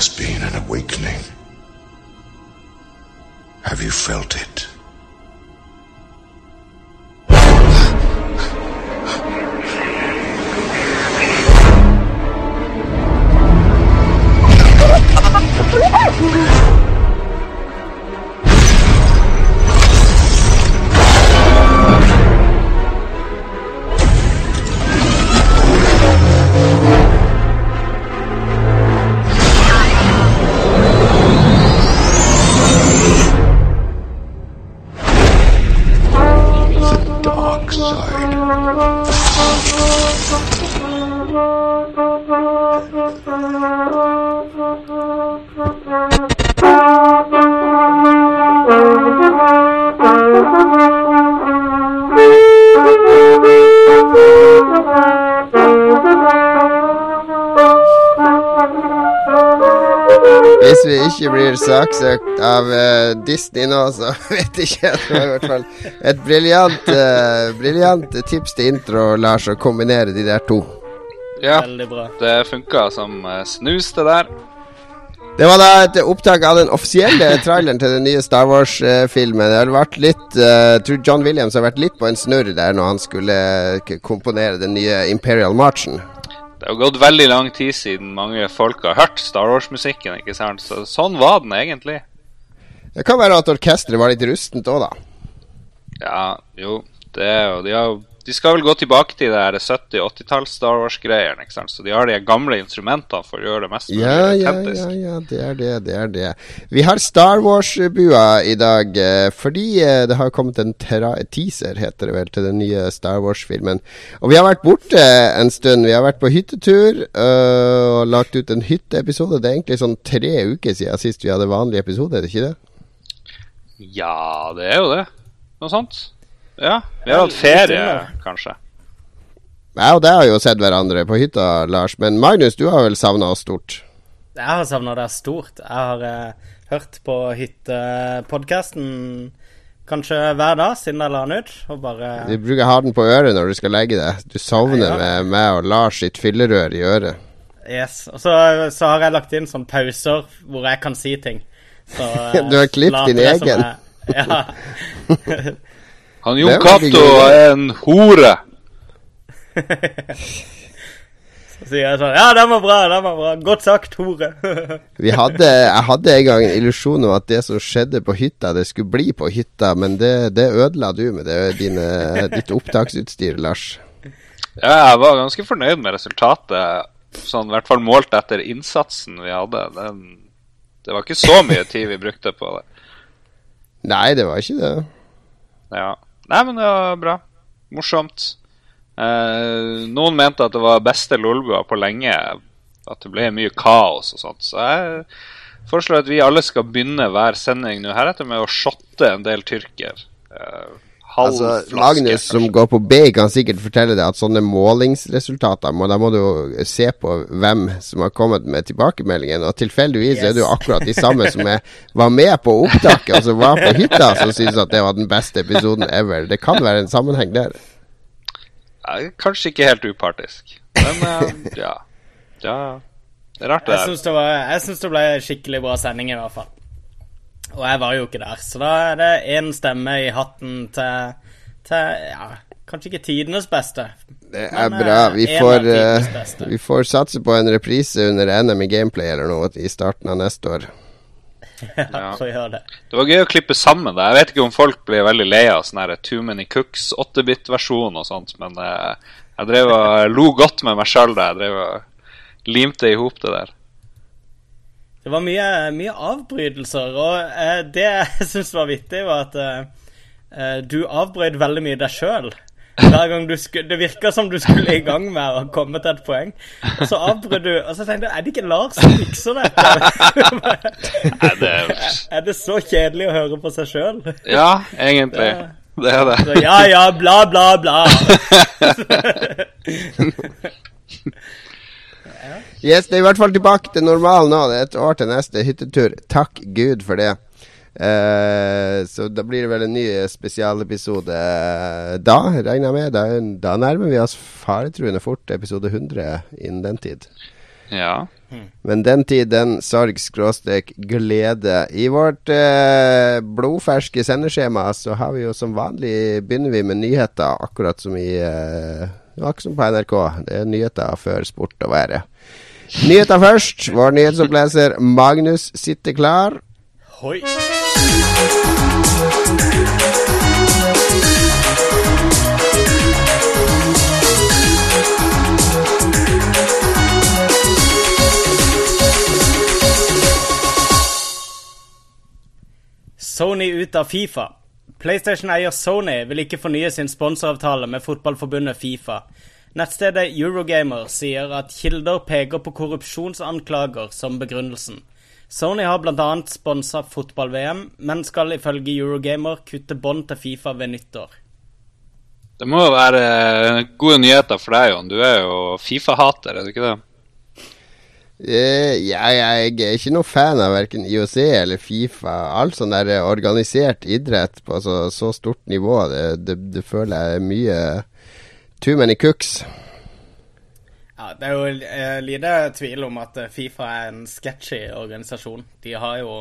has been an awakening. Have you felt it? Saksøkt av uh, Disney nå, så vet ikke jeg. Det var i hvert fall et briljant uh, briljant tips til intro, Lars, å kombinere de der to. Ja, det funka som eh, snus, det der. Det var da et opptak av den offisielle traileren til den nye Star Wars-filmen. Det har vært litt Jeg tror John Williams har vært litt på en snurr der når han skulle komponere den nye Imperial Marchen. Det har gått veldig lang tid siden mange folk har hørt Star Wars-musikken, ikke sant? Så sånn var den egentlig. Det kan være at orkesteret var litt rustent òg, da. Ja, jo, det er De, har, de skal vel gå tilbake til det her 70-80-talls Star Wars-greiene? Så de har de gamle instrumentene for å gjøre det mest Ja, ja, ja, ja, det er det, det er det. Vi har Star Wars-bua i dag eh, fordi eh, det har kommet en teaser, heter det vel, til den nye Star Wars-filmen. Og vi har vært borte en stund. Vi har vært på hyttetur øh, og lagt ut en hytteepisode. Det er egentlig sånn tre uker siden sist vi hadde vanlig episode, er det ikke det? Ja, det er jo det. Noe sånt. Ja. Vi har hatt ferie, kanskje. Jeg og deg har jo sett hverandre på hytta, Lars. Men Magnus, du har vel savna oss stort? Jeg har savna deg stort. Jeg har eh, hørt på hyttepodkasten kanskje hver dag siden jeg la den ut, og bare Du bruker ha den på øret når du skal legge deg. Du sovner Ja. med meg og Lars sitt fyllerør i øret. Yes. Og så, så har jeg lagt inn sånne pauser hvor jeg kan si ting. Så, eh, Du har klippet din egen. jeg- Ja. Han Jon Cato er en hore. Så sier jeg sånn Ja, den var bra, den var bra. Godt sagt, hore. Vi hadde, jeg hadde en gang en illusjon om at det som skjedde på hytta, det skulle bli på hytta, men det, det ødela du med det, dine, ditt opptaksutstyr, Lars. Ja, jeg var ganske fornøyd med resultatet. Sånn, I hvert fall målt etter innsatsen vi hadde. Den, det var ikke så mye tid vi brukte på det. Nei, det var ikke det. Ja. Nei, men det var bra. Morsomt. Eh, noen mente at det var beste lolbua på lenge. At det ble mye kaos og sånt. Så jeg foreslår at vi alle skal begynne hver sending nå heretter med å shotte en del tyrker. Eh, Altså, flaske, Magnus som går på B, kan sikkert fortelle deg at sånne målingsresultater må, Da må du jo se på hvem som har kommet med tilbakemeldingen. Og tilfeldigvis er det jo akkurat de samme som er, var med på opptaket, og som var på hytta, som syns at det var den beste episoden ever. Det kan være en sammenheng der. Ja, Kanskje ikke helt upartisk. Men uh, ja. Ja. Det er rart, det Jeg der. syns det, var- jeg syns det ble skikkelig bra sending, i hvert fall. Og jeg var jo ikke der, så da er det én stemme i hatten til, til ja, kanskje ikke tidenes beste. Det er Men, bra. eh, Vi får, eh, vi får satse på en reprise under NM i Gameplay eller noe i starten av neste år. Ja. så gjør det. Det var gøy å klippe sammen det. Jeg vet ikke om folk blir veldig lei av sånn her Too Many Cooks 8-bit-versjon og sånt, men uh, jeg drev og lo godt med meg sjøl da jeg drev og limte i hop det der. Det var mye, mye avbrytelser, og eh, det jeg syns var vittig, var at eh, eh, du avbrøt veldig mye deg sjøl. Hver gang du skulle, Det virka som du skulle i gang med å komme til et poeng. Og så avbrøt du, og så tenkte jeg er det ikke Lars som fikser dette? Er det så kjedelig å høre på seg sjøl? ja, egentlig. Det er Så det. ja ja, bla, bla, bla. Yes, det er i hvert fall tilbake til normalen nå. Det er et år til neste hyttetur. Takk Gud for det. Uh, så da blir det vel en ny spesialepisode eh, da, regner jeg med. Da, da nærmer vi oss faretruende fort episode 100 innen den tid. Ja. Men den tid, den sorg, skråstrek, glede. I vårt eh, blodferske sendeskjema så har vi jo som vanlig begynner vi med nyheter, akkurat som i eh, Akkurat som på NRK. Det er nyheter før sport og været. Nyheter først. Vår nyhetsoppleser Magnus sitter klar. Hoi. Sony ut av Fifa. PlayStation-eier Sony vil ikke fornye sin sponsoravtale med fotballforbundet Fifa. Nettstedet Eurogamer sier at kilder peker på korrupsjonsanklager som begrunnelsen. Sony har bl.a. sponsa fotball-VM, men skal ifølge Eurogamer kutte bånd til Fifa ved nyttår. Det må jo være eh, gode nyheter for deg, Jon. Du er jo Fifa-hater, er du ikke det? Eh, ja, jeg er ikke noen fan av verken IOC eller Fifa. All sånn der organisert idrett på så, så stort nivå, det, det, det føler jeg er mye too many cooks. Ja, Det er jo eh, lite tvil om at eh, Fifa er en sketchy organisasjon. De har jo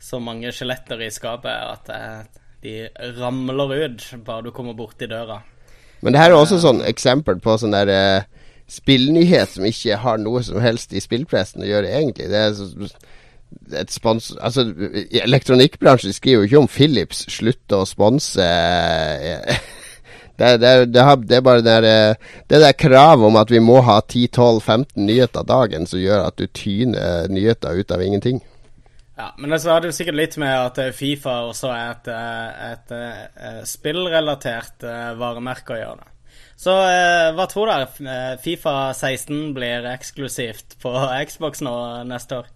så mange skjeletter i skapet at eh, de ramler ut bare du kommer borti døra. Men det her er også sånn eksempel på sånn der eh, spillnyhet som ikke har noe som helst i spillpressen å gjøre, egentlig. Det er så, et spons... Altså, elektronikkbransjen skriver jo ikke om Philips slutter å sponse eh, det, det, det, er bare det der, eh, det der kravet om at vi må ha 10-12-15 nyheter dagen som gjør at du tyner nyheter ut av ingenting. Ja, Men så har det jo sikkert litt med at eh, Fifa også er et, eh, et, et spillrelatert varemerke å gjøre. det. Så hva tror dere? Fifa 16 blir eksklusivt på Xbox nå neste år?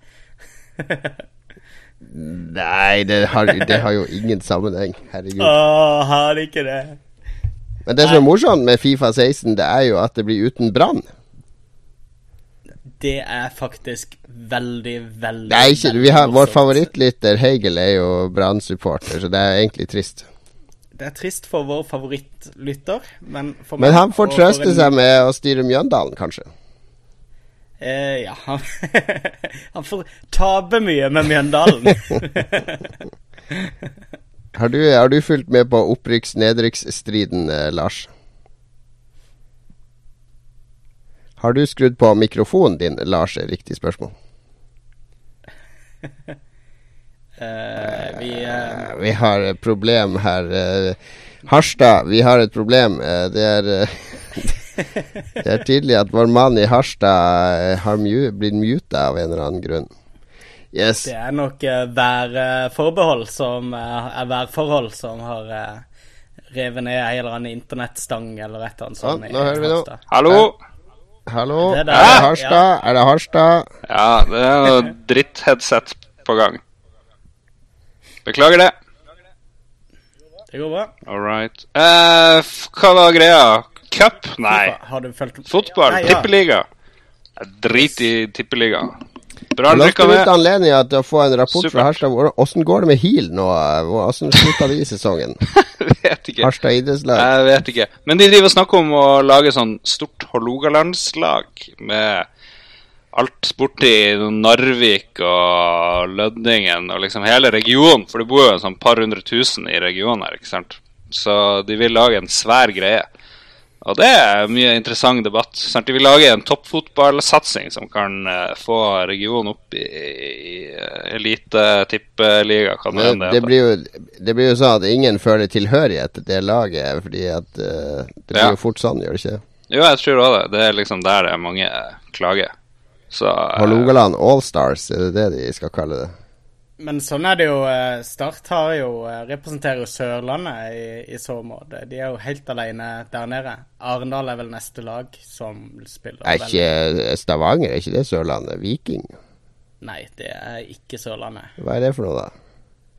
Nei, det har, det har, jo ingen sammenheng. Herregud. Åh, har det ikke det? Men det som er morsomt med Fifa 16, det er jo at det blir uten brann. Det er faktisk veldig, veldig Det er ikke, vi har, Vår favorittlytter Heigel er jo Brann-supporter, så det er egentlig trist. Det er trist for vår favorittlytter, men for Men han får trøste en... seg med å styre Mjøndalen, kanskje? Eh, ja. Han, han får tape mye med Mjøndalen. har, du, har du fulgt med på opprykks-nedrykksstriden, eh, Lars? Har du skrudd på mikrofonen din, Lars, er riktig spørsmål. uh, vi, uh... vi har et problem her. Harstad, vi har et problem. det er Det er tydelig at vår mann i Harstad har blitt muta av en eller annen grunn. Yes. Det er nok værforbehold som er værforhold som har revet ned en eller annen internettstang eller et eller annet sånt. Ja, nå hører vi noe. Hallo? Hallo, det er, det Harstad? Ja. Er det Harstad? Ja, det er noe drittheadset på gang. Beklager det. Det går bra. All right. Uh, hva var greia? Cup? Nei. Fotball? Ja. Tippeliga? Drit i tippeliga. Bra La oss benytte anledningen til å få en rapport Supert. fra Harstad. Åssen går det med HIL nå? Åssen slutta de sesongen? vet ikke. Harstad idrettslag? Jeg vet ikke. Men de driver og snakker om å lage sånn stort Hålogalandslag med alt borti Narvik og Lødningen og liksom hele regionen. For det bor jo en sånn par hundre tusen i regionen her, ikke sant. Så de vil lage en svær greie. Og det er mye interessant debatt. Sant? De vil lage en toppfotballsatsing som kan uh, få regionen opp i, i uh, elite-tippeliga. Det, det, blir jo, det blir jo sånn at ingen føler tilhørighet til det laget, fordi at uh, det blir ja. jo fort sånn, gjør det ikke? Jo, jeg tror òg det. Det er liksom der det er mange klager. Så Hålogaland Allstars, er det det de skal kalle det? Men sånn er det jo. Eh, Start har jo, eh, representerer jo Sørlandet i, i, så måte. De er jo helt alene der nede. Arendal er vel neste lag som spiller. Er ikke Stavanger er ikke det Sørlandet? Viking? Nei, det er ikke Sørlandet. Hva er det for noe, da?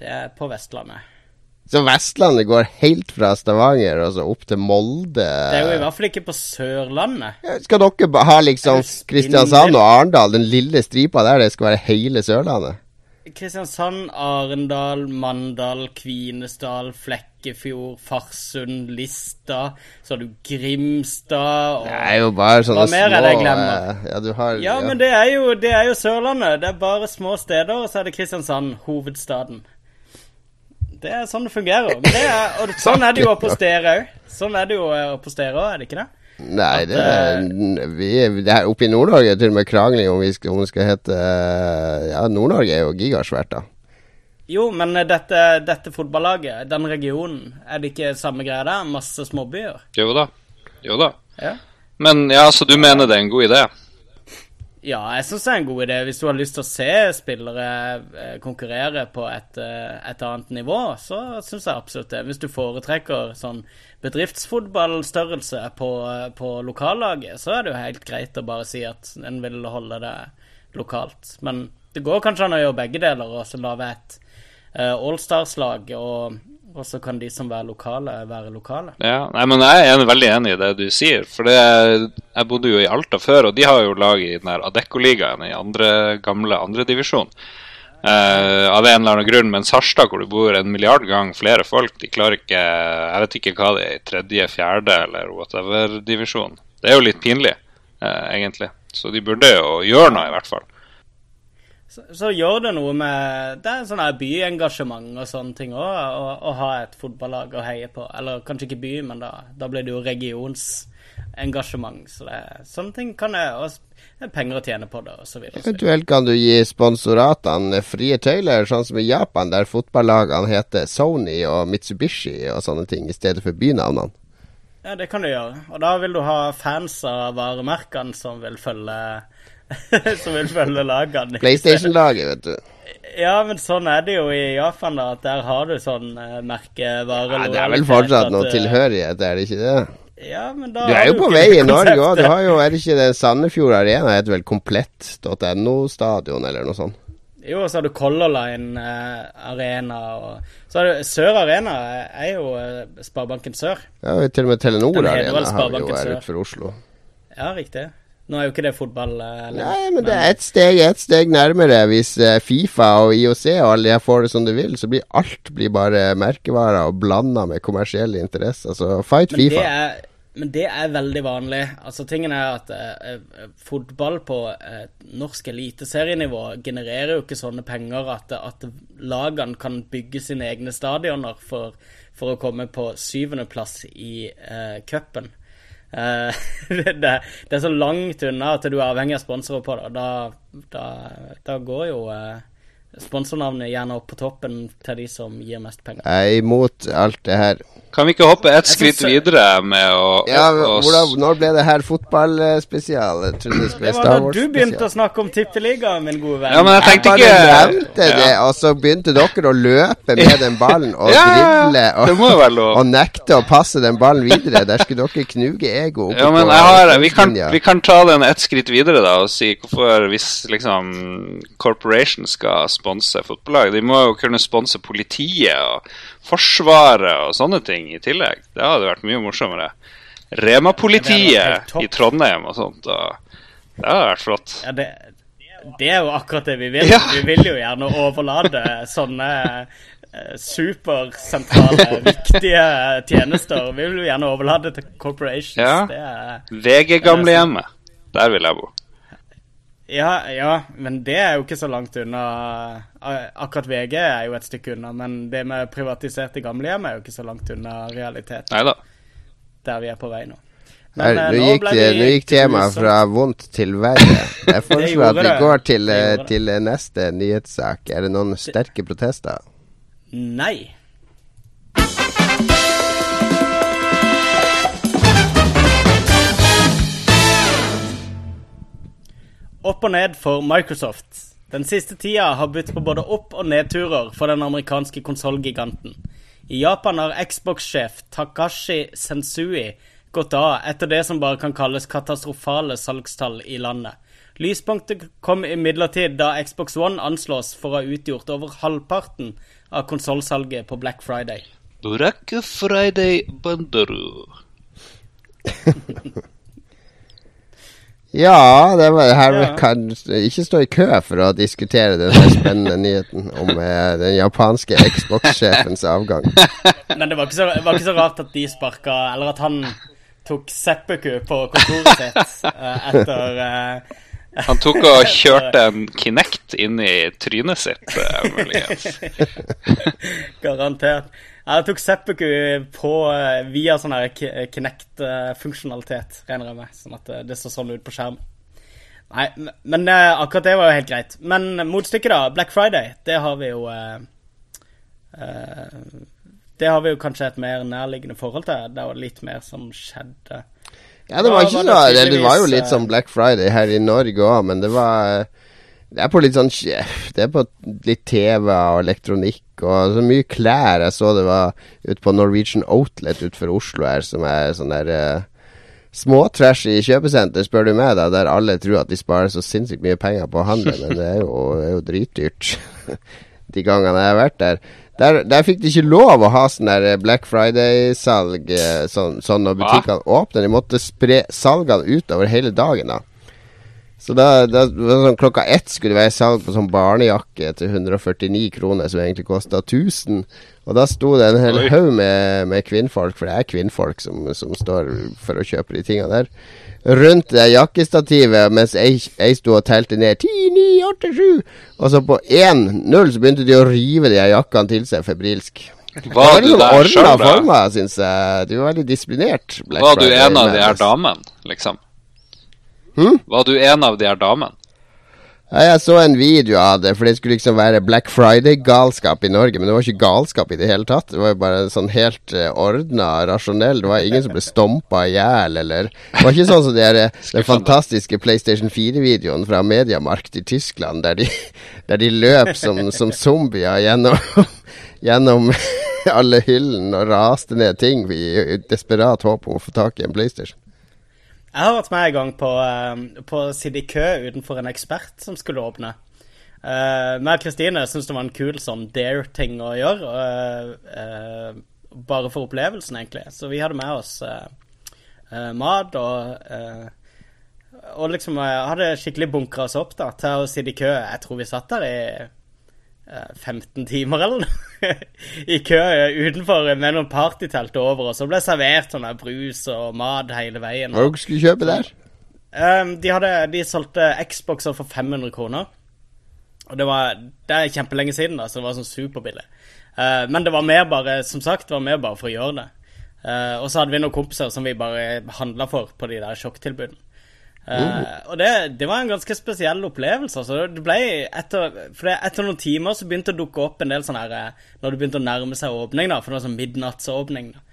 Det er på Vestlandet. Så Vestlandet går helt fra Stavanger og så opp til Molde? Det er jo i hvert fall ikke på Sørlandet. Ja, skal dere ha liksom Kristiansand og Arendal, den lille stripa der, det skal være hele Sørlandet? Kristiansand, Arendal, Mandal, Kvinesdal, Flekkefjord, Farsund, Lista. Så har du Grimstad og Det er jo bare sånne små eh, Ja, du har Ja, men det er, jo, det er jo Sørlandet. Det er bare små steder, og så er det Kristiansand, hovedstaden. Det er sånn det fungerer. Det er, og sånn er det jo oppe hos dere òg. Sånn er det jo hos dere òg, er det ikke det? Nei, det, eh, vi, det er oppe i Nord-Norge er til og med krangling om, vi skal, om det skal hete eh, Ja, Nord-Norge er jo gigasvært, da. Jo, men eh, dette, dette fotballaget, den regionen, er det ikke samme greia der? Masse småbyer? Jo da. Jo da. Ja. Men ja, så du mener det er en god idé? Ja, jeg syns det er en god idé. Hvis du har lyst til å se spillere eh, konkurrere på et, eh, et annet nivå, så syns jeg absolutt det. Hvis du foretrekker sånn bedriftsfotballstørrelse på, på lokallaget, så er det jo helt greit å bare si at en vil holde det lokalt. Men det går kanskje an å gjøre begge deler, og så lage et uh, Allstars-lag, og, og så kan de som er lokale, være lokale. Ja, nei, men Jeg er veldig enig i det du sier. For det, Jeg bodde jo i Alta før, og de har jo lag i den her Adecco-ligaen i andre gamle andredivisjon. Uh, av en eller annen grunn, mens Harstad, hvor det bor en milliard gang flere folk, de klarer ikke Jeg vet ikke hva det er, i tredje, fjerde eller whatever-divisjon. Det er jo litt pinlig, uh, egentlig. Så de burde jo gjøre noe, i hvert fall. Så, så gjør det noe med Det er sånn byengasjement og sånne ting òg, å, å ha et fotballag å heie på. Eller kanskje ikke by, men da, da blir det jo regionsengasjement. Så det, sånne ting kan jeg det er penger å tjene på det, videre. Eventuelt kan du gi sponsoratene frie tøyler, sånn som i Japan, der fotballagene heter Sony og Mitsubishi og sånne ting, i stedet for bynavnene. Ja, det kan du gjøre. Og da vil du ha fans av varemerkene som vil følge Som vil følge lagene. PlayStation-laget, vet du. Ja, men sånn er det jo i Japan, da. At der har du sånn uh, merkevare Ja, det er vel fortsatt noe tilhørighet, er det ikke det? Ja, men da Du er jo på vei i Norge òg. Du har jo, er det ikke det Sandefjord Arena heter vel komplett.no-stadion eller noe sånt? Jo, og så har du Color Line eh, Arena og Så har du Sør Arena er jo eh, Sparebanken Sør. Ja, til og med Telenor Den Arena har jo her utenfor Oslo. Ja, riktig. Nå er jo ikke det fotball eller, Nei, men det er ett steg, et steg nærmere. Hvis eh, Fifa og IOC og alle de får det som de vil, så blir alt blir bare merkevarer og blanda med kommersielle interesser. Så fight men det, Fifa. er, men det er veldig vanlig. Altså Tingen er at eh, eh, fotball på eh, norsk eliteserienivå genererer jo ikke sånne penger at, at lagene kan bygge sine egne stadioner for, for å komme på syvendeplass i eh, cupen. Eh, det, det er så langt unna at du er avhengig av sponsorer på det. Da, da, da går jo eh, sponsornavnet gjerne opp på toppen til de som gir mest penger. Jeg er imot alt det her. Kan vi ikke hoppe ett skritt synes- videre med å Ja, hvordan, Når ble det her fotballspesial? Jeg trodde det skulle Det var da du begynte å snakke om Tippeligaen, min gode venn. Ja, men jeg Jeg tenkte bare nevnte nevnte det, og så begynte dere å løpe med den ballen og Ja, ja, ja. og, og nekte å passe den ballen videre. Der skulle dere knuge ego Ja, men på jeg har, vi, kan, vi kan ta den ett skritt videre da og si hvorfor hvis liksom Corporation skal sponse fotballag De må jo kunne sponse politiet og Forsvaret og sånne ting i tillegg. Det hadde vært mye morsommere. Rema-politiet i Trondheim og sånt. Og det hadde vært flott. Ja, det, det er jo akkurat det vi vil. Ja. Vi vil jo gjerne overlate sånne eh, supersentrale, viktige tjenester. Vi vil jo gjerne overlate til corporations. Ja. VG-gamlehjemmet. Der vil jeg bo. Ja, ja, men det er jo ikke så langt unna. Akkurat VG er jo et stykke unna, men det med privatiserte gamlehjem er jo ikke så langt unna realiteten, Neida. der vi er på vei nå. Her, eh, nå, gikk, det- nå gikk temaet fra vondt til verre. Jeg foreslår at vi går til, Det eh, til eh, neste nyhetssak. Er det noen sterke protester? Nei. Opp og ned for Microsoft. Den siste tida har budt på både opp- og nedturer for den amerikanske konsollgiganten. I Japan har Xbox-sjef Takashi Sensui gått av etter det som bare kan kalles katastrofale salgstall i landet. Lyspunktet kom imidlertid da Xbox One anslås for å ha utgjort over halvparten av konsollsalget på Black Friday. Black Friday Bandaru. Ja, det var, her Ja. kan ikke stå i kø for å diskutere den spennende nyheten om eh, den japanske Xbox-sjefens avgang. Men det var, ikke så, det var ikke så rart at de sparka Eller at han tok seppeku på kontoret sitt eh, etter eh, Han tok og kjørte en Kinect inn i trynet sitt, eh, muligens. Garantert. Jeg tok seppuku på eh, via sånn her Ki- Kinect-funksjonalitet, regner jeg med. Sånn at eh, det så sånn ut på skjermen. Nei, men eh, akkurat det var jo helt greit. Men motstykket, da. Black Friday, det har vi jo eh, Det har vi jo kanskje et mer nærliggende forhold til. Det var litt mer som skjedde. Ja, det var, var ikke så det det, det var jo litt som Black Friday her i Norge òg, men det var Det er på litt sånn Det er på litt TV og elektronikk og så mye klær. Jeg så det var ute på Norwegian Outlet utenfor Oslo her, som er sånn der uh, småtrashy kjøpesenter, spør du meg, da, der alle tror at de sparer så sinnssykt mye penger på å handle, men det er jo, er jo dritdyrt. de gangene jeg har vært der. Der, der fikk de ikke lov å ha sånn der Black Friday-salg eh, sånn, sånn når butikkene åpner. De måtte spre salgene utover hele dagen. da Så da, da sånn, klokka ett skulle det være salg på sånn barnejakke til 149 kroner, som egentlig kosta 1000. Og da sto det en hel haug med, med kvinnfolk, for det er kvinnfolk som, som står for å kjøpe de tinga der, rundt det jakkestativet mens jeg, jeg sto og telte ned 10, 9, 8, 7. Og så på 1-0 så begynte de å rive de jakkene til seg febrilsk. Var du der sjøl, da? former, syns jeg. Du var veldig disiplinert. Var du en av de her damene, liksom? Hm? Var du en av de her damene? Ja, jeg så en video av det, for det skulle liksom være Black Friday-galskap i Norge. Men det var ikke galskap i det hele tatt. Det var jo bare sånn helt uh, ordna, rasjonell. Det var ingen som ble stompa i hjel, eller Det var ikke sånn som de her, eh, den fantastiske PlayStation 4-videoen fra Mediamarkt i Tyskland, der de, der de løp som, som zombier gjennom, gjennom alle hyllene og raste ned ting i desperat håp om å få tak i en PlayStation. Jeg har vært med en gang på, eh, på å sitte i kø utenfor en ekspert som skulle åpne. Uh, meg og Kristine syntes det var en kul sånn dare-ting å gjøre. Uh, uh, bare for opplevelsen, egentlig. Så vi hadde med oss mat og Og liksom hadde skikkelig bunkra oss opp da til å sitte i kø. Jeg tror vi satt der i 15 timer eller noe. I kø utenfor med noen partytelt over, og så ble det servert sånn brus og mat hele veien. Hva skulle skulle kjøpe der? De, hadde, de solgte Xboxer for 500 kroner. Og det var Det er kjempelenge siden, da, så det var sånn superbillig. Men det var mer bare Som sagt, det var mer bare for å gjøre det. Og så hadde vi noen kompiser som vi bare handla for på de der sjokktilbudene. Uh, Og det, det var en ganske spesiell opplevelse. Altså. Det ble etter, for det, etter noen timer så begynte det å dukke opp en del sånn her eh, Når det begynte å nærme seg åpning, da, for det var sånn midnattsåpning. da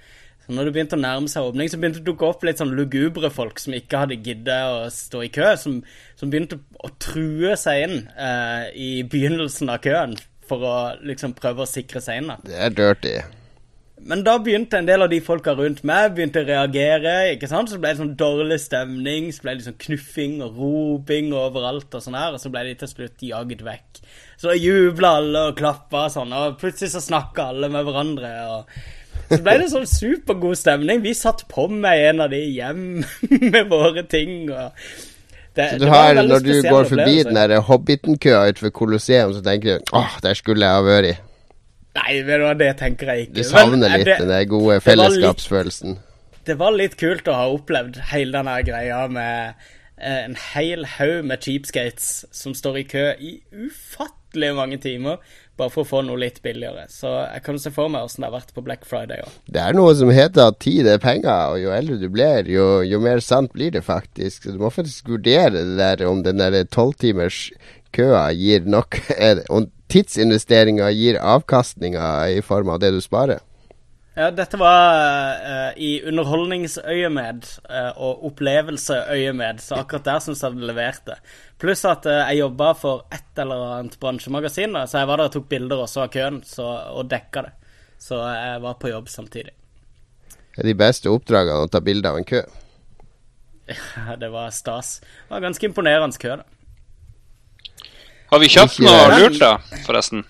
så når det begynte å nærme seg åpning, så begynte det å dukke opp litt sånn lugubre folk som ikke hadde giddet å stå i kø, som, som begynte å true seg inn uh, i begynnelsen av køen for å liksom prøve å sikre seg inn. da. Det er dirty. Men da begynte en del av de folka rundt meg begynte å reagere. ikke sant? Så ble det sånn dårlig stemning, så ble det sånn knuffing og roping overalt. Og sånn her, og så ble de til slutt jagd vekk. Så jubla alle og klappa og sånn, og plutselig så snakka alle med hverandre. og så ble det sånn supergod stemning. Vi satt på med en av de hjem med våre ting. og det, Så du har, når du går forbi den der Hobbiten-køa utenfor Colosseum, så tenker du åh, der skulle jeg ha vært. Nei, det tenker jeg ikke. Du savner eh, litt det- den gode det fellesskapsfølelsen. Det var litt kult å ha opplevd hele denne greia med eh, en hel haug med cheapskates som står i kø i ufattelig mange timer bare for å få noe litt billigere. Så jeg kan se for meg åssen det har vært på Black Friday òg. Det er noe som heter at tid er penger, og jo eldre du blir, jo, jo mer sant blir det faktisk. Så du må faktisk vurdere det der om den der tolvtimers køa gir nok er det- gir avkastninger i form av det du sparer. Ja, dette var uh, i underholdningsøyemed uh, og opplevelseøyemed, så akkurat der syns jeg det leverte. Pluss at uh, jeg jobba for et eller annet bransjemagasin, da, så jeg var der og tok bilder også av køen så, og dekka det. Så jeg var på jobb samtidig. Det er de beste oppdragene å ta bilde av en kø. Det var stas. Det var ganske imponerende kø, da. Har vi kjøpt Ikke- noe lurt, da, forresten?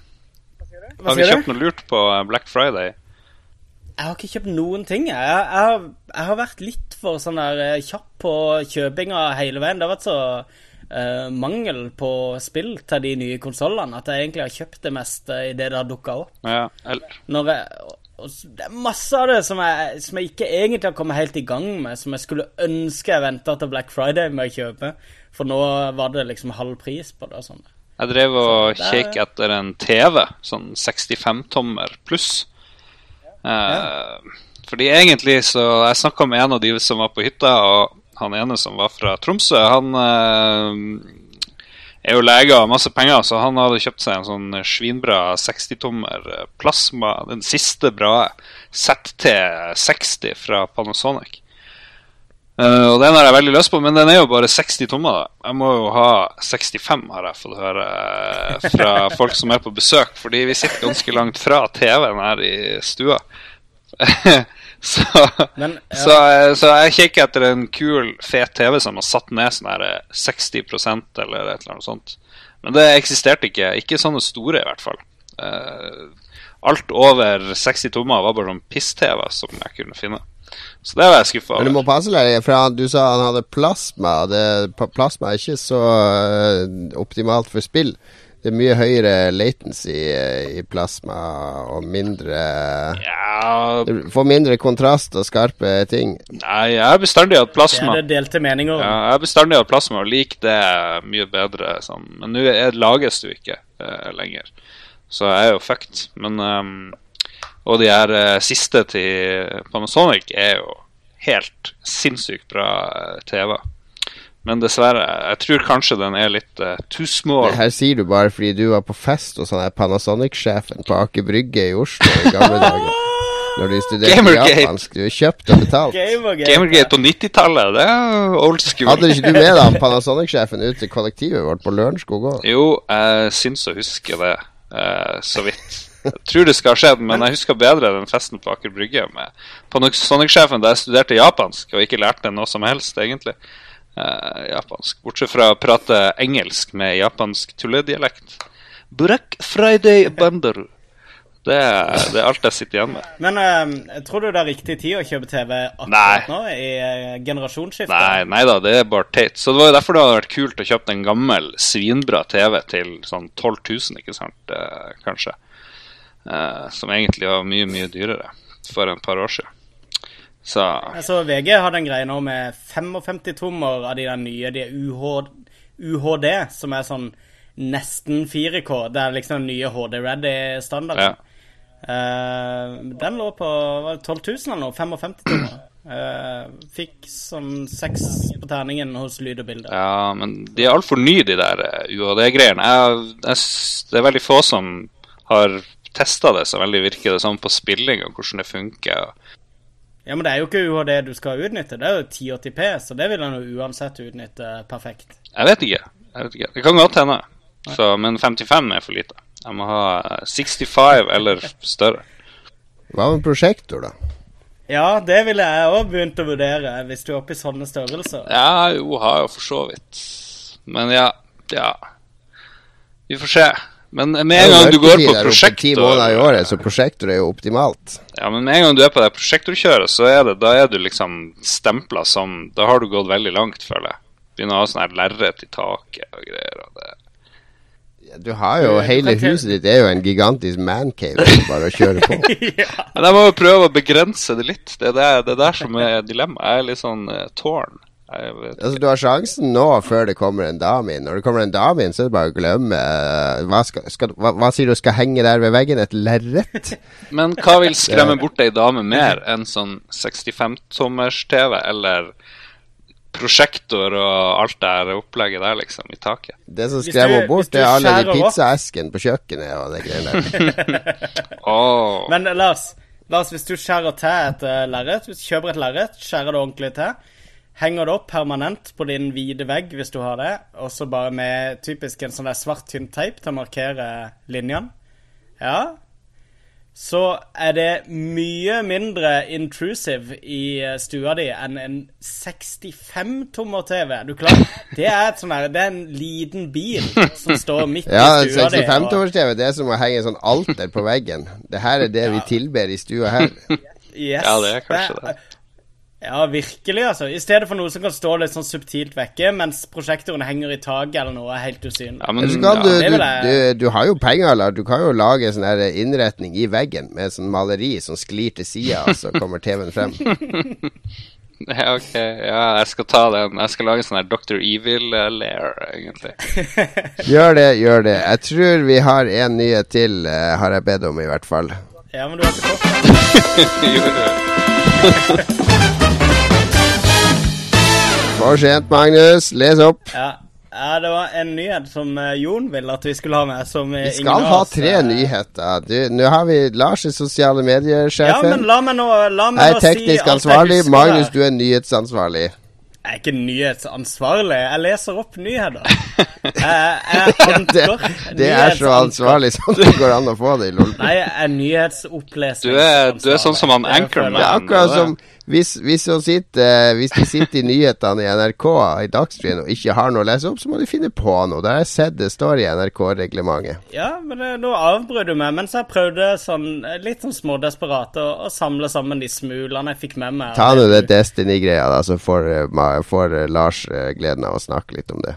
Har vi kjøpt noe lurt på eh, Black Friday? jeg har ikke kjøpt noen ting. Jeg, jeg, har, jeg har vært litt for sånn der eh, kjapp på kjøpinga hele veien. Det har vært så uh, mangel på spill til de nye konsollene at jeg egentlig har kjøpt det meste i det det har dukka opp. Ja, eller, Når jeg, det er masse av det som jeg, som jeg ikke egentlig har kommet helt i gang med, som jeg skulle ønske jeg venta til Black Friday med å kjøpe. For nå var det liksom halv pris på det og sånn. Jeg drev og Så det er- etter en TV, sånn 65-tommer pluss. Eh, Fordi egentlig så Jeg snakka med en av de som var på hytta, og han ene som var fra Tromsø, han eh, er jo lege og har masse penger, så han hadde kjøpt seg en sånn svinbra 60-tommer eh, plasma, den siste bra ZT60 fra Panasonic. Eh, og den har jeg veldig lyst på, men den er jo bare 60 tommer. Jeg må jo ha 65, har jeg fått høre eh, fra folk som er på besøk, fordi vi sitter ganske langt fra TV-en her i stua. så, Men, ja. så, eh, så jeg kikker etter en kul, fet TV som har satt ned sånn her eh, 60% eller et eller annet sånt. Men det eksisterte ikke. Ikke sånne store, i hvert fall. Uh, alt over 60 tommer var bare sånn piss-TV som jeg kunne finne. Så det var jeg skuffa Men du må passe deg, for han- du sa han hadde plasma. Det, plasma er ikke så øh, optimalt for spill. Det er mye høyere latency øh, i plasma og mindre Ja, Du får mindre kontrast og skarpe ting. nei, jeg har bestandig hatt Det er det delte meninger om. Ja, jeg har bestandig hatt plasma og liker det mye bedre. Sånn. Men nå lages det jo ikke uh, lenger, så jeg er jo fucked. Men ehm, Og de her eh, siste til Panasonic er jo helt sinnssykt bra eh, TV. Men dessverre, jeg tror kanskje den er litt uh, too small. Det her sier du bare fordi du var på fest hos han Panasonic-sjefen på Aker Brygge i Oslo i gamle dager. Når du studerte Gamergate. japansk. Du er kjøpt og betalt. Gamergate. Gamergate på 90-tallet, det er old school. Hadde ikke du med deg Panasonic-sjefen ut til kollektivet vårt på Lørenskog òg? Jo, jeg syns å huske det, uh, så vidt. Jeg tror det skal ha skjedd, men jeg husker bedre den festen på Aker Brygge med Panasonic-sjefen da jeg studerte japansk og ikke lærte noe som helst, egentlig. Uh, japansk. Bortsett fra å prate engelsk med japansk tulledialekt. Black Friday Bandaru. Det, det er alt jeg sitter igjen med. Men uh, tror du det er riktig tid å kjøpe TV akkurat Nei. nå, i uh, generasjonsskiftet? Nei, nei da, det er bare teit. Så det var jo derfor det hadde vært kult å kjøpe en gammel, svinbra TV til sånn 12 000, ikke sant, Uh, kanskje. Eh, som egentlig var mye, mye dyrere for en par år siden. Så Altså, VG hadde en greie nå med 55 tommer av de der nye, de UH, UHD, som er sånn nesten 4K. Det er liksom den nye HD-ready-standarden. ja. Uh, den lå på var det 12 000 eller noe? 55 tommer. Uh, fikk sånn seks på terningen hos Lyd og Bilde. ja, men de er altfor nye, de der UHD-greiene. Det er veldig få som har testa det, så veldig virker det sånn på spilling og hvordan det funker. Ja, men det er jo ikke UHD du skal utnytte. Det er jo 1080P, så det vil han jo uansett utnytte perfekt. Jeg vet ikke. Jeg vet ikke. Det kan godt hende. Så, men 55 er for lite. Jeg må ha eh, 65 eller større. Hva med prosjektor, da? Ja, det ville jeg òg begynt å vurdere, hvis du er oppe i sånne størrelser. Ja, jo, har jo for så vidt. Men ja, ja. Vi får se. Men med en gang du går på Ti måneder i prosjektor året, så prosjektor er jo optimalt. Ja, men med en gang du er på det prosjektorkjøret, så er det, da er du liksom stempla som Da har du gått veldig langt, føler jeg. Begynner å ha sånn her lerret i taket og greier. Og det. Du har jo Hele huset ditt er jo en gigantisk mancave. Bare å kjøre på. Men jeg må jo prøve å begrense det litt. Det er det, det er der som er dilemmaet. Jeg er litt sånn uh, tårn. Jeg vet. Altså, du har sjansen nå før det kommer en dame inn. Når det kommer en dame inn, så er det bare å glemme eh, hva, skal, skal, hva, hva sier du skal henge der ved veggen? Et lerret? Men hva vil skremme bort ei dame mer enn sånn 65-tommers-TV eller prosjektor og alt det her opplegget der, liksom, i taket? Det som skremmer henne bort, det er alle de pizzaeskene på kjøkkenet og det greiene der. oh. Men eh, Lars, Lars, hvis du skjærer til et uh, lerret, hvis du kjøper et lerret, skjærer det ordentlig til, henger det opp permanent på din hvite vegg hvis du har det, og så bare med typisk en sånn der svart, tynn teip til å markere linjene, ja, så er det mye mindre intrusive i eh, stua di enn en 65-tommer TV. Du klar? Det er, et sånn her, det er en liten bil som står midt Ja, i stua di. og- 65-tommers-TV, det er som å henge en sånn alter på veggen. Det her er det vi tilber i stua her. Yes. Ja, det er kanskje det. Ja, virkelig, altså. I stedet for noe som kan stå litt sånn subtilt vekke, mens prosjektoren henger i taket eller noe er helt usynlig. Ja, men ja. du, du, du, du har jo penger, eller du kan jo lage en sånn innretning i veggen med sånn maleri som sklir til sida, og så kommer TV-en frem. Ja, ok. Ja, jeg skal ta den. Jeg skal lage en sånn her Dr. Evil-lair, egentlig. Gjør det, gjør det. Jeg tror vi har en nyhet til, uh, har jeg bedt om i hvert fall. Ja, men du har ikke fått den. Jo. For sent, Magnus. Les opp. Ja. ja, det var en nyhet som eh, Jon ville at vi skulle ha med, som eh, Vi skal ha oss, tre eh, nyheter. Du, Nå har vi Lars i sosiale Ja, men la meg nå, la meg jeg nå si teknisk er teknisk ansvarlig. Magnus, du er nyhetsansvarlig. Jeg er ikke nyhetsansvarlig. Jeg leser opp nyheter. Jeg, jeg Det, det er så ansvarlig som det går an å få det i LOL. Nei, jeg er nyhetsoppleser. Du du er sånn som han Anchorman. Det er akkurat som hvis, hvis, sitter, hvis de sitter i nyhetene i NRK i Dagsrevyen og ikke har noe å lese opp, så må de finne på noe. Det har jeg sett det står i NRK-reglementet. Ja, men nå avbrøt du meg mens jeg prøvde sånn, litt sånn smådesperat å, å samle sammen de smulene jeg fikk med meg. Ta nå det Destiny-greia, da, så får, eh, får eh, Lars eh, gleden av å snakke litt om det.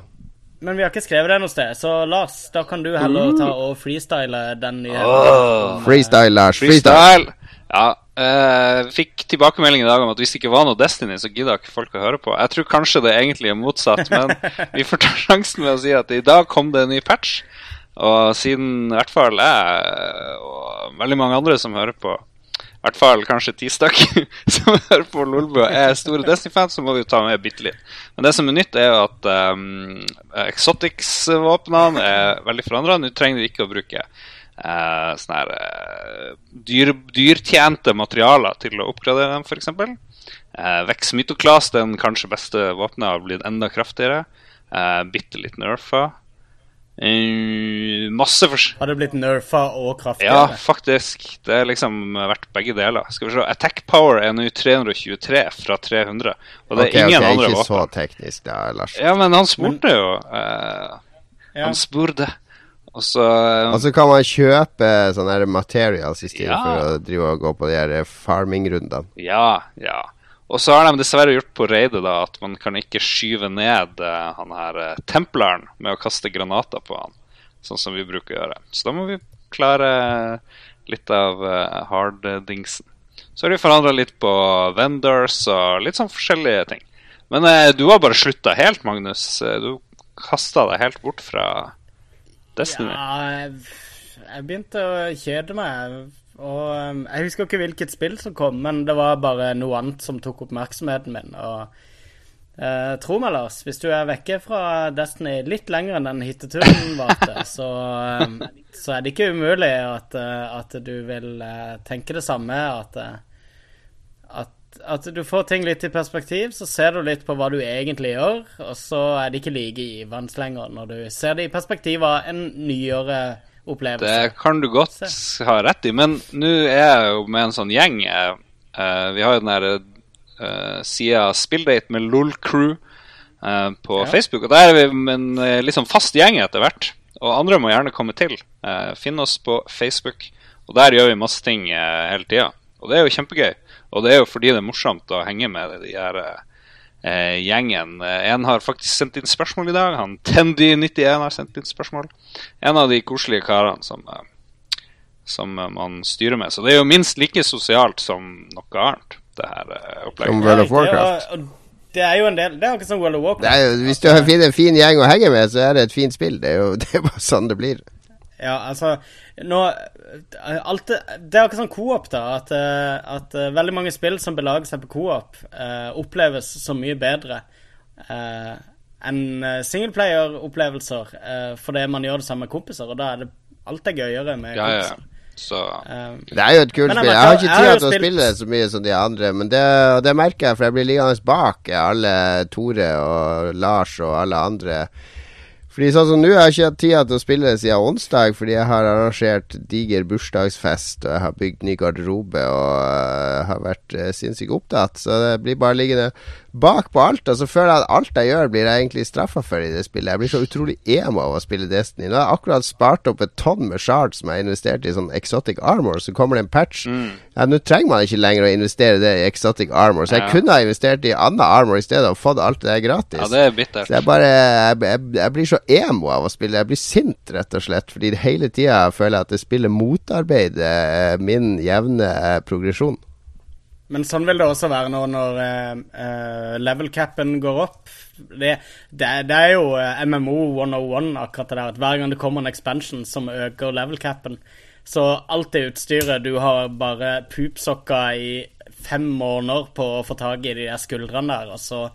Men vi har ikke skrevet det noe sted, så Lars, da kan du heller ta og freestyle den nye. Oh. Freestyle, Lars. Freestyle. Freestyle! Ja. Eh, fikk tilbakemelding i dag om at hvis det ikke var noe Destiny, så gidder ikke folk å høre på. Jeg tror kanskje det egentlig er motsatt, men vi får ta sjansen med å si at i dag kom det en ny patch. Og siden i hvert fall jeg og veldig mange andre som hører på, i hvert fall kanskje ti stykker som hører på Lolbua, er store Destiny-fans, så må vi jo ta med bitte litt. Men det som er nytt, er jo at um, Exotics-våpnene er veldig forandra. Nå trenger du ikke å bruke eh, sånne her eh, dyr, dyrtjente materialer til å oppgradere dem, f.eks. Eh, Vex Mytoklas, den kanskje beste våpenet, har blitt enda kraftigere. Eh, bitte litt nerfa. Eh, masse forskjell Har det blitt nerfa og kraftigere? Ja, faktisk. Det har liksom vært begge deler. Skal vi se. Attack power er nå 323 fra 300. Og det er okay, ok, okay, andre ikke så teknisk da, Lars. Ja, men han spurte jo. eh, Ja. Han spurte. Og så eh, Og kan man kjøpe sånne her materials i stedet Ja. for å drive og gå på de her farming-rundene. Ja, ja. Og så har de dessverre gjort på raidet da at man kan ikke skyve ned uh, han her uh, templeren med å kaste granater på han, sånn som vi bruker å gjøre. Så da må vi klare litt av uh, hard-dingsen. Så har de forandra litt på vendors og litt sånn forskjellige ting. Men eh, du har bare slutta helt, Magnus. Eh, Du kasta deg helt bort fra Destiny. Ja, jeg, begynte å kjede meg. Og um, Jeg husker ikke hvilket spill som kom, men det var bare noe annet som tok oppmerksomheten min. Og eh, tro meg, Lars, hvis du er vekke fra Destiny litt lenger enn den hitteturen varte, så, um, så er det ikke umulig at, eh, at du vil eh, tenke det samme. At, at, du får ting litt i perspektiv, så ser du litt på hva du egentlig gjør, og så er det ikke like givende lenger når du ser det i perspektiv av en nyere opplevelse. Det kan du godt ha rett i, men nå er jeg jo med en sånn gjeng. eh, eh, vi har jo den der uh, sida Spilldate med LOL Crew eh, på Ja. Facebook. Og der er vi med en eh, litt sånn fast gjeng etter hvert. Og andre må gjerne komme til. Uh, Finn oss på Facebook. Og der gjør vi masse ting eh, hele tida. Og det er jo kjempegøy. Og det er jo fordi det er morsomt å henge med de her eh, gjengen. Eh, En har faktisk sendt inn spørsmål i dag. Han Tendy91 har sendt inn spørsmål. En av de koselige karene som, eh, som man styrer med. Så det er jo minst like sosialt som noe annet, det her eh, Som. World of Warcraft. Det er jo en del Det er akkurat som World of Det Warcraft. er jo, hvis du finner en fin gjeng å henge med, så er det et fint spill. Det er jo det er bare sånn det blir. Ja, altså nå, alt det, er akkurat sånn coop, da. At, eh, at eh, veldig mange spill som belager seg på coop, eh, oppleves så mye bedre eh, enn eh, singleplayer-opplevelser. Eh, fordi man gjør det sammen med kompiser, og da er det alt er gøyere med Ja, ja. Så um, Det er jo et kult spill. Jeg har ikke tid til å spille det så mye som de andre, men det, det merker jeg, for jeg blir liggende bak alle Tore og Lars og alle andre. Fordi sånn som nå, Jeg ikke tida til å spille det siden onsdag, fordi jeg har arrangert diger bursdagsfest, og jeg har bygd ny garderobe og uh, har vært uh, sinnssykt opptatt. Så det blir bare liggende bak på alt, og så føler jeg at alt jeg gjør, blir jeg egentlig straffa for i det spillet. Jeg blir så utrolig emo av å spille Destiny. Nå har jeg akkurat spart opp et tonn med shards som jeg investerte i sånn exotic armor, så kommer det en patch. Ja, Nå trenger man ikke lenger å investere det i exotic armor, så jeg Ja. kunne ha investert i annen armor i stedet og fått alt det der gratis. Ja, det er bittert. Så jeg bare jeg, jeg, jeg blir så emo av å spille. Jeg blir sint, rett og slett. Fordi hele tida føler jeg at det spillet motarbeider eh, min jevne eh, progresjon. Men sånn vil det også være nå når uh, level capen går opp. Det, det, det er jo eh, MMO 101, akkurat det der. At hver gang det kommer en expansion som øker level capen, så alt det utstyret du har bare pupsokka i fem måneder på å få tak i de der skuldrene der, og så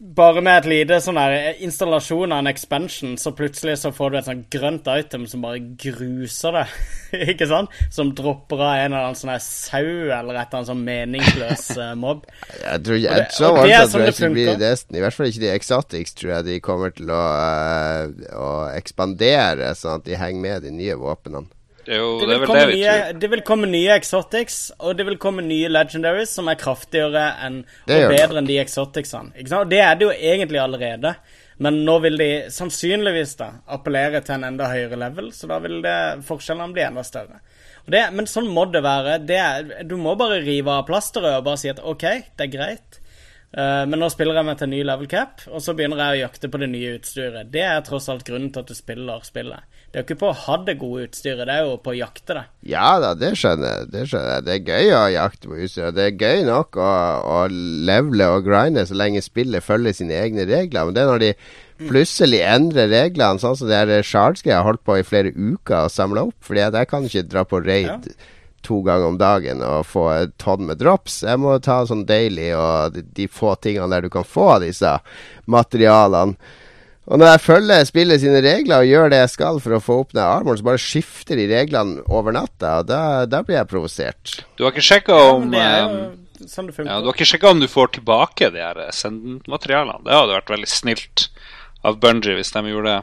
bare med et lite sånn der installasjon av en expansion, så plutselig så får du et sånn grønt item som bare gruser det. ikke sant? Som dropper av en eller annen sånn sau eller et eller annet sånn meningsløs eh, mobb. Jeg tror ikke, Og det- og det er sånn det funker. I hvert fall ikke de exotics, tror jeg de kommer til å, eh, å ekspandere, sånn at de henger med de nye våpnene. Det er jo Det vil, det nye, det vil komme nye exotics, og det vil komme nye legendaries som er kraftigere enn, og bedre enn de exoticsene. Ikke sant? Og det er det jo egentlig allerede. Men nå vil de sannsynligvis da appellere til en enda høyere level, så da vil det, forskjellene bli enda større. Og det, men sånn må det være. Det du må bare rive av plasteret og bare si at OK, det er greit. Uh, men nå spiller jeg meg til en ny level cap, og så begynner jeg å jakte på det nye utstyret. Det er tross alt grunnen til at du spiller spillet. Det er jo ikke på å ha det gode utstyret, det er jo på å jakte det. Ja da, det skjønner jeg. Det skjønner jeg. Det er gøy å jakte på utstyr. Det er gøy nok å, å levele og grinde så lenge spillet følger sine egne regler. Men det er når de plutselig endrer reglene, sånn som det her Charles-greia har holdt på i flere uker å samle opp. Fordi at jeg kan ikke dra på raid to ganger om dagen og få et tonn med drops. Jeg må ta sånn daily og de, de få tingene der du kan få disse materialene. Og når jeg følger spillet sine regler og gjør det jeg skal for å få opp den armoren, så bare skifter de reglene over natta, og da, da blir jeg provosert. Du har ikke sjekka om ja, er eh, jo sånn. Ja, Du har ikke sjekka om du får tilbake de her sendmaterialene? Det hadde vært veldig snilt av Bungie hvis de gjorde det.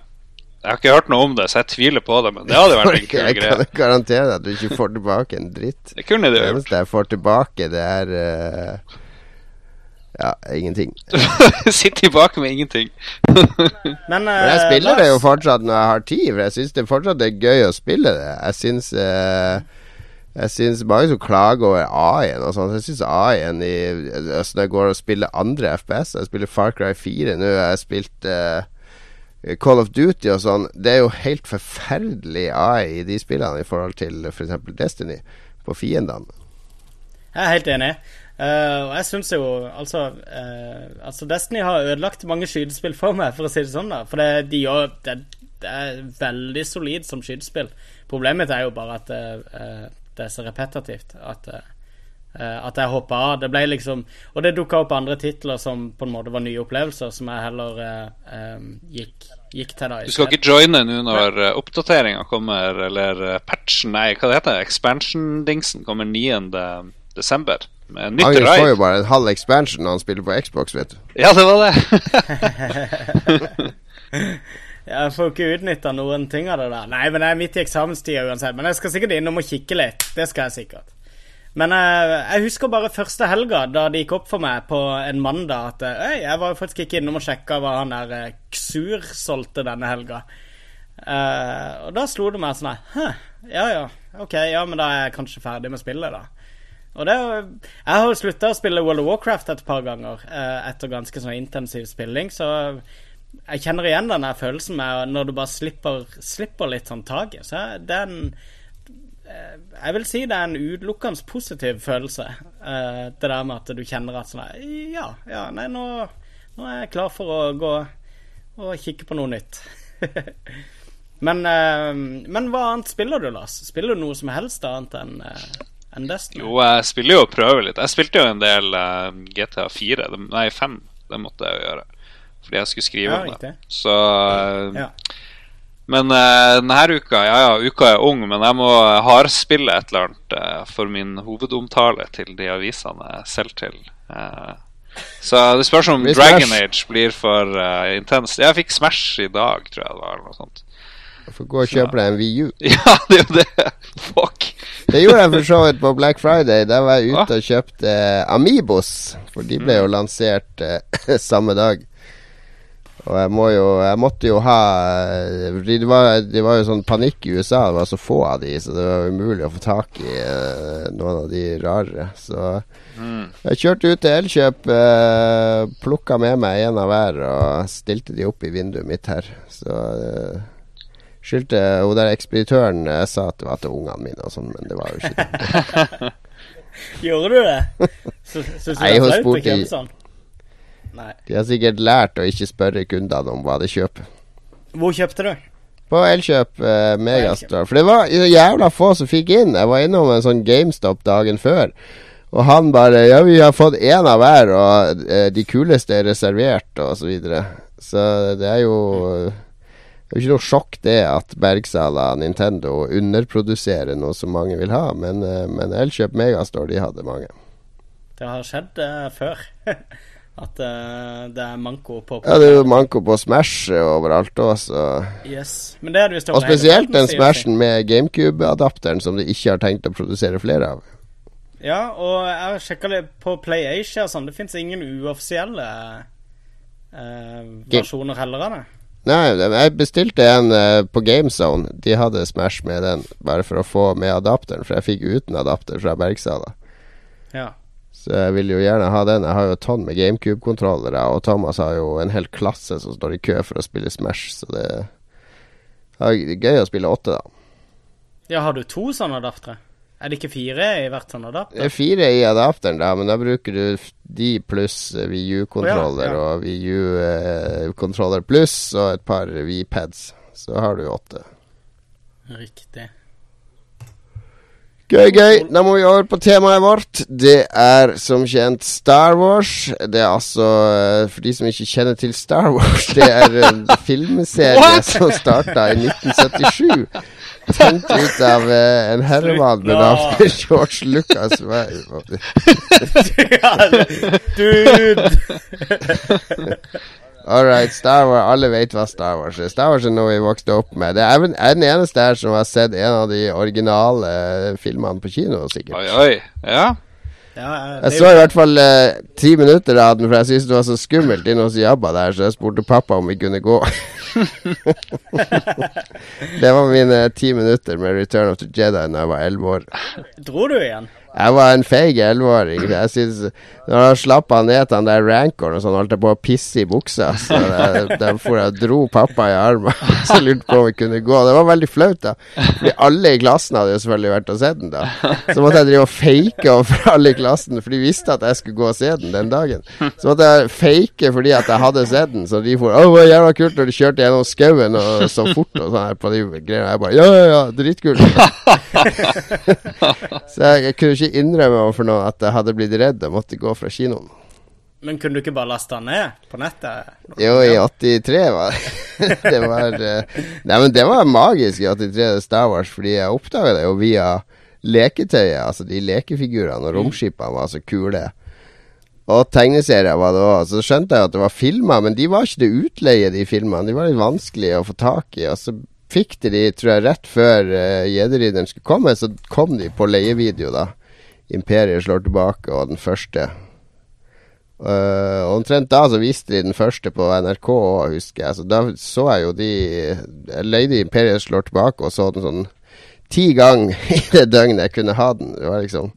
Jeg har ikke hørt noe om det, så jeg tviler på det, men det hadde vært en kul jeg kan greie. garantere deg at du ikke får tilbake en dritt. Det kunne Det gjort. eneste jeg får tilbake, det er eh, Ja, ingenting. Sitt tilbake med ingenting. Men, Men jeg eh, spiller det jo fortsatt når jeg har tid, for jeg syns det fortsatt er gøy å spille det. Jeg syns eh, Jeg syns mange som klager over AI-en og sånn. Jeg syns AI-en i altså Når jeg går og spiller andre FPS Jeg spiller Far Cry 4 nå, jeg har spilt eh, Call of Duty og sånn. Det er jo helt forferdelig AI i de spillene i forhold til f.eks. For Destiny på fiendene. Jeg er helt enig. Eh, og jeg syns jo altså, uh, altså Destiny har ødelagt mange skytespill for meg, for å si det sånn. da For det, de gjør, det, det er veldig solid som skytespill. Problemet er jo bare at uh, det er så repetitivt. At, at jeg hoppa av. Det ble liksom Og det dukka opp andre titler som på en måte var nye opplevelser, som jeg heller gikk, gikk til da. Du skal ikke joine nå når uh, oppdateringa kommer, eller uh, patchen Nei, hva det heter Expansion-dingsen kommer 9. nytt Agnes får jo bare en halv expansion når han spiller på Xbox, vet du. Ja, det var det. Jeg får ikke utnytta noen ting av det der. Nei, men jeg er midt i eksamenstida uansett. Men jeg skal sikkert innom og kikke litt. Det skal jeg sikkert. Men eh, jeg husker bare første helga, da det gikk opp for meg på en mandag at eh, Øy, jeg var jo faktisk ikke innom og sjekka hva han der eh, Xur solgte denne helga. Uh, og da slo det meg sånn her ja ja, ok, ja, men da er jeg kanskje ferdig med spillet, da. Og det, jeg har slutta å spille World of Warcraft et par ganger eh, etter ganske sånn intensiv spilling, så jeg kjenner igjen den følelsen med når du bare slipper, slipper litt sånn taket. Så jeg- det er en eh, Jeg vil si det er en utelukkende positiv følelse. eh, det der med at du kjenner at sånn Ja, ja, nei, nå, nå er jeg klar for å gå og kikke på noe nytt. men, eh, men hva annet spiller du, Lars? Spiller du noe som helst annet enn uh, enn Destiny? Jo, jeg spiller jo og prøver litt. Jeg spilte jo en del uh, GTA 4. Det, nei, 5. Det måtte jeg jo gjøre. Fordi jeg skulle skrive Ja, om det. riktig. Så uh, Ja. Men uh, denne uka Ja, ja, uka er ung, men jeg må hardspille et eller annet uh, for min hovedomtale til de avisene jeg selger til. Uh, så det spørs om Dragon Smash. Age blir for uh, intenst. Jeg fikk Smash i dag, tror jeg det var. Eller noe sånt. Får gå og kjøpe deg en VU. Ja, det er jo det. Det gjorde jeg for så vidt på Black Friday. Da var jeg ute og kjøpte eh, Amibos. For de ble jo lansert eh, samme dag. Og jeg må jo Jeg måtte jo ha eh, fordi det var, det var jo sånn panikk i USA. Det var så få av de, så det var umulig å få tak i uh, noen av de rarere. Så jeg kjørte ut til Elkjøp, uh, plukka med meg en av hver og stilte de opp i vinduet mitt her. Så eh, skyldte hun der ekspeditøren jeg sa at det var til ungene mine og sånn, men det var jo ikke det. Gjorde du det? Syns så Nei, det var flaut å kjøpe sånn? Nei. De har sikkert lært å ikke spørre kundene om hva de kjøper. Hvor kjøpte du? På Elkjøp eh, Megastore. For det var jævla få som fikk inn. Jeg var innom en sånn GameStop dagen før. Og han bare Ja, vi har fått én av hver, og eh, de kuleste er reservert, og så videre. Så det er jo Det er jo ikke noe sjokk det at Bergsala Nintendo underproduserer noe som mange vil ha, men, eh, men Elkjøp Megastore, de hadde mange. Det har skjedd uh, før. At uh, det er manko på Ja, det er jo manko på Smash overalt òg, så Yes. Men det er det Og spesielt den. Smashen med GameCube-adapteren som de ikke har tenkt å produsere flere av. Ja, og jeg sjekka litt på PlayAsia og sånn. Det fins ingen uoffisielle uh, versjoner heller av det. Nei, jeg bestilte en uh, på GameZone. De hadde Smash med den, bare for å få med adapteren. For jeg fikk uten adapter fra Bergsala. Ja. Så jeg vil jo gjerne ha den. Jeg har jo et tonn med GameCube-kontrollere, og Thomas har jo en hel klasse som står i kø for å spille Smash, så det er gøy å spille åtte, da. ja, har du to sånne adaptere? Er det ikke fire i hvert sånn adapter? Det er fire i adapteren, da, men da bruker du de pluss VU-kontroller oh, ja, ja. og VU-kontroller pluss og et par V-pads. Så har du åtte. Riktig. Gøy, gøy. Da må vi over på temaet vårt. Det er som kjent Star Wars. Det er altså, eh, for de som ikke kjenner til Star Wars, det er en filmserie som starta i 1977. Tenkt ut av uh, en herremann med navn George Lucas. Dude! All right, Star Wars. Alle vet hva Star Wars er. Star Wars er noe vi vokste opp med. Det er, er den eneste her som har sett en av de originale eh, filmene på kino, sikkert. Oi, oi. Ja. Ja, Jeg så i hvert fall eh, ti minutter av den, for jeg syntes det var så skummelt inne hos Jabba der, så jeg spurte pappa om vi kunne gå. det var mine ti minutter med Return of the Jedi da jeg var elleve år. Dro du igjen? Jeg var en feig elleveåring. Jeg synes, Når han slapp han ned Den der rancoren og sånn, holdt jeg på å pisse i buksa. Så der for jeg dro pappa i armen. Så lurte på om vi kunne gå. Det var veldig flaut, da. Fordi alle i klassen hadde jo selvfølgelig vært og sett den, da. Så måtte jeg drive og fake overfor alle i klassen, for de visste at jeg skulle gå og se den den dagen. Så måtte jeg fake fordi at jeg hadde sett den, så de for Å, det var jævla kult når de kjørte gjennom skauen og så fort og sånn her på de greiene. Jeg bare Ja, ja, ja, dritkult. Så jeg kunne ikke innrømme overfor noen at jeg hadde blitt redd og måtte gå fra kinoen. Men kunne du ikke bare laste den ned på nettet? Jo, i 83 var det var eh, Nei, men det var magisk i 83, Star Wars, fordi jeg oppdaga det jo via leketøyet. Altså de lekefigurene og romskipene var så kule. Og tegneserier var det òg. Så skjønte jeg at det var filmer, men de var ikke det utleie, de filmene. De var litt vanskelige å få tak i. Og så fikk de de, tror jeg, rett før uh, skulle komme, så kom de på leievideo, da. Imperiet slår tilbake, og den første. Uh, omtrent da så viste de den første på NRK òg, husker jeg. Så da så jeg jo de leide Imperiet slår tilbake og så den sånn ti ganger i det døgnet jeg kunne ha den. Det var liksom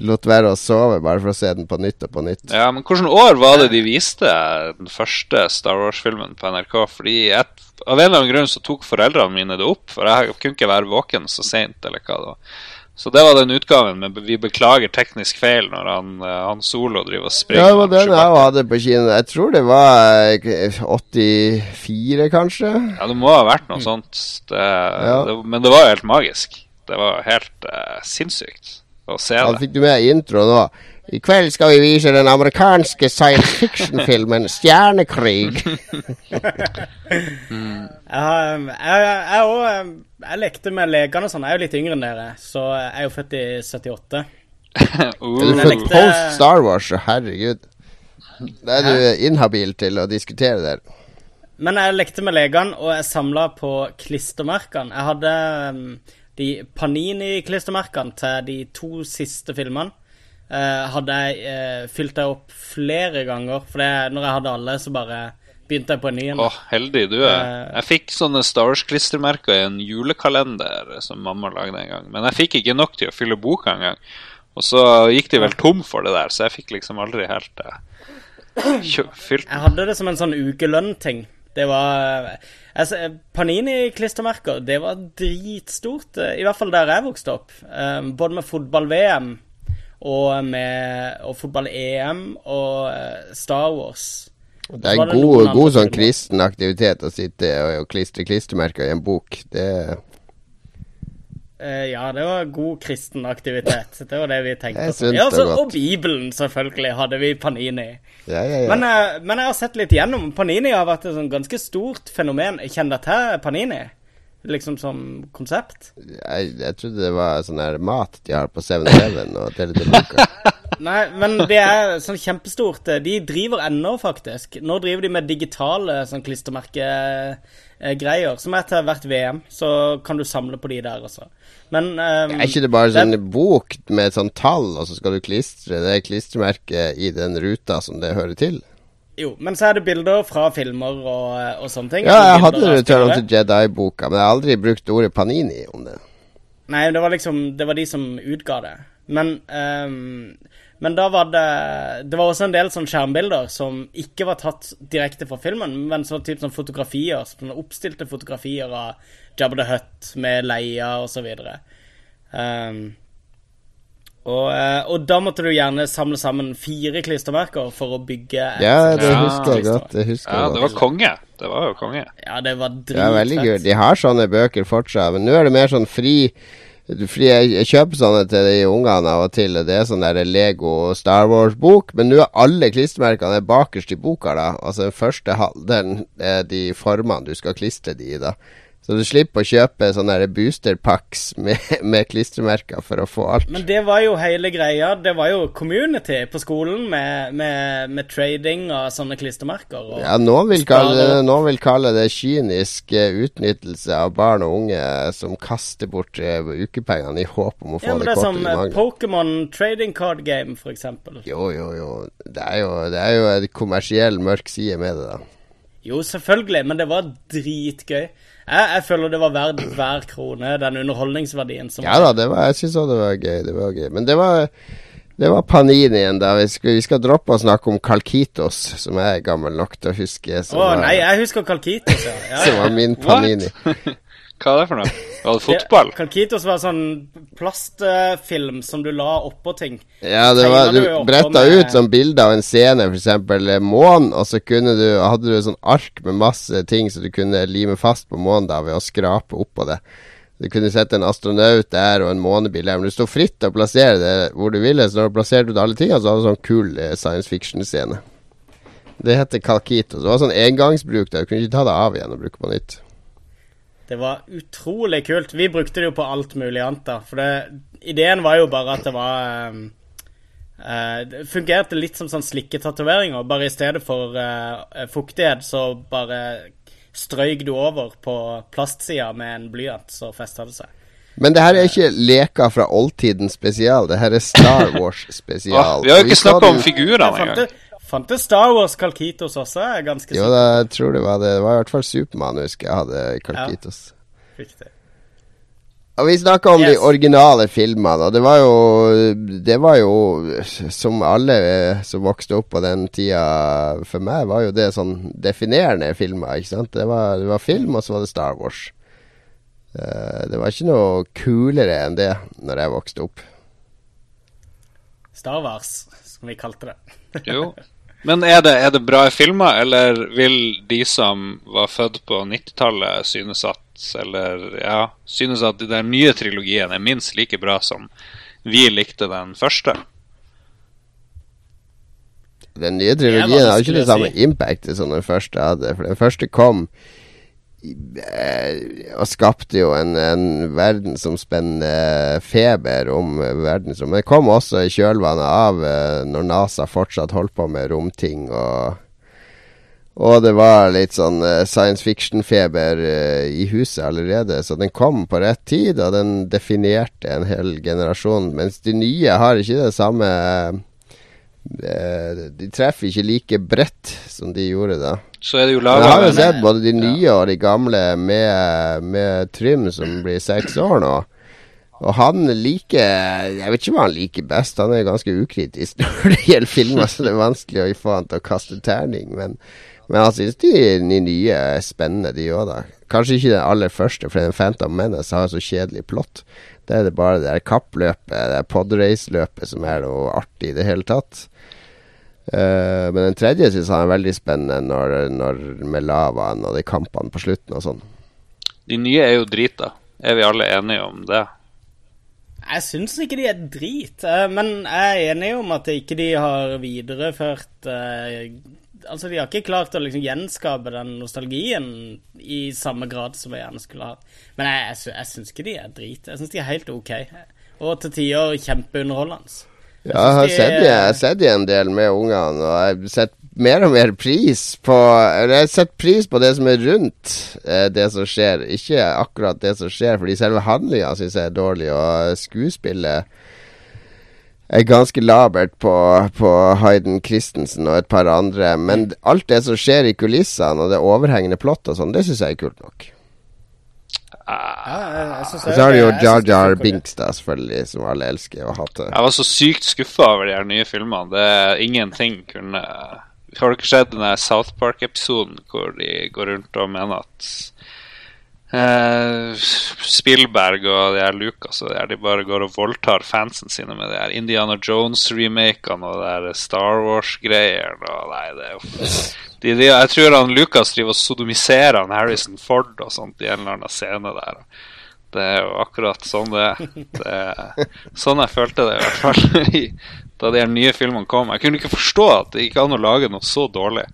Lot være å sove bare for å se den på nytt og på nytt. ja, men hvilket år var det de viste den første Star Wars-filmen på NRK? Fordi et, av en eller annen grunn så tok foreldrene mine det opp, for jeg kunne ikke være våken så seint, eller hva det var. Så det var den utgaven, men vi beklager teknisk feil når han, eh, han Solo driver og springer. Ja, det var den jeg hadde på kino. Jeg tror det var eh, 84, kanskje. Ja, det må ha vært noe sånt. Det, det, men det var jo helt magisk. Det var helt uh, sinnssykt å se Ja, det. fikk du med introen nå? I kveld skal vi vise den amerikanske science fiction-filmen 'Stjernekrig'. Jeg, har, um, jeg, jeg, også, um, jeg lekte med legene og sånn. Jeg er jo litt yngre enn dere, så jeg er jo født i 78. Er du er født post Star Wars? Herregud. Da er du inhabil til å diskutere der. men jeg lekte med legene, og jeg samla på klistremerkene. Jeg hadde um, de Panini-klistremerkene til de to siste filmene. Uh, hadde jeg uh, fylt det opp flere ganger, for det, når jeg hadde alle, så bare begynte jeg på en ny en. Å, heldig du er. Eh. Jeg fikk sånne Star Wars-klistremerker i en julekalender som mamma lagde en gang. Men jeg fikk ikke nok til å fylle boka engang. Og så gikk de vel tom for det der, så jeg fikk liksom aldri helt uh, fylt Jeg hadde det som en sånn ukelønn-ting. Det var altså, Panini-klistremerker, det var dritstort. eh, I hvert fall der jeg vokste opp. Eh, Både med fotball-VM og med og fotball-EM og eh, Star Wars. Det er en god, god sånn kristen aktivitet å sitte og, og klistre klistremerker i en bok. Det Eh, ja, det var god kristen aktivitet. Det var det vi tenkte. Jeg Ja, godt. og Bibelen, selvfølgelig, hadde vi Panini. Ja, ja, ja. Men, eh, men jeg har sett litt gjennom. Panini har vært et sånn ganske stort fenomen. Kjenner dere til Panini? Liksom som konsept? jeg, jeg trodde det var sånn her mat de har på 7-Eleven og Tele. Nei, men det er sånn kjempestort. De driver ennå, faktisk. Nå driver de med digitale sånn klistremerkegreier, som er til hvert VM. Så kan du samle på de der også. Men um, Er ikke det bare sånn bok med et sånt tall, og så skal du klistre det klistremerket i den ruta som det hører til? Jo, men så er det bilder fra filmer og, og sånne ting. Ja, jeg hadde Return of the Jedi-boka, men jeg har aldri brukt ordet Panini om det. Nei, det var liksom Det var de som utga det. Men um, Men da var det Det var også en del sånne skjermbilder som ikke var tatt direkte fra filmen, men så typ sånn fotografier. sånn oppstilte fotografier av Jabba the Hutt med Leia og så videre. Ehm, og, eh, og da måtte du gjerne samle sammen fire klistremerker for å bygge et Ja, det husker jeg godt. Det husker Ja, jeg det var konge. Det var jo konge. Ja, det var Det dritfett. De har sånne bøker fortsatt, men nå er det mer sånn fri fordi jeg, jeg kjøper sånne til de ungene av og til. og Det er sånn der Lego Star Wars-bok, men nå er alle klistremerkene er bakerst i boka. da Altså den første halvdelen er de formene du skal klistre de i. da Så du slipper å kjøpe sånne der booster med, med klistremerker for å få alt. Men det var jo hele greia. Det var jo community på skolen med, med, med trading av sånne klistremerker. Ja, noen vil, kalle det, noen vil kalle det kynisk eh, utnyttelse av barn og unge som kaster bort eh, ukepengene i håp om å få ja, det det er kortet som de eh, mangler. Pokémon trading card game, eksempel. Jo, jo, jo. Det er jo, det er jo en kommersiell mørk side med det, da. Jo, selvfølgelig, men det var dritgøy. Jeg, jeg føler det var verdt hver krone, den underholdningsverdien som Ja da, det var, jeg syns òg det var gøy. Det var gøy. Men det var, det var Paninien, da. Vi skal, vi skal droppe å snakke om Kalkitos, som jeg er gammel nok til å huske. Å oh, nei, jeg husker Kalkitos, ja. ja, som var min? Panini. Hva er det for noe? Var det fotball? Kalkitos var sånn plastfilm som du la oppå ting. Ja, det var, du du bretta med- ut sånn bilde av en scene, f.eks. månen, og så kunne du, hadde du sånn ark med masse ting som du kunne lime fast på månen da ved å skrape oppå det. Du kunne sette en astronaut der og en månebil der, men du sto fritt til å plassere det hvor du ville. Så når du plasserte ut alle tingene, så hadde du sånn kul eh, science fiction-scene. Det heter Kalkitos. Det var sånn engangsbruk der. Du kunne ikke ta det av igjen og bruke på nytt. Det var utrolig kult. Vi brukte det jo på alt mulig annet, da. For det, ideen var jo bare at det var um, uh, Det fungerte litt som sånn slikketatoveringer. Bare i stedet for uh, fuktighet, så bare strøyk du over på plastsida med en blyant, så festa det seg. Men det her er ikke leker fra oldtiden spesial. Det her er Star Wars spesial. spesial. vi har jo ikke snakka om fant engang. Det- Fant det Star Wars Kalkitos også, jeg er ganske Jo, det, jeg tror det var det. Det var i hvert fall Supermann, husker jeg hadde i Kalkitos. Riktig. Og vi snakka om de originale filmene, og det var jo Det var jo Som alle som vokste opp på den tida For meg var jo det sånn definerende filmer, ikke sant. Det var, det var film, og så var det Star Wars. Eh, det var ikke noe kulere enn det når jeg vokste opp. Star Wars, som vi kalte det. Jo. Men er det, er det bra filmer, eller vil de som var født på 90-tallet, synes at Eller ja, synes at den nye trilogien er minst like bra som vi likte den første? Den nye trilogien har ikke det samme si. impactet som den første hadde. For den første kom og skapte jo en, en verdensomspennende feber om verdensrommet. det kom også i kjølvannet av eh, når NASA fortsatt holdt på med romting og Og det var litt sånn eh, science fiction-feber eh, i huset allerede, så den kom på rett tid, og den definerte en hel generasjon. Mens de nye har ikke det samme eh, De treffer ikke like bredt som de gjorde da. Så er det jo laget jeg har jo sett både de nye og de gamle med, med Trym, som blir seks år nå. Og han liker Jeg vet ikke hva han liker best. Han er ganske ukritisk når det gjelder filmer, så det er vanskelig å få han til å kaste terning. Men, men han syns de, de nye er spennende, de òg, da. Kanskje ikke den aller første, for den Phantom Menace har så kjedelig plott. Det er det bare det der kappløpet, det podrace-løpet, som er noe artig i det hele tatt. Uh, men den tredje syns han er veldig spennende, når, når med lavaen og de kampene på slutten og sånn. De nye er jo drita. Er vi alle enige om det? Jeg syns ikke de er drit, eh, men jeg er enig om at ikke de har videreført eh, Altså, de har ikke klart å liksom gjenskape den nostalgien i samme grad som jeg gjerne skulle hatt. Men jeg, jeg, jeg syns ikke de er drit. Jeg syns de er helt OK. Og til tider kjempeunderholdende. Ja, jeg har de sett de, jeg har sett de en del med ungene, og jeg har sett mer og mer pris på jeg har sett pris på det som er rundt eh, det som skjer, ikke akkurat det som skjer, fordi selve handlinga syns jeg er dårlig, og skuespillet er ganske labert på, på Hayden Christensen og et par andre, men alt det som skjer i kulissene, og det overhengende plott og sånn, det syns jeg er kult nok. Ja, jeg, jeg synes Og så har du jo Jar det Jar. Binks, da, selvfølgelig, som alle elsker og hater. Jeg var så sykt skuffa over de her nye filmene. Det er Ingenting kunne Har dere sett den der South Park-episoden hvor de går rundt og mener at eh, Spielberg og de her Lucas og de, her, de bare går og voldtar fansen sine med de her Indiana Jones-remakene og de her Star Wars-greier. Nei, det er de, de, Jeg tror han Lucas driver og sodomiserer han Harrison Ford og sånt i en eller annen scene der. Det er jo akkurat sånn det er. Det sånn jeg følte det, i hvert fall. Da de nye filmene kom. Jeg kunne ikke forstå at det gikk an å lage noe så dårlig.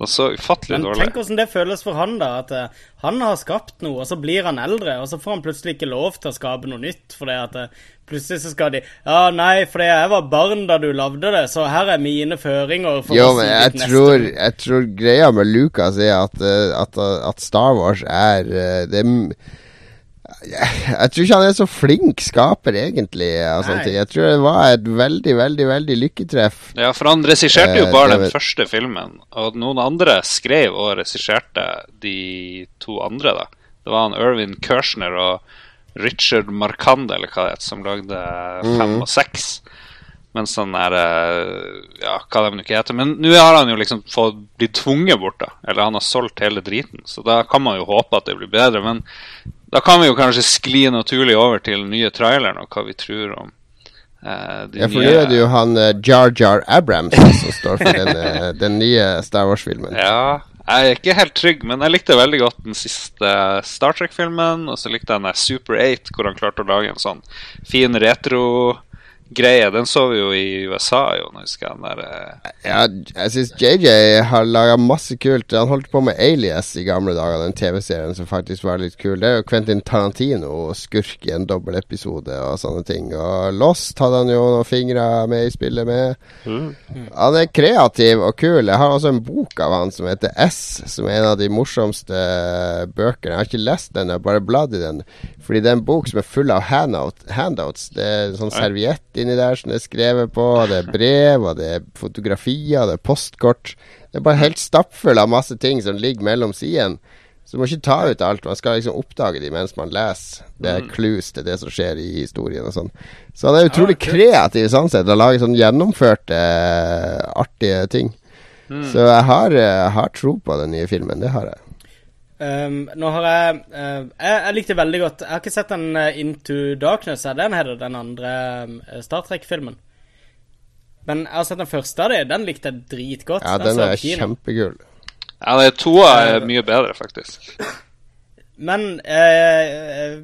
Noe så ufattelig Men dårlig. tenk hvordan det føles for han, da. At uh, han har skapt noe, og så blir han eldre, og så får han plutselig ikke lov til å skape noe nytt. Fordi at uh, plutselig så skal de Ja, nei, fordi jeg var barn da du lagde det, så her er mine føringer. For Jo, men jeg tror, jeg tror greia med Lucas er at, uh, at, at Star Wars er det, er jeg, jeg tror ikke han er så flink skaper, egentlig. Ting. Jeg tror det var et veldig, veldig veldig lykketreff. Ja, for han regisserte jo Eh, bare eh, den første filmen. Og noen andre skrev og regisserte de to andre, da. Det var han Irvin Kershner og Richard Markande, eller hva det heter, som lagde fem og seks. Mens han er eh, Ja, hva de nå ikke heter. Men nå har han jo liksom fått blitt tvunget bort, da. Eller han har solgt hele driten. Så da kan man jo håpe at det blir bedre. Men da kan vi jo kanskje skli naturlig over til den nye traileren og hva vi tror om uh, Ja, for nå er det jo han uh, Jar Jar Abrams som står for den, uh, den nye Star Wars-filmen. Ja, jeg er ikke helt trygg, men jeg likte veldig godt den siste Star Trek-filmen. Og så likte jeg den Super 8, hvor han klarte å lage en sånn fin retro-greie. Den så vi jo i USA, jo, husker jeg den der eh, Ja, jeg syns JJ har laga masse kult. Han holdt på med Alias i gamle dager, den TV-serien som faktisk var litt kul. Det er jo Quentin Tarantino, skurk i en dobbeltepisode og sånne ting. Og Lost hadde han jo noen fingre med i spillet med. Han er kreativ og kul. Jeg har også en bok av han som heter S, som er en av de morsomste bøkene. Jeg har ikke lest den, jeg har bare bladd i den. Fordi det er en bok som er full av handout, handouts. Det er sånn serviett inni der som det er skrevet på. Det er brev, og det er fotografier, det er postkort. Det er bare helt stappfull av masse ting som ligger mellom sidene. Så du må ikke ta ut alt. Man skal liksom oppdage de mens man leser. Det er clues til det som skjer i historien og sånn. Så han er utrolig kreativ sånn sett, til å lage sånn gjennomførte, eh, artige ting. Så jeg har, eh, har tro på den nye filmen. Det har jeg. Um, nå har jeg, uh, jeg Jeg likte veldig godt Jeg har ikke sett den eh, Into Darkness, er den heter den andre eh, Star Trek-filmen. Men jeg har sett den første av dem. Den likte jeg dritgodt. Ja, den den er kjempekul. Ja, det to er mye bedre, faktisk. Men eh,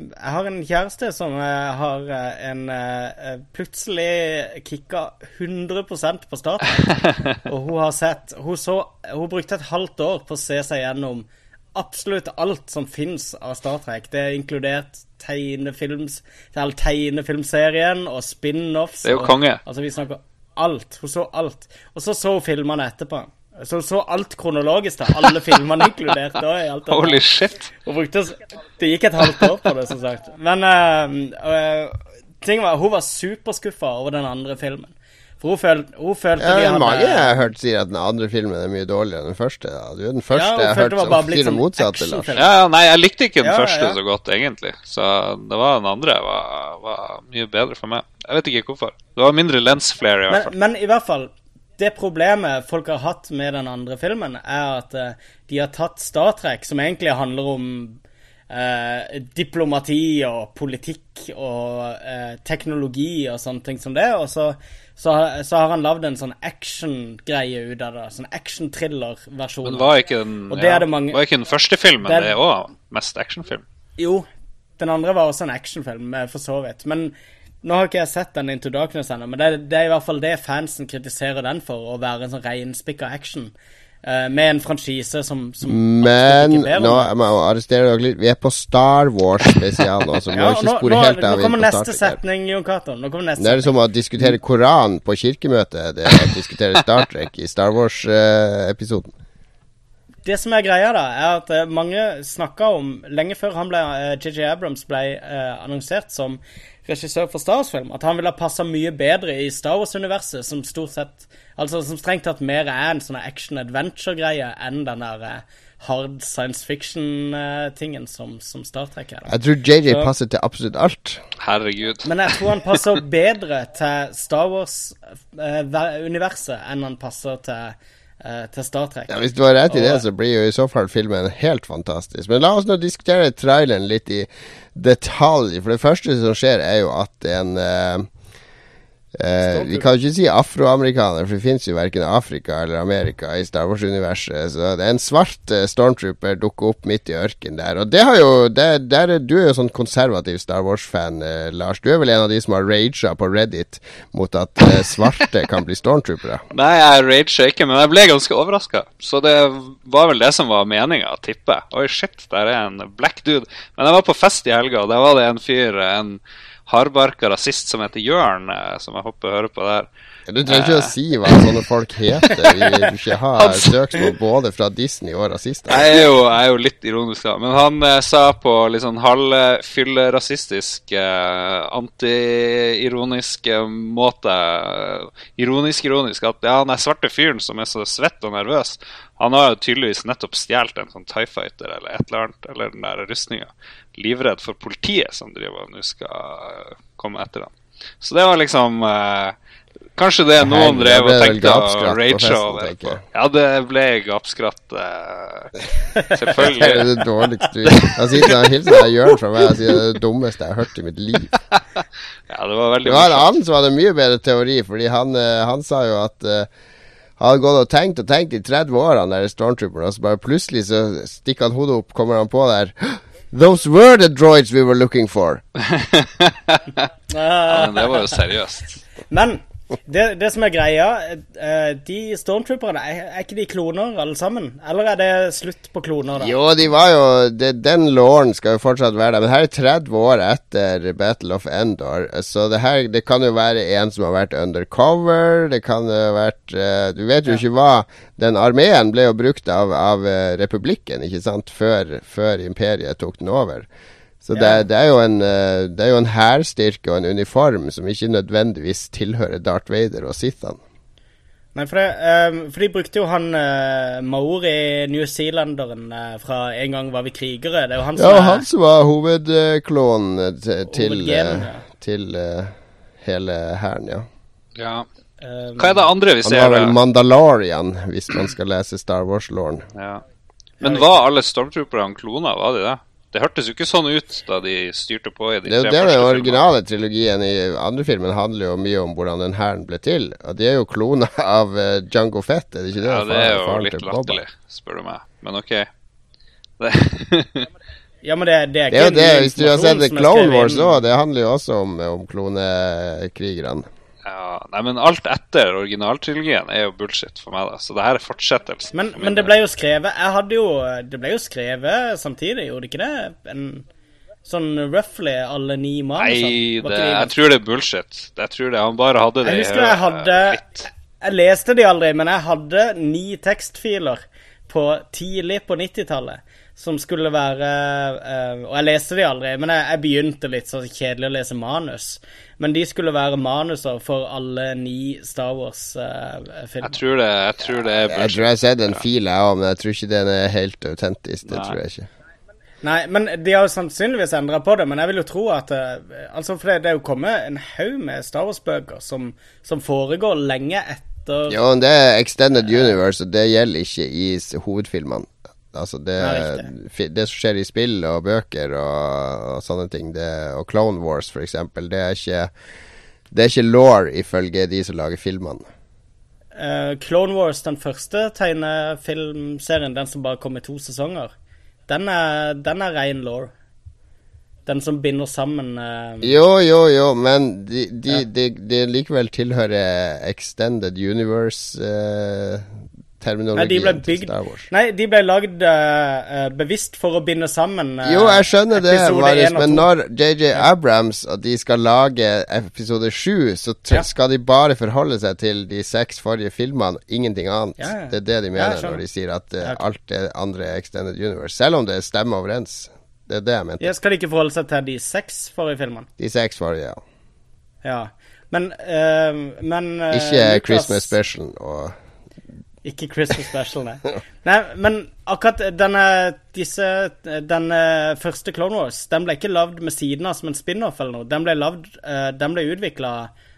jeg har en kjæreste som har en eh, plutselig kicka 100% på Star Trek. og hun har sett Hun, så, hun brukte et halvt år på å se seg gjennom absolutt alt som fins av Star Trek. Det er inkludert tegnefilms, tegnefilmserien og spin-offs. Det er jo og- konge. Altså, vi snakker alt. Hun så alt. Og så så hun filmene etterpå. Så så alt kronologisk, da. Alle filmene inkludert. Da. Holy shit. Brukte, det gikk et halvt år på det, som sagt. Men uh, ting var, hun var superskuffa over den andre filmen. Hun, føl, hun følte Ja, hadde mange jeg har hørt sier at den andre filmen er mye dårligere enn den første. Da. Du er den første Ja, jeg har hørt som sier det sånn motsatte, Lars. Ja, ja, nei, jeg likte ikke den Ja, første ja. så godt, egentlig. Så det var den andre var, var mye bedre for meg. Jeg vet ikke hvorfor. Det var mindre lens flare, i hvert Men, fall. men i hvert fall, det problemet folk har hatt med den andre filmen, er at uh, de har tatt Star Trek, som egentlig handler om eh, diplomati og politikk og eh, teknologi og sånne ting som det, og så, så, så har han lagd en sånn action-greie ut av det. Sånn action-thriller-versjon. Men var ikke den, det ja, det mange- var ikke den første filmen Det òg mest actionfilm? Jo, den andre var også en actionfilm, eh, for så vidt. Men nå har ikke jeg sett den Into Darkness ennå, men det, det er i hvert fall det fansen kritiserer den for, å være en sånn reinspikka action. Eh, med en franchise som, som Men nå må jeg arrestere dere litt. Vi er på Star Wars spesial nå, så vi må ikke nå, spore nå, helt nå av inn kommer neste setning, Jon Cato. Nå Det er som å diskutere Koran på kirkemøtet. Det er å diskutere Star Trek i Star Wars-episoden. Det som er greia, da, er at eh, mange snakka om Lenge før han ble eh, JJ Abrams ble eh, annonsert som regissør for Star Wars-film, at han ville ha passa mye bedre i Star Wars-universet, som stort sett Altså som strengt tatt mer er en sånn action-adventure-greie enn den der eh, hard science fiction-tingen som, som Star Trek er. da. Jeg tror JJ Så- passer til absolutt alt. Herregud. Men jeg tror han passer bedre til Star Wars-universet enn han passer til, eh, til Star Trek. Ja, hvis du har rett i det, så blir jo i så fall filmen helt fantastisk. Men la oss nå diskutere traileren litt i detalj. For det første som skjer, er jo at en eh, Vi kan jo ikke si afroamerikaner, for det fins jo verken Afrika eller Amerika i Star Wars-universet. Så det er en svart eh, stormtrooper dukker opp midt i ørkenen der. Og det har jo det, der, er- Du er jo sånn konservativ Star Wars-fan, eh, Lars. Du er vel en av de som har raga på Reddit mot at eh, svarte kan bli stormtroopere? Nei, jeg rager ikke, men jeg ble ganske overraska. Så det var vel det som var meninga, tipper jeg. Oi, shit, der er en black dude. Men jeg var på fest i helga, og der var det en fyr, en hardbarka rasist som heter Jørn, eh, som jeg håper hører på der. Du trenger ikke å si hva sånne folk heter. Vi vil ikke ha søksmål både fra Disney og rasister. Jeg er jo, jeg er jo litt ironisk, da. Men han eh, sa på litt sånn halvfyllerasistisk, eh, anti-ironisk eh, måte Ironisk-ironisk at ja, han er svarte fyren som er så svett og nervøs. Han har jo tydeligvis nettopp stjålet en sånn Tie Fighter eller et eller annet, eller den der rustninga. Livredd for politiet som driver og nå skal eh, komme etter ham. Så det var liksom eh, Kanskje det noen drev og tenkte å rage over. jeg. Ja, det ble gapskratt. eh, Det er det dårligste Han sitter og hilser deg Jørn fra meg og sier det er det dummeste jeg har hørt i mitt liv. Ja, det var veldig Det var en annen som hadde mye bedre teori, fordi han, eh, han sa jo at eh, han hadde gått og tenkt og tenkt i 30 år, han der stormtrooperen, og så bare plutselig så stikker han hodet opp, kommer han på der Those were the droids we were looking for. Ja, men det var jo seriøst. Men det, det som er greia, eh, de stormtrooperne, er, er ikke de kloner alle sammen? Eller er det slutt på kloner, da? Jo, de var jo det, Den låren skal jo fortsatt være der, men her er 30 år etter Battle of Endor. Så det her Det kan jo være en som har vært undercover, det kan jo ha vært eh, Du vet jo ikke hva Den armeen ble jo brukt av, av eh, republikken, ikke sant, før, før imperiet tok den over. Så det, Ja. det er jo en eh, Det er jo en hærstyrke og en uniform som ikke nødvendigvis tilhører Darth Vader og Sithan. Nei, for, det, eh, for de brukte jo han uh, Maori, newzealenderen, Zealanderen, fra En gang var vi krigere. Det er jo han som Ja, han som var hovedklonen til, til, eh, ja. til eh, hele hæren, ja. Ja. eh, Hva er det andre vi Han ser? var vel da? Mandalorian, hvis man skal lese Star Wars-låren. Ja. Men var alle stormtrooperne kloner? Var de det? Det hørtes jo ikke sånn ut da de styrte på i de Det tre det første den originale originale trilogien i andre filmen handler jo mye om hvordan den hæren ble til. Og de er jo klona av uh, Django Fett, er det ikke det? Ja, det er jo Faren litt latterlig, spør du meg. Men ok. Det ja, men det, det er Det er jo ikke det, ny hvis du har sett The Clone Wars òg, det handler jo også om, om klonekrigerne. Ja, Nei, men alt etter originaltrilogien er jo bullshit for meg, da. Så det her er fortsettelsen. Men, men det ble jo skrevet Jeg hadde jo Det ble jo skrevet samtidig, gjorde det ikke det? En, sånn roughly alle ni manus? Nei, sånn. Det, jeg tror det er bullshit. Jeg tror det, Han bare hadde det Jeg husker jeg hadde litt. jeg leste de aldri, men jeg hadde ni tekstfiler på tidlig på 90-tallet som skulle være eh, Og jeg leste de aldri, men jeg, jeg begynte litt så kjedelig å lese manus. Men de skulle være manuser for alle ni Star Wars-filmer. Jeg tror det, jeg tror det er Jeg tror jeg har sett en fil, jeg òg, men jeg tror ikke den er helt autentisk. Det Nei. tror jeg ikke. Nei, men de har jo sannsynligvis endra på det, men jeg vil jo tro at eh, Altså, for det, det er jo kommet en haug med Star Wars-bøker som, som foregår lenge etter Jo, men det er Extended Universe, og det gjelder ikke i hovedfilmene. Altså det, det, det som skjer i spill og bøker og, og sånne ting, det, og Clone Wars eksempel, det er ikke Det er ikke law ifølge de som lager filmene. Uh, Clone Wars, den første tegnefilmserien, den som bare kom i to sesonger, den er, den er ren law. Den som binder sammen uh, Jo, jo, jo, men de, de, de, de likevel tilhører Extended Nei, Universe-terminologien de ble til Star Wars. Nei, de ble lagd eh, bevisst for å binde sammen uh, Jo, jeg skjønner det, Marius, men når JJ Abrams og de skal lage episode sju, så tr Ja. skal de bare forholde seg til de seks forrige filmene, ingenting annet. Ja, ja. Det er det de mener når de sier at uh, alt det andre er Extended Universe. Selv om det stemmer overens. Det er det jeg mente. Ja, skal de ikke forholde seg til de seks forrige filmene? De seks forrige, ja. Ja. Men, eh, men eh, Ikke Lucas- Christmas Special og Ikke Christmas Special, nei. nei. Men akkurat denne, disse, denne første Clone Wars, den ble ikke lagd med siden av som en spin-off eller noe. Den ble, lavd, eh, den ble utvikla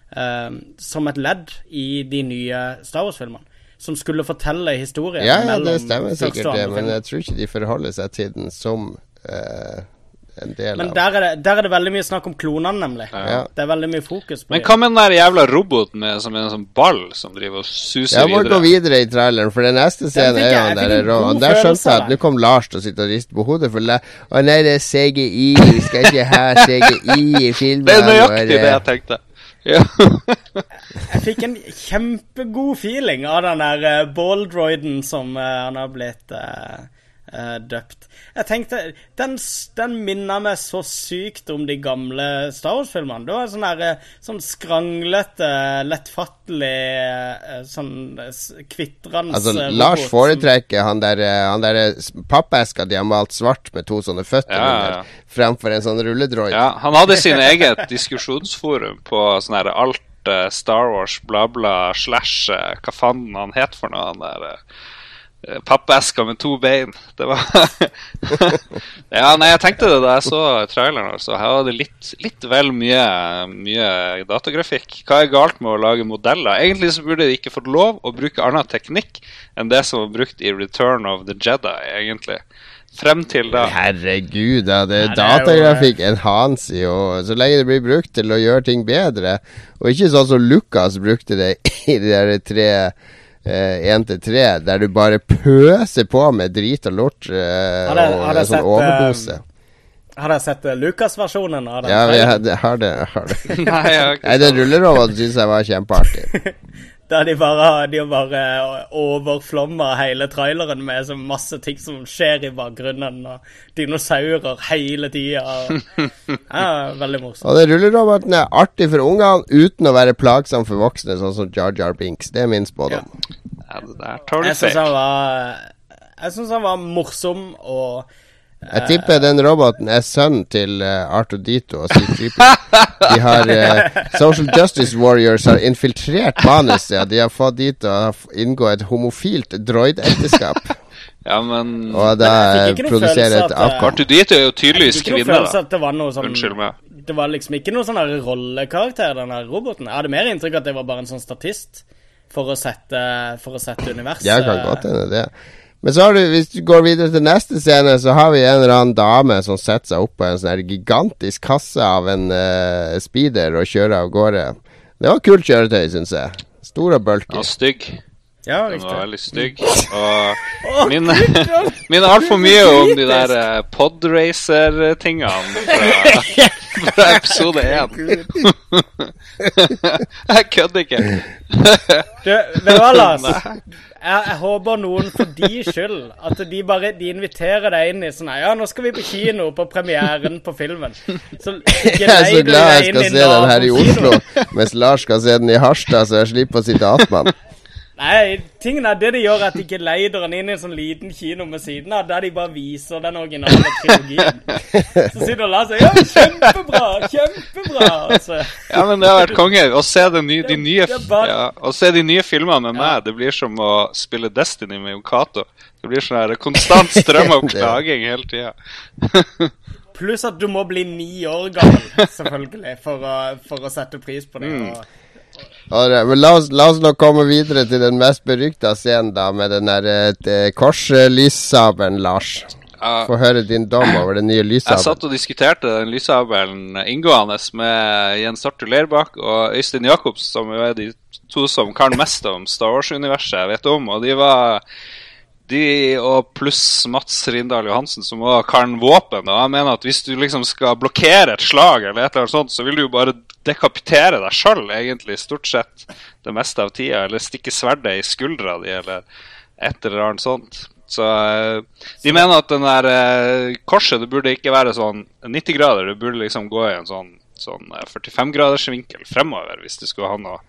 som et ledd i de nye Star Wars-filmene. Som skulle fortelle historien Ja, ja, det stemmer sikkert det, men jeg tror ikke de forholder seg til den som eh, en del Men av der er, det, der er det veldig mye snakk om klonene, nemlig. Ja. Det er veldig mye fokus på Men hva med den der jævla roboten med, som er en sånn ball som driver og suser Jeg må gå videre? videre i traileren, for den neste scenen er jo han der en Og der skjønte jeg at nå kom Lars til å sitte og riste på hodet, for le- Å nei, det er CGI, vi skal ikke ha CGI i filmen. Det er nøyaktig det jeg tenkte. Ja. Jeg fikk en kjempegod feeling av den der uh, balldroiden som uh, han har blitt eh, eh, døpt. Jeg tenkte Den, den minner meg så sykt om de gamle Star Wars-filmene. Det var sånn der eh, sånn skranglete, lettfattelig, eh, sånn eh, kvitrende Altså, Lars foretrekker han der, han der pappeska de har malt svart med to sånne føtter Ja, ja, under, fremfor en sånn rulledroid. ja, han hadde sin eget diskusjonsforum på sånn her alt Star Wars bla bla slash Hva faen han het for noe, han der eh, Pappeska med to bein. Det var Ja, nei, jeg tenkte det da jeg så traileren. Altså. Her var det litt, litt vel mye, mye datagrafikk. Hva er galt med å lage modeller? Egentlig så burde de ikke fått lov å bruke annen teknikk enn det som var brukt i Return of the Jedi, egentlig. Frem til da. Herregud, da. Det er jo, datagrafikk enhancer jo Så lenge det blir brukt til å gjøre ting bedre, og ikke sånn som Lucas brukte det i de der tre én til tre, der du bare pøser på med drit og lort eh, Har dere- og har dere sånn sett, eh, overdose. Har dere sett eh, Lucas-versjonen av den? Ja, jeg har, det- har det. Har det. Nei, jeg har ikke Nei, den rulleroboten syns jeg var kjempeartig. Der de bare, de bare overflommer hele traileren med så masse ting som skjer i bakgrunnen, og dinosaurer hele tida. Ja, veldig morsomt. Og den rulleroboten er artig for ungene uten å være plagsom for voksne, sånn som Jar Jar Binks. Det er min spådom. Ja, det tar Jeg syns han var Jeg synes han var morsom og Jeg tipper den roboten er sønnen til uh, Arthur Dito og C-3PO. De har uh, Social Justice Warriors har infiltrert manuset, og de har fått dit å inngå et homofilt droidekteskap. Ja, men Og da jeg produsere et eh, avkort. Artudito er jo tydeligvis kvinne, da. det var noe sånn Unnskyld meg. Det var liksom ikke noen sånn rollekarakter, den her roboten. Jeg hadde mer inntrykk av at det var bare en sånn statist for å sette, for å sette universet Ja, kan godt hende det. Men så har du, hvis du går videre til neste scene, så har vi en eller annen dame som setter seg opp på en sånn gigantisk kasse av en uh, speeder og kjører av gårde. Det var kult kjøretøy, syns jeg. Stor og bulky. Ja, stygg. Ja, Den var veldig stygg. Og min, minner altfor mye om de der eh, podracer-tingene fra, fra episode én. Jeg kødder ikke. Du, hva, Lars? Jeg, jeg håper noen for de skyld at de bare de inviterer deg inn i sånn Ja, nå skal vi på kino på premieren på filmen. Så Jeg er så glad jeg skal se den her i Oslo, mens Lars skal se den i Harstad, så jeg slipper å sitte attmed. Nei, tingen er det de gjør, at de ikke leider den inn i en sånn liten kino med siden av, der de bare viser den originale trilogien. Så sitter du og lar seg Ja, kjempebra! Kjempebra! Altså, Ja, men det har vært konge. Å se de nye, de nye, bare- ja, å se de nye filmene med meg, det blir som å spille Destiny med Yokato. Det blir sånn her konstant strøm av klaging hele tida. pluss at du må bli ni år gammel, selvfølgelig, for å, for å sette pris på det. Mm. Og, la oss, la oss nå komme videre til den mest berykta scenen, da, med den der korslyssabelen, korslysabelen, Lars. Ja, Få høre din dom over den nye jeg satt og diskuterte den lysabelen inngående med Jens Arthur Leirbakk og Øystein Jacobs, som jo er de to som kan mest om Star Wars-universet jeg vet om. Og de var De og pluss Mats Rindal Johansen, som også kan våpen. Og jeg mener at hvis du liksom skal blokkere et slag, eller et eller annet sånt, så vil du jo bare dekapitere deg sjøl, egentlig, stort sett det meste av tida. Eller stikke sverdet i skuldra di, eller et eller annet sånt. Så eh, de mener at den der eh, korset det burde ikke være sånn 90 grader, det burde liksom gå i en sånn, sånn 45 graders vinkel fremover hvis du skulle ha noe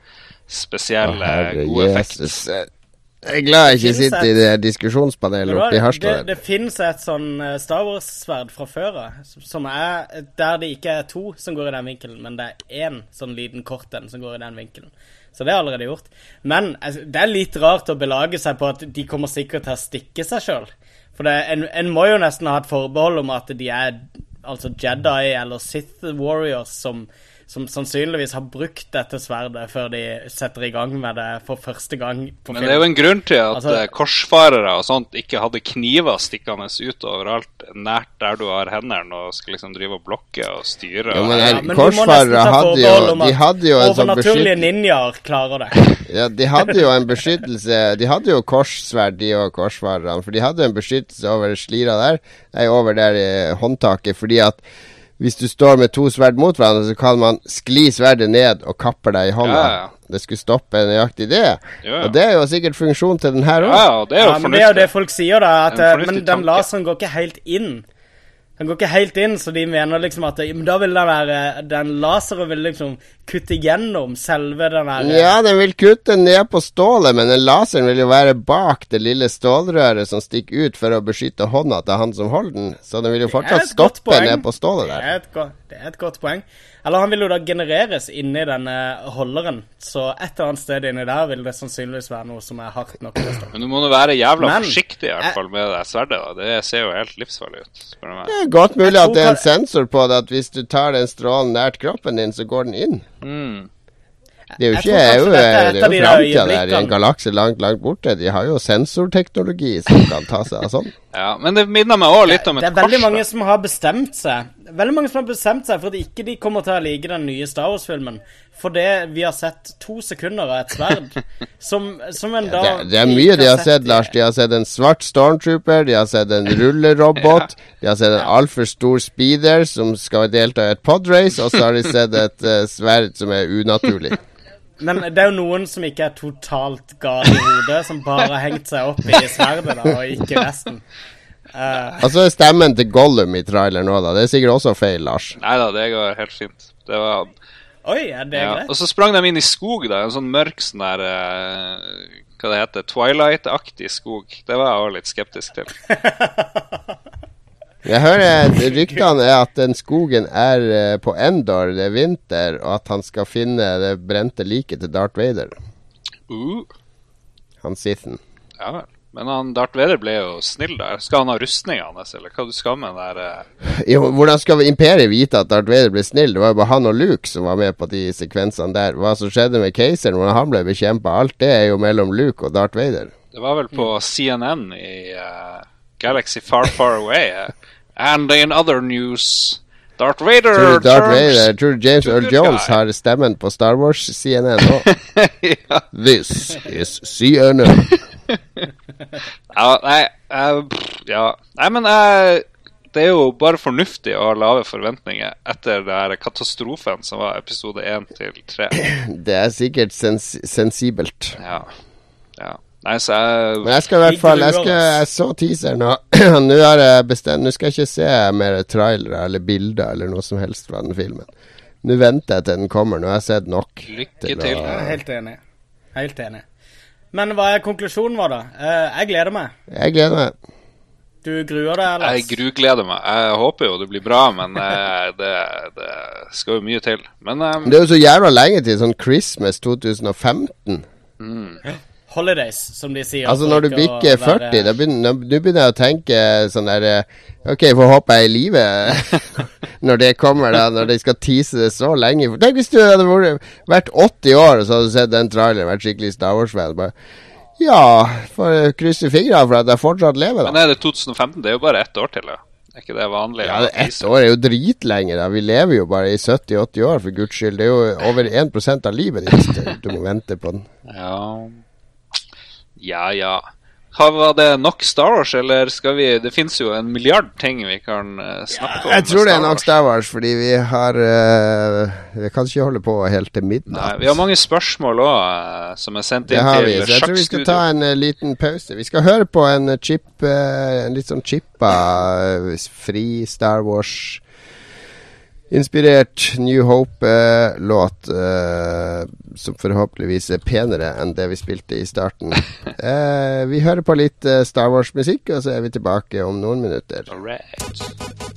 spesielle Herre gode effekt. Jeg er glad jeg ikke sitter et, i det diskusjonspanelet oppe i Harstad. det, det finnes et sånn eh, Star Wars-sverd fra før som er der det ikke er to som går i den vinkelen, men det er én sånn liten kort en som går i den vinkelen. Så det er allerede gjort. Men altså, det er litt rart å belage seg på at de kommer sikkert til å stikke seg sjøl. For det, en, en må jo nesten ha et forbehold om at de er altså Jedi eller Sith Warriors som, som sannsynligvis har brukt dette sverdet før de setter i gang med det for første gang på Men det er jo en grunn til at Altså- eh, korsfarere og sånt ikke hadde kniver stikkende ut overalt nært der du har hendene og skal liksom drive og blokke og styre. Ja, men Ja, men korsfarere hadde jo- de hadde jo en sånn Overnaturlige beskytt- ninjaer klarer det. Ja, de hadde jo en beskyttelse De hadde jo korssverd, de og korsfarerne. For de hadde en beskyttelse over slira der, nei, over der i håndtaket, fordi at hvis du står med to sverd mot hverandre, så kan man skli sverdet ned og kappe deg i hånda. Ja, ja. Det skulle stoppe nøyaktig det. Ja. Og det er jo sikkert funksjon til den her òg. Ja, det er jo Ja, men det er jo det folk sier, da. At, eh, men den tanke. laseren går ikke helt inn. Den går ikke helt inn, så de mener liksom at men da vil den der, Den laseren vil liksom kutte gjennom selve den der Ja, den vil kutte ned på stålet, men den laseren vil jo være bak det lille stålrøret som stikker ut for å beskytte hånda til han som holder den. Så den vil jo fortsatt stoppe ned på stålet der. Det er, et go det er et godt poeng. Eller han vil jo da genereres inni denne holderen, så et eller annet sted inni der vil det sannsynligvis være noe som er hardt nok. Men du må nå være jævla Men- forsiktig i hvert fall med det sverdet. da. Det ser jo helt livsfarlig ut, spør du meg. Det er godt mulig at det er en sensor på det, at hvis du tar den strålen nært kroppen din, så går den inn. Mm. Det er jo ikke er jo, det er jo de der framtida der, i en galakse langt, langt borte. De har jo sensorteknologi som kan ta seg av sånn. Ja, Men det minner meg òg litt om et kors. Det er veldig kors. mange da. som har bestemt seg Veldig mange som har bestemt seg for at ikke de kommer til å like den nye Star Wars-filmen. Fordi vi har sett to sekunder av et sverd som, som en da Det, det er mye de har sett, Lars. De har sett en svart stormtrooper, de har sett en rullerobot, de har sett en altfor stor speeder som skal delta i et podrace, og så har de sett et uh, sverd som er unaturlig. Men det er jo noen som ikke er totalt gale i hodet, som bare har hengt seg opp i sverdet da, og ikke resten. Uh. Altså stemmen til Gollum i traileren nå, da. Det er sikkert også feil, Lars. Nei da, det går helt fint. Det var oi, er det ja. greit? Og så sprang de inn i skog, da. En sånn mørk sånn der uh, Hva det heter? Twilight-aktig skog. Det var jeg òg litt skeptisk til. Jeg hører ryktene er at den skogen er eh, på Endor, det er vinter, og at han skal finne det brente liket til Darth Vader. Uh, Han Sithen. ja vel. Men han Darth Vader ble jo snill der. Skal han ha rustninga hans, eller hva du skal med den der eh, Jo, hvordan skal Imperiet vite at Darth Vader ble snill? Det var jo bare han og Luke som var med på de sekvensene der. Hva som skjedde med keiseren, hvordan han ble bekjempa, alt det er jo mellom Luke og Darth Vader. Det var vel på CNN i eh, Galaxy Far Far Away. eh. And in other news Darth Vader Tror du Darth turns- Vader, tror du James Earl Jones guy. har stemmen på Star Wars CNN nå? ja. This is CNN. ja, nei uh, Ja. Nei, men uh, det er jo bare fornuftig å ha lave forventninger etter det her katastrofen som var episode 1 til 3. Det er sikkert sens sensibelt. Ja. Så jeg Men jeg skal i hvert fall Jeg, skal, jeg så teaseren, og nå har jeg bestemt Nå skal jeg ikke se mer trailere eller bilder eller noe som helst fra den filmen. Nå venter jeg til den kommer. Nå har jeg sett nok. Lykke til å- Jeg er helt enig. Helt enig. Men hva er konklusjonen vår, da? Eh, jeg gleder meg. Jeg gleder meg. Du gruer deg, Jeg Alex? grugleder meg. Jeg håper jo det blir bra, men eh, det, det skal jo mye til. Men um... Det er jo så jævla lenge til sånn Christmas 2015. Holidays, som de sier. Altså Når du bikker 40, være- 40, da begynner, nå- nå begynner jeg å tenke sånn der eh, OK, får håpe jeg er i live når det kommer, da. Når de skal tease det så lenge. Tenk hvis du hadde vært, vært 80 år og så hadde du sett den traileren, vært skikkelig Star Wars-fan. Ja, får krysse fingrene for at jeg fortsatt lever, da. men er det 2015? Det er jo bare ett år til, ja. Er ikke det vanlig? Ja, Ett år er jo dritlenge. da Vi lever jo bare i 70-80 år, for guds skyld. Det er jo over 1% av livet ditt du må vente på den. Ja, ja. ja. Har, var det nok Star Wars, eller skal vi Det fins jo en milliard ting vi kan eh, snakke om. Jeg tror det er nok Star Wars, fordi vi har uh, Vi kan ikke holde på helt til Nei, vi har mange spørsmål òg som er sendt inn har vi, til så jeg tror vi skal ta en uh, liten pause. Vi skal høre på en eh, chip uh, En litt sånn chippa, eh, fri Star Wars Inspirert New Hope-låt eh, som forhåpentligvis er penere enn det vi spilte i starten. Eh, vi hører på litt eh, Star Wars-musikk, og så er vi tilbake om noen minutter. Alright.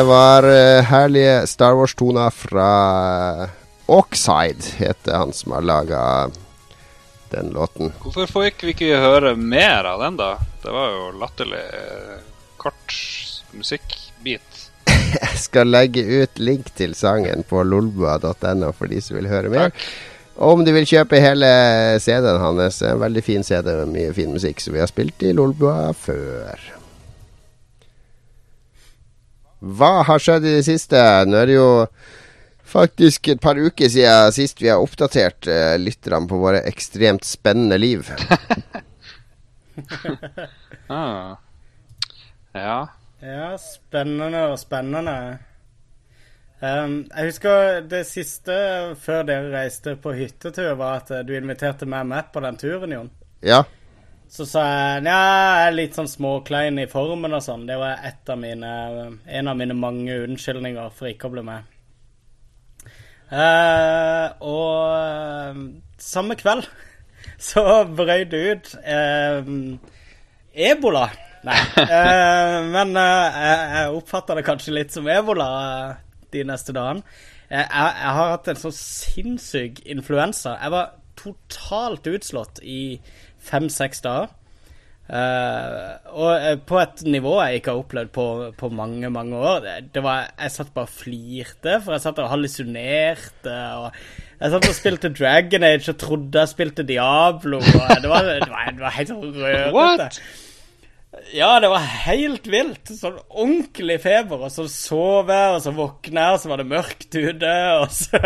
Det var eh, herlige Star Wars-toner fra Oxide, heter han som har laga den låten. Hvorfor får ikke vi ikke høre mer av den, da? Det var jo latterlig eh, kort musikkbit. Jeg skal legge ut link til sangen på lolbua.no for de som vil høre mer. Og om de vil kjøpe hele CD-en hans, en veldig fin CD med mye fin musikk som vi har spilt i Lolbua før. Hva har skjedd i det siste? Nå er det jo faktisk et par uker siden sist vi har oppdatert uh, lytterne på våre ekstremt spennende liv. Ah. Ja. Ja, spennende og spennende. Um, jeg husker det siste før dere reiste på hyttetur, var at eh, du inviterte meg med på den turen, Jon. Ja. Så sa jeg nja, jeg er litt sånn småklein i formen og sånn. Det var av mine, en av mine mange unnskyldninger for ikke å bli med. Eh, og eh, samme kveld så brøt det ut eh, ebola. Nei. Eh, men jeg, jeg oppfatter det kanskje litt som ebola de neste dagene. Jeg, jeg, jeg har hatt en så sinnssyk influensa. Jeg var totalt utslått i fem-seks dager. Uh, og eh, på et nivå jeg ikke har opplevd på, på mange, mange år. Det, var, jeg satt bare og flirte, for jeg satt og hallusinerte. Og jeg satt og spilte Dragon Age og trodde jeg spilte Diablo. Og det, var, det, var, det var helt rørete. Ja, det var helt vilt. Sånn ordentlig feber. Og så sov jeg, og så våkna jeg, og så var det mørkt ute. Og så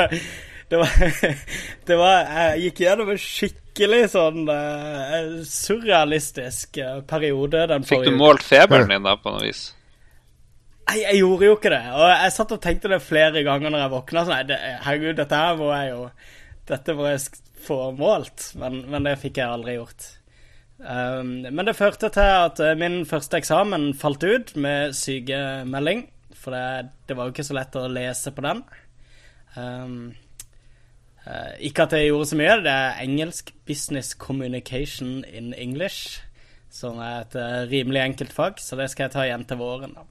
det var, det var Jeg gikk gjennom en skikkelig sånn eh, surrealistisk eh, periode den Fikk du målt feberen din da, på noe vis? Nei, jeg gjorde jo ikke det. Og jeg satt og tenkte det flere ganger når jeg våkna. Sånn, nei, det, herregud, dette her må jeg jo Dette må jeg få målt. Men, men det fikk jeg aldri gjort. Um, men det førte til at eh, min første eksamen falt ut med sykemelding. For det, det var jo ikke så lett å lese på den. Um, ikke at det gjorde så mye. Det er engelsk Business Communication in English. Som er et eh, rimelig enkelt fag, så det skal jeg ta igjen til våren. da.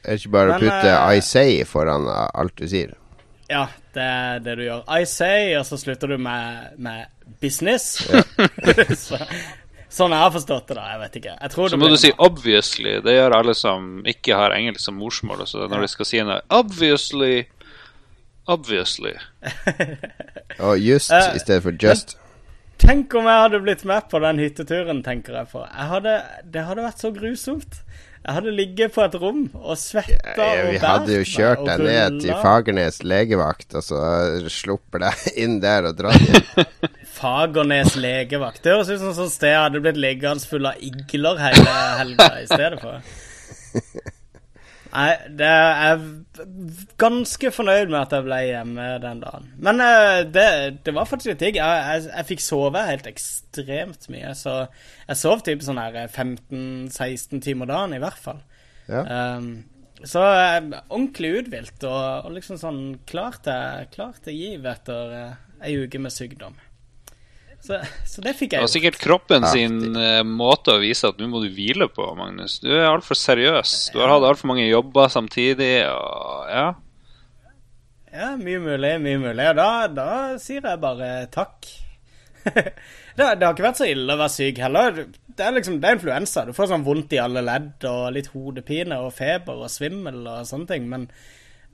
Det Er ikke bare å putte uh, I say foran alt du sier? Ja, det er det du gjør. I say, og så slutter du med, med business. så, sånn jeg har forstått det, da. Jeg vet ikke. Jeg tror Så det må du si med. 'obviously'. Det gjør alle som ikke har engelsk som morsmål. Så når de skal si noe 'obviously', 'obviously'. Og just uh, i stedet for just. Tenk om jeg hadde blitt med på den hytteturen, tenker jeg på. Jeg hadde, det hadde vært så grusomt. Jeg hadde ligget på et rom og svetta Ja, og vi hadde jo kjørt deg ned til. Fagernes legevakt, og så slipper deg inn der og drar inn. Fagernes legevakt. Det høres ut som et sted jeg hadde blitt liggende full av igler hele helga i stedet for. Nei, det jeg er ganske fornøyd med at jeg ble hjemme den dagen. Men uh, det, det var faktisk litt digg. Jeg, jeg, jeg fikk sove helt ekstremt mye. Så jeg sov typ sånn her 15-16 timer dagen, i hvert fall. Ja. Um, så jeg er ordentlig uthvilt og, og liksom sånn klar til, klar til giv etter uh, ei uke med sykdom. Så, så det fikk Det var sikkert kroppen Ja, sin uh, måte å vise at nå må du hvile på, Magnus. Du er altfor seriøs. Du har hatt altfor mange jobber samtidig. Og, ja. Ja, mye mulig, mye mulig. Og da, da sier jeg bare takk. det, det har ikke vært så ille å være syk heller. Det er liksom, det er influensa. Du får sånn vondt i alle ledd og litt hodepine og feber og svimmel og sånne ting. Men,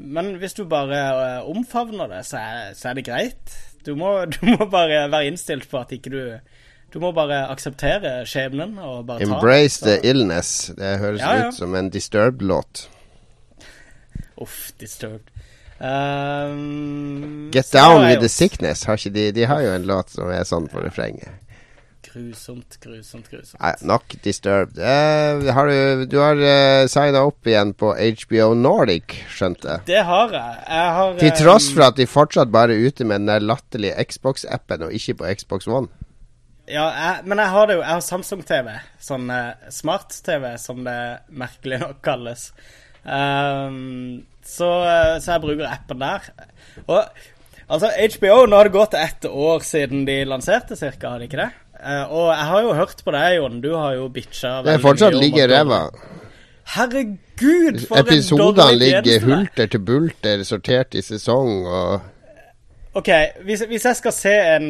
men hvis du bare eh, omfavner det, så er, så er det greit. Du må, du må bare være innstilt på at ikke du Du må bare akseptere skjebnen og bare ta Embrace the illness. Det høres Ja, ja. ut som en Disturbed-låt. Uff, disturbed. Um, Get Down with the Sickness. Har de, de har jo en låt som er sånn på refrenget. Grusomt, grusomt, grusomt. Nei, nok Disturbed. Eh, har du du har uh, signa opp igjen på HBO Nordic, skjønte jeg. Det har jeg. jeg har, Til tross um, for at de fortsatt bare er ute med den der latterlige Xbox-appen, og ikke på Xbox One. Ja, jeg, men jeg har det jo. Jeg har Samsung-TV. Sånn uh, smart-TV, som det merkelig nok kalles. Um, så, eh, så jeg bruker appen der. Og altså, HBO Nå har det gått ett år siden de lanserte, cirka, har de ikke det? Eh, og jeg har jo hørt på deg, Jon. Du har jo bitcha Det er fortsatt ligger i ræva. Herregud, for en dårlig tjeneste ligger er. hulter til bulter, sortert i sesong og Ok, hvis, hvis jeg skal se en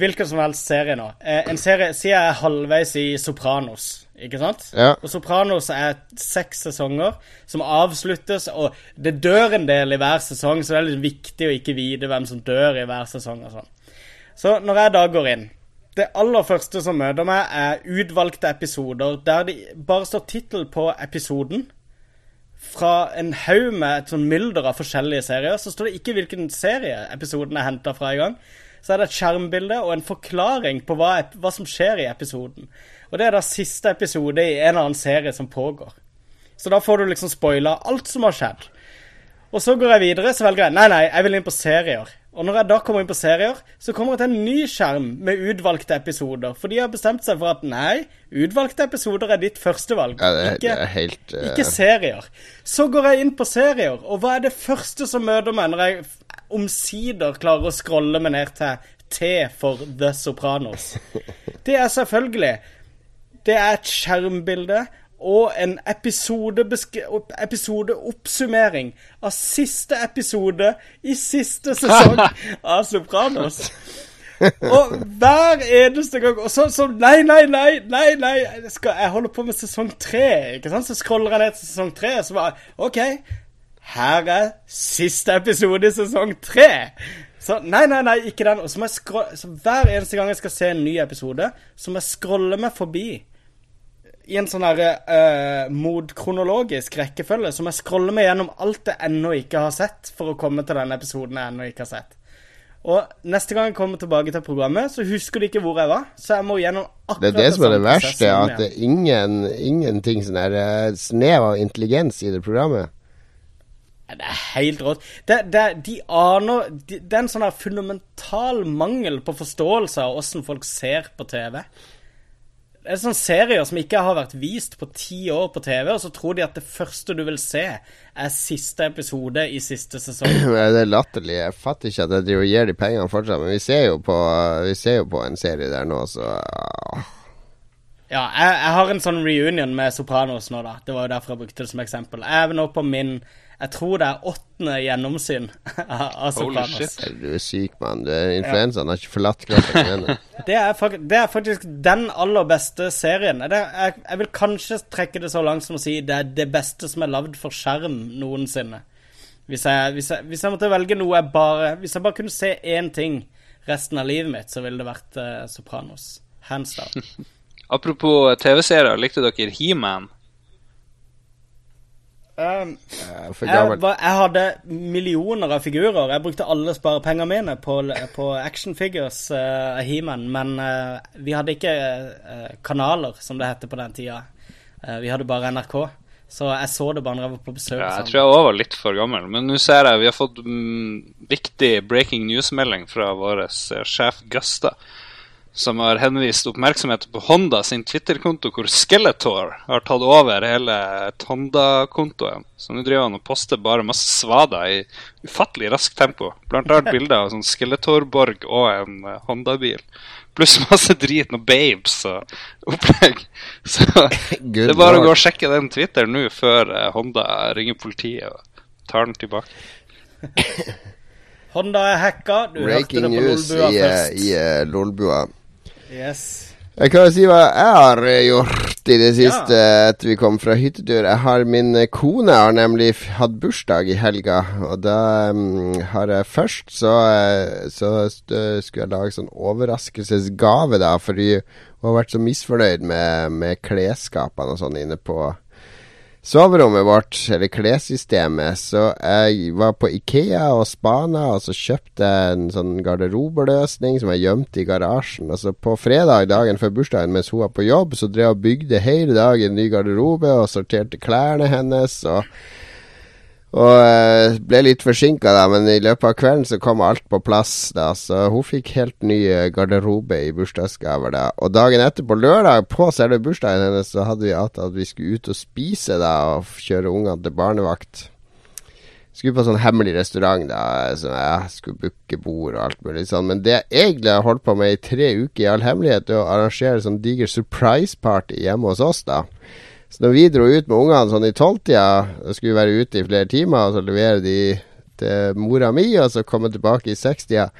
hvilken som helst serie nå eh, En serie, Sier jeg er halvveis i Sopranos, ikke sant? Ja. Og Sopranos er seks sesonger som avsluttes, og det dør en del i hver sesong, så det er litt viktig å ikke vite hvem som dør i hver sesong og sånn. Så når jeg da går inn Det aller første som møter meg, er utvalgte episoder der det bare står tittel på episoden fra en haug med et sånn mylder av forskjellige serier. Så står det ikke hvilken serie episoden er henta fra engang. Så er det et skjermbilde og en forklaring på hva, hva som skjer i episoden. Og det er da siste episode i en eller annen serie som pågår. Så da får du liksom spoila alt som har skjedd. Og så går jeg videre, så velger jeg Nei, nei, jeg vil inn på serier. Og når jeg da kommer inn på serier, så kommer jeg til en ny skjerm med utvalgte episoder. For de har bestemt seg for at nei, utvalgte episoder er ditt førstevalg. Ja, det, er- ikke det er helt eh, ikke serier. Så går jeg inn på serier, og hva er det første som møter meg når jeg omsider klarer å scrolle meg ned til T for The Sopranos. Det er selvfølgelig Det er et skjermbilde og en episodeoppsummering av siste episode i siste sesong av Sopranos. Og hver eneste gang Og så, så Nei, nei, nei, nei, nei jeg, skal, jeg holder på med sesong tre, ikke sant? Så scroller jeg ned til sesong tre, og så bare OK. Her er siste episode i sesong tre. Så nei, nei, nei, ikke den. Og så må jeg scrolle Så hver eneste gang jeg skal se en ny episode, så må jeg scrolle meg forbi i en sånn herre uh, modkronologisk rekkefølge, så må jeg scrolle meg gjennom alt jeg ennå ikke har sett, for å komme til den episoden jeg ennå ikke har sett. Og neste gang jeg kommer tilbake til programmet, så husker de ikke hvor jeg var. Så jeg må gjennom akkurat det er det som er det verste, at det er ingen, ingenting sånn der uh, snev av intelligens i det programmet. Det er helt rått. Det, det, de aner de, Det er en sånn her fundamental mangel på forståelse av åssen folk ser på TV. Det er sånne serier som ikke har vært vist på ti år på TV, og så tror de at det første du vil se, er siste episode i siste sesong. det er latterlig. Jeg fatter ikke at jeg driver og gir de pengene fortsatt, men vi ser jo på, ser jo på en serie der nå, så Ja, jeg, jeg, har en sånn reunion med Sopranos nå, da. Det var jo derfor jeg brukte det som eksempel. Jeg er nå på min jeg tror det er åttende gjennomsyn av Sopranos. Du er syk, mann. Influensaen har ikke forlatt kroppen ennå. det, det, er faktisk den aller beste serien. Det, jeg, jeg, vil kanskje trekke det så langt som å si det er det beste som er lagd for skjerm noensinne. Hvis jeg, hvis, jeg, hvis jeg, måtte velge noe jeg bare Hvis jeg bare kunne se én ting resten av livet mitt, så ville det vært uh, Sopranos. Hands down. Apropos TV-serier, likte dere He-Man? Um, jeg, jeg, hadde millioner av figurer. Jeg brukte alle sparepengene mine på, på actionfigures uh, av He-Man, men uh, vi hadde ikke uh, kanaler, som det heter på den tida. vi hadde bare NRK. Så jeg så det bare når jeg var på besøk. Ja, jeg tror jeg òg var litt for gammel, men nå ser jeg vi har fått mm, viktig breaking news-melding fra vår sjef Gusta som har henvist oppmerksomheten på Honda sin Twitter-konto, hvor Skeletor har tatt over hele Honda-kontoen. Så nå driver han og poster bare masse svader i ufattelig raskt tempo. Blant annet bilder av sånn Skeletor-borg og en uh, Honda-bil. Pluss masse drit og babes og opplegg. Så det er bare å gå og sjekke den Twitter nå før uh, Honda ringer politiet og tar den tilbake. Honda er hacka. Du Breaking hørte det på Lolbua eh, først. i uh, Lolbua. Yes. Jeg kan jo si hva jeg har gjort i det siste ja. etter vi kom fra hyttetur. Jeg har Min kone har nemlig hatt bursdag i helga, og da um, har jeg først så, eh, så skulle jeg lage sånn overraskelsesgave, da, fordi hun har vært så misfornøyd med, med klesskapene og sånn inne på soverommet vårt, eller klessystemet, så jeg var på Ikea og spana, og så kjøpte jeg en sånn garderobeløsning som jeg gjemte i garasjen. Og så på fredag, dagen før bursdagen, mens hun var på jobb, så drev jeg og bygde hele dagen ny garderobe og sorterte klærne hennes. og og uh, ble litt forsinka, da, men i løpet av kvelden så kom alt på plass. da, Så hun fikk helt ny eh, garderobe i bursdagsgaver. da. Og dagen etter, på lørdag, på selve bursdagen hennes, så hadde vi avtalt at vi skulle ut og spise da, og kjøre ungene til barnevakt. Skulle på sånn hemmelig restaurant, da, så jeg skulle booke bord og alt mulig sånn. Men det jeg egentlig har holdt på med i tre uker i all hemmelighet, er å arrangere sånn diger surprise party hjemme hos oss, da. Så når vi dro ut med ungene sånn i tolvtida, skulle være ute i flere timer, og så levere de til mora mi, og så komme tilbake i sekstida,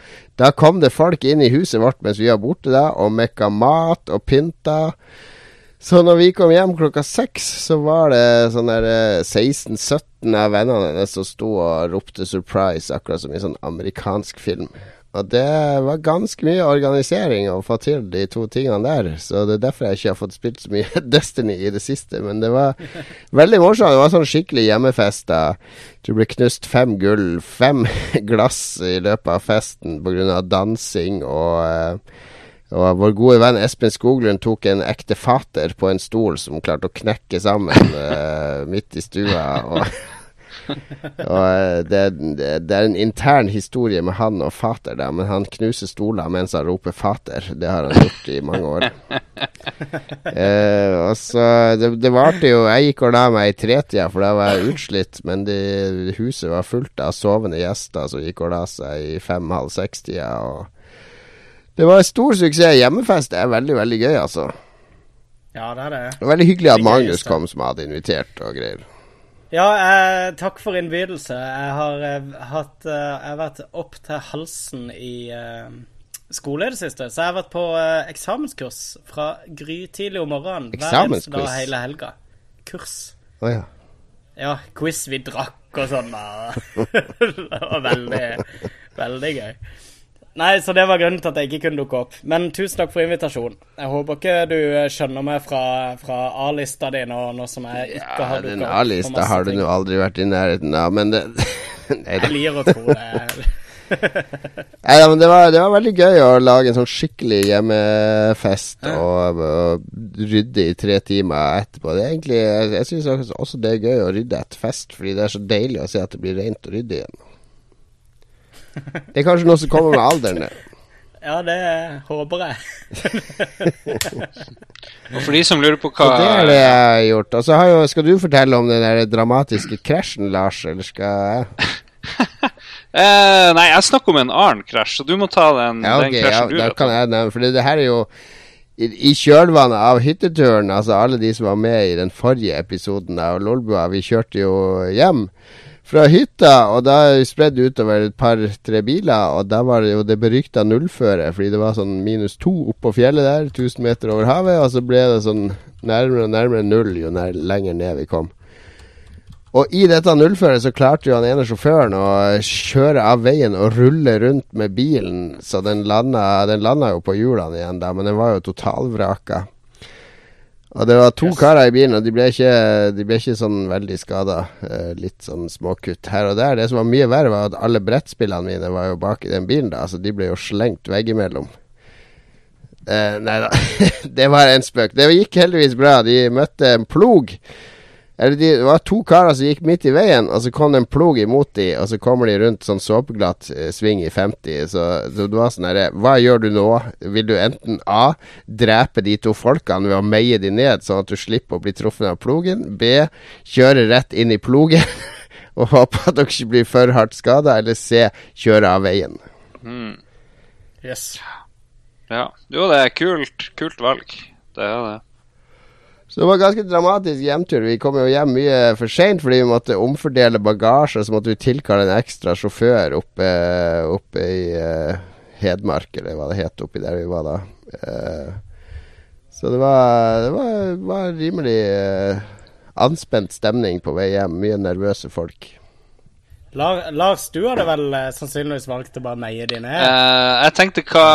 da kom det folk inn i huset vårt mens vi var borte da, og mekka mat og pynta. Så når vi kom hjem klokka seks, så var det sånn der 16-17 eh, av vennene hennes som sto og ropte 'surprise', akkurat som i sånn amerikansk film. Og det var ganske mye organisering å få til de to tingene der. Så det er derfor jeg ikke har fått spilt så mye Destiny i det siste. Men det var veldig morsomt. Det var sånn skikkelig hjemmefest. da Det ble knust fem gull, fem glass i løpet av festen pga. dansing og uh, og vår gode venn Espen Skoglund tok en ekte fater på en stol som klarte å knekke sammen uh, midt i stua. Og Og eh, det, det, det er en intern historie med han og fater, da, men han knuser stoler mens han roper 'fater'. Det har han gjort i mange år. eh, og så Det, det varte jo Jeg gikk og la meg i tretida, for da var jeg utslitt. Men de, huset var fullt av sovende gjester som gikk og la seg i fem-halv seks-tida. Og det var en stor suksess. Hjemmefest er veldig, veldig gøy, altså. Ja, det er det. Veldig hyggelig at Magnus kom, som hadde invitert og greier. Ja, eh, takk for innbydelse. Jeg har, eh, hatt, eh, jeg har vært opp til halsen i eh, skole i det siste. Så jeg har vært på eh, eksamenskurs fra grytidlig om morgenen. Hver eneste dag hele helga. Kurs. Å ja. Ja, quiz vi drakk og sånn. det var veldig, veldig gøy. Nei, så det var grunnen til at jeg ikke kunne dukke opp. Men tusen takk for invitasjonen. Jeg håper ikke du eh, skjønner meg fra, fra A-lista di nå, nå som jeg ikke ja har dukket dukka opp. Den A-lista har du nå aldri vært i nærheten av, men det Nei. Jeg lir å tro det. Nei, da, men det var, det var veldig gøy å lage en sånn skikkelig hjemmefest og, og rydde i tre timer etterpå. Det er egentlig, jeg, jeg syns også det er gøy å rydde etter fest, fordi det er så deilig å se at det blir rent og ryddig igjen. Det er kanskje noe som kommer med alderen. det. Ja, det håper jeg. Og for de som lurer på Så hva det er det jeg har gjort. Og så har jo, skal du fortelle om den der dramatiske krasjen, Lars, eller skal jeg? eh, Nei, jeg snakker om en annen krasj, så du må ta den, Ja, okay, den ja, krasjen du da kan jeg nevne For det, det her er jo i, I kjølvannet av hytteturen, altså alle de som var med i den forrige episoden av Lolbua, vi kjørte jo hjem fra hytta, og da spredd utover et par-tre biler, og da var det jo det berykta nullføret, fordi det var sånn minus to oppå fjellet der, 1000 meter over havet, og så ble det sånn nærmere og nærmere null jo nær, lenger ned vi kom. Og i dette nullføret så klarte jo han ene sjåføren å kjøre av veien og rulle rundt med bilen, så den landa, den landa jo på hjulene igjen da, men den var jo totalvraka. Og det var to Yes. karer i bilen, og de ble ikke, de ble ikke sånn veldig skada. Eh, litt sånn småkutt her og der. Det som var mye verre, var at alle brettspillene mine var jo bak i den bilen, da, så de ble jo slengt veggimellom. Eh, nei da, det var en spøk. Det gikk heldigvis bra. De møtte en plog. Eller de, det var to karer som gikk midt i veien, og så kom det en plog imot de, og så kommer de rundt sånn såpeglatt eh, sving i 50. Så, så det var sånn herre Hva gjør du nå? Vil du enten A. Drepe de to folkene ved å meie de ned, sånn at du slipper å bli truffet av plogen? B. Kjøre rett inn i plogen og håpe at dere ikke blir for hardt skada? Eller C. Kjøre av veien? Yes. Ja. Jo, det er kult, kult valg. Det er det. Så det var ganske dramatisk hjemtur. Vi kom jo hjem mye for seint fordi vi måtte omfordele bagasje. Så måtte vi tilkalle en ekstra sjåfør oppe, oppe i uh, Hedmark, eller hva det het oppi der vi var da. Uh, så det var, det var, var rimelig uh, anspent stemning på vei hjem. Mye nervøse folk. La- Lars, du hadde vel eh, sannsynligvis valgt å bare meie de ned? Uh, jeg tenkte hva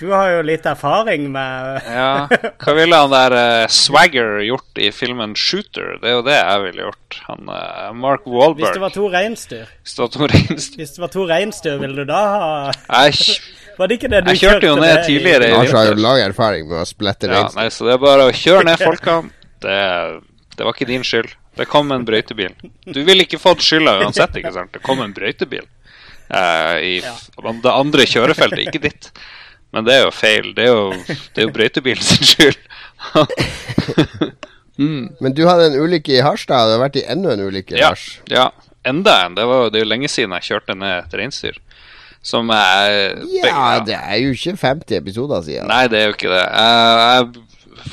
Du har jo litt erfaring med Ja, hva ville han der uh, Swagger gjort i filmen Shooter? Det er jo det jeg ville gjort. Han uh, Mark Hvis det var to reinsdyr, Hvis det var to reinsdyr. Hvis det var to reinsdyr, ville du da ha Var det ikke det du jeg kjørte jo ned tidligere Lars har jo lang erfaring med å splette Ja, nei, så det er bare å kjøre ned folkene. Det, det var ikke din skyld. Det kom en brøytebil. Du ville ikke fått skylda uansett, ikke sant? Det kom en brøytebil eh, i f- det andre kjørefeltet, ikke ditt. Men det er jo feil. Det er jo, det er jo brøytebilen sin skyld. Men du hadde en ulykke i Harstad. Du har vært i enda en ulykke, Ja, Harstad. ja. Enda en. Det, var, det er jo lenge siden jeg kjørte ned et reinsdyr. Som er Ja, det er jo ikke 50 episoder siden. Nei, det er jo ikke det. Jeg, jeg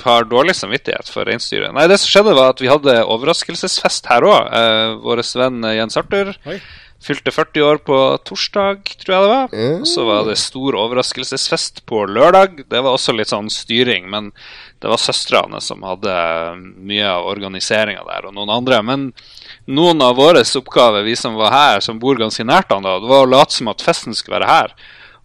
har dårlig samvittighet for reinsdyret. Nei, det som skjedde, var at vi hadde overraskelsesfest her òg. Eh, Vår venn Jens Arthur Oi. fylte 40 år på torsdag, tror jeg det var. Mm. Og så var det stor overraskelsesfest på lørdag. Det var også litt sånn styring, men det var søstrene som hadde mye av organiseringa der, og noen andre. Men noen av våre oppgaver, vi som var her, som bor ganske nært han da, det var å late som at festen skulle være her.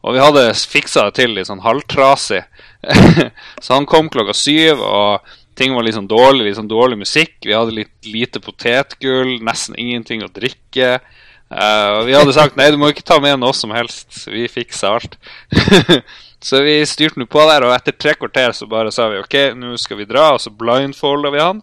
Og vi hadde fiksa det til litt sånn halvtrasig. så han kom klokka syv, og ting var sånn dårlig, sånn dårlig musikk. Vi hadde litt lite potetgull, nesten ingenting å drikke. Uh, vi hadde sagt nei, du må ikke ta med noe som helst. Vi fikser alt. så vi styrte nå på der, og etter tre kvarter så bare sa vi ok, nå skal vi dra, og så blindfolda vi han.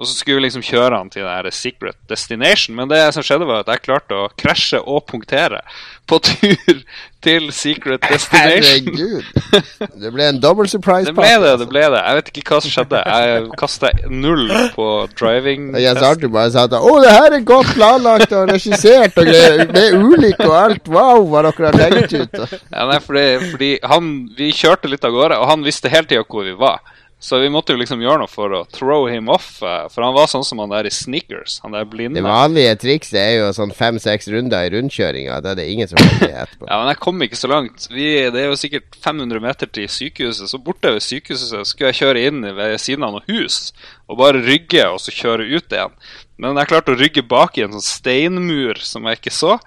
Og så skulle vi liksom kjøre han til det her secret destination. Men det som skjedde, var at jeg klarte å krasje og punktere på tur til secret destination. Herregud. Det ble en double surprise party. Det ble det, det ble det. Jeg vet ikke hva som skjedde. Jeg kasta null på driving. Jens Arthur bare sa at Å, det her er godt planlagt og regissert og greier. Med ulykke og alt. Wow, hva dere har tenkt ut. Ja, nei, fordi, fordi han, Vi kjørte litt av gårde, og han visste hele tida hvor vi var. Så vi måtte jo liksom gjøre noe for å throw him off. eh, For han var sånn som han der i sneakers. Han der blinde. Det vanlige trikset er jo sånn fem-seks runder i rundkjøringa. Det er det ingen som det etterpå. Ja, men jeg kom ikke så langt. Vi, det er jo sikkert 500 meter til sykehuset. Så borte ved sykehuset skulle jeg kjøre inn ved siden av noe hus og bare rygge og så kjøre ut igjen. Men jeg klarte å rygge bak i en sånn steinmur som jeg ikke så.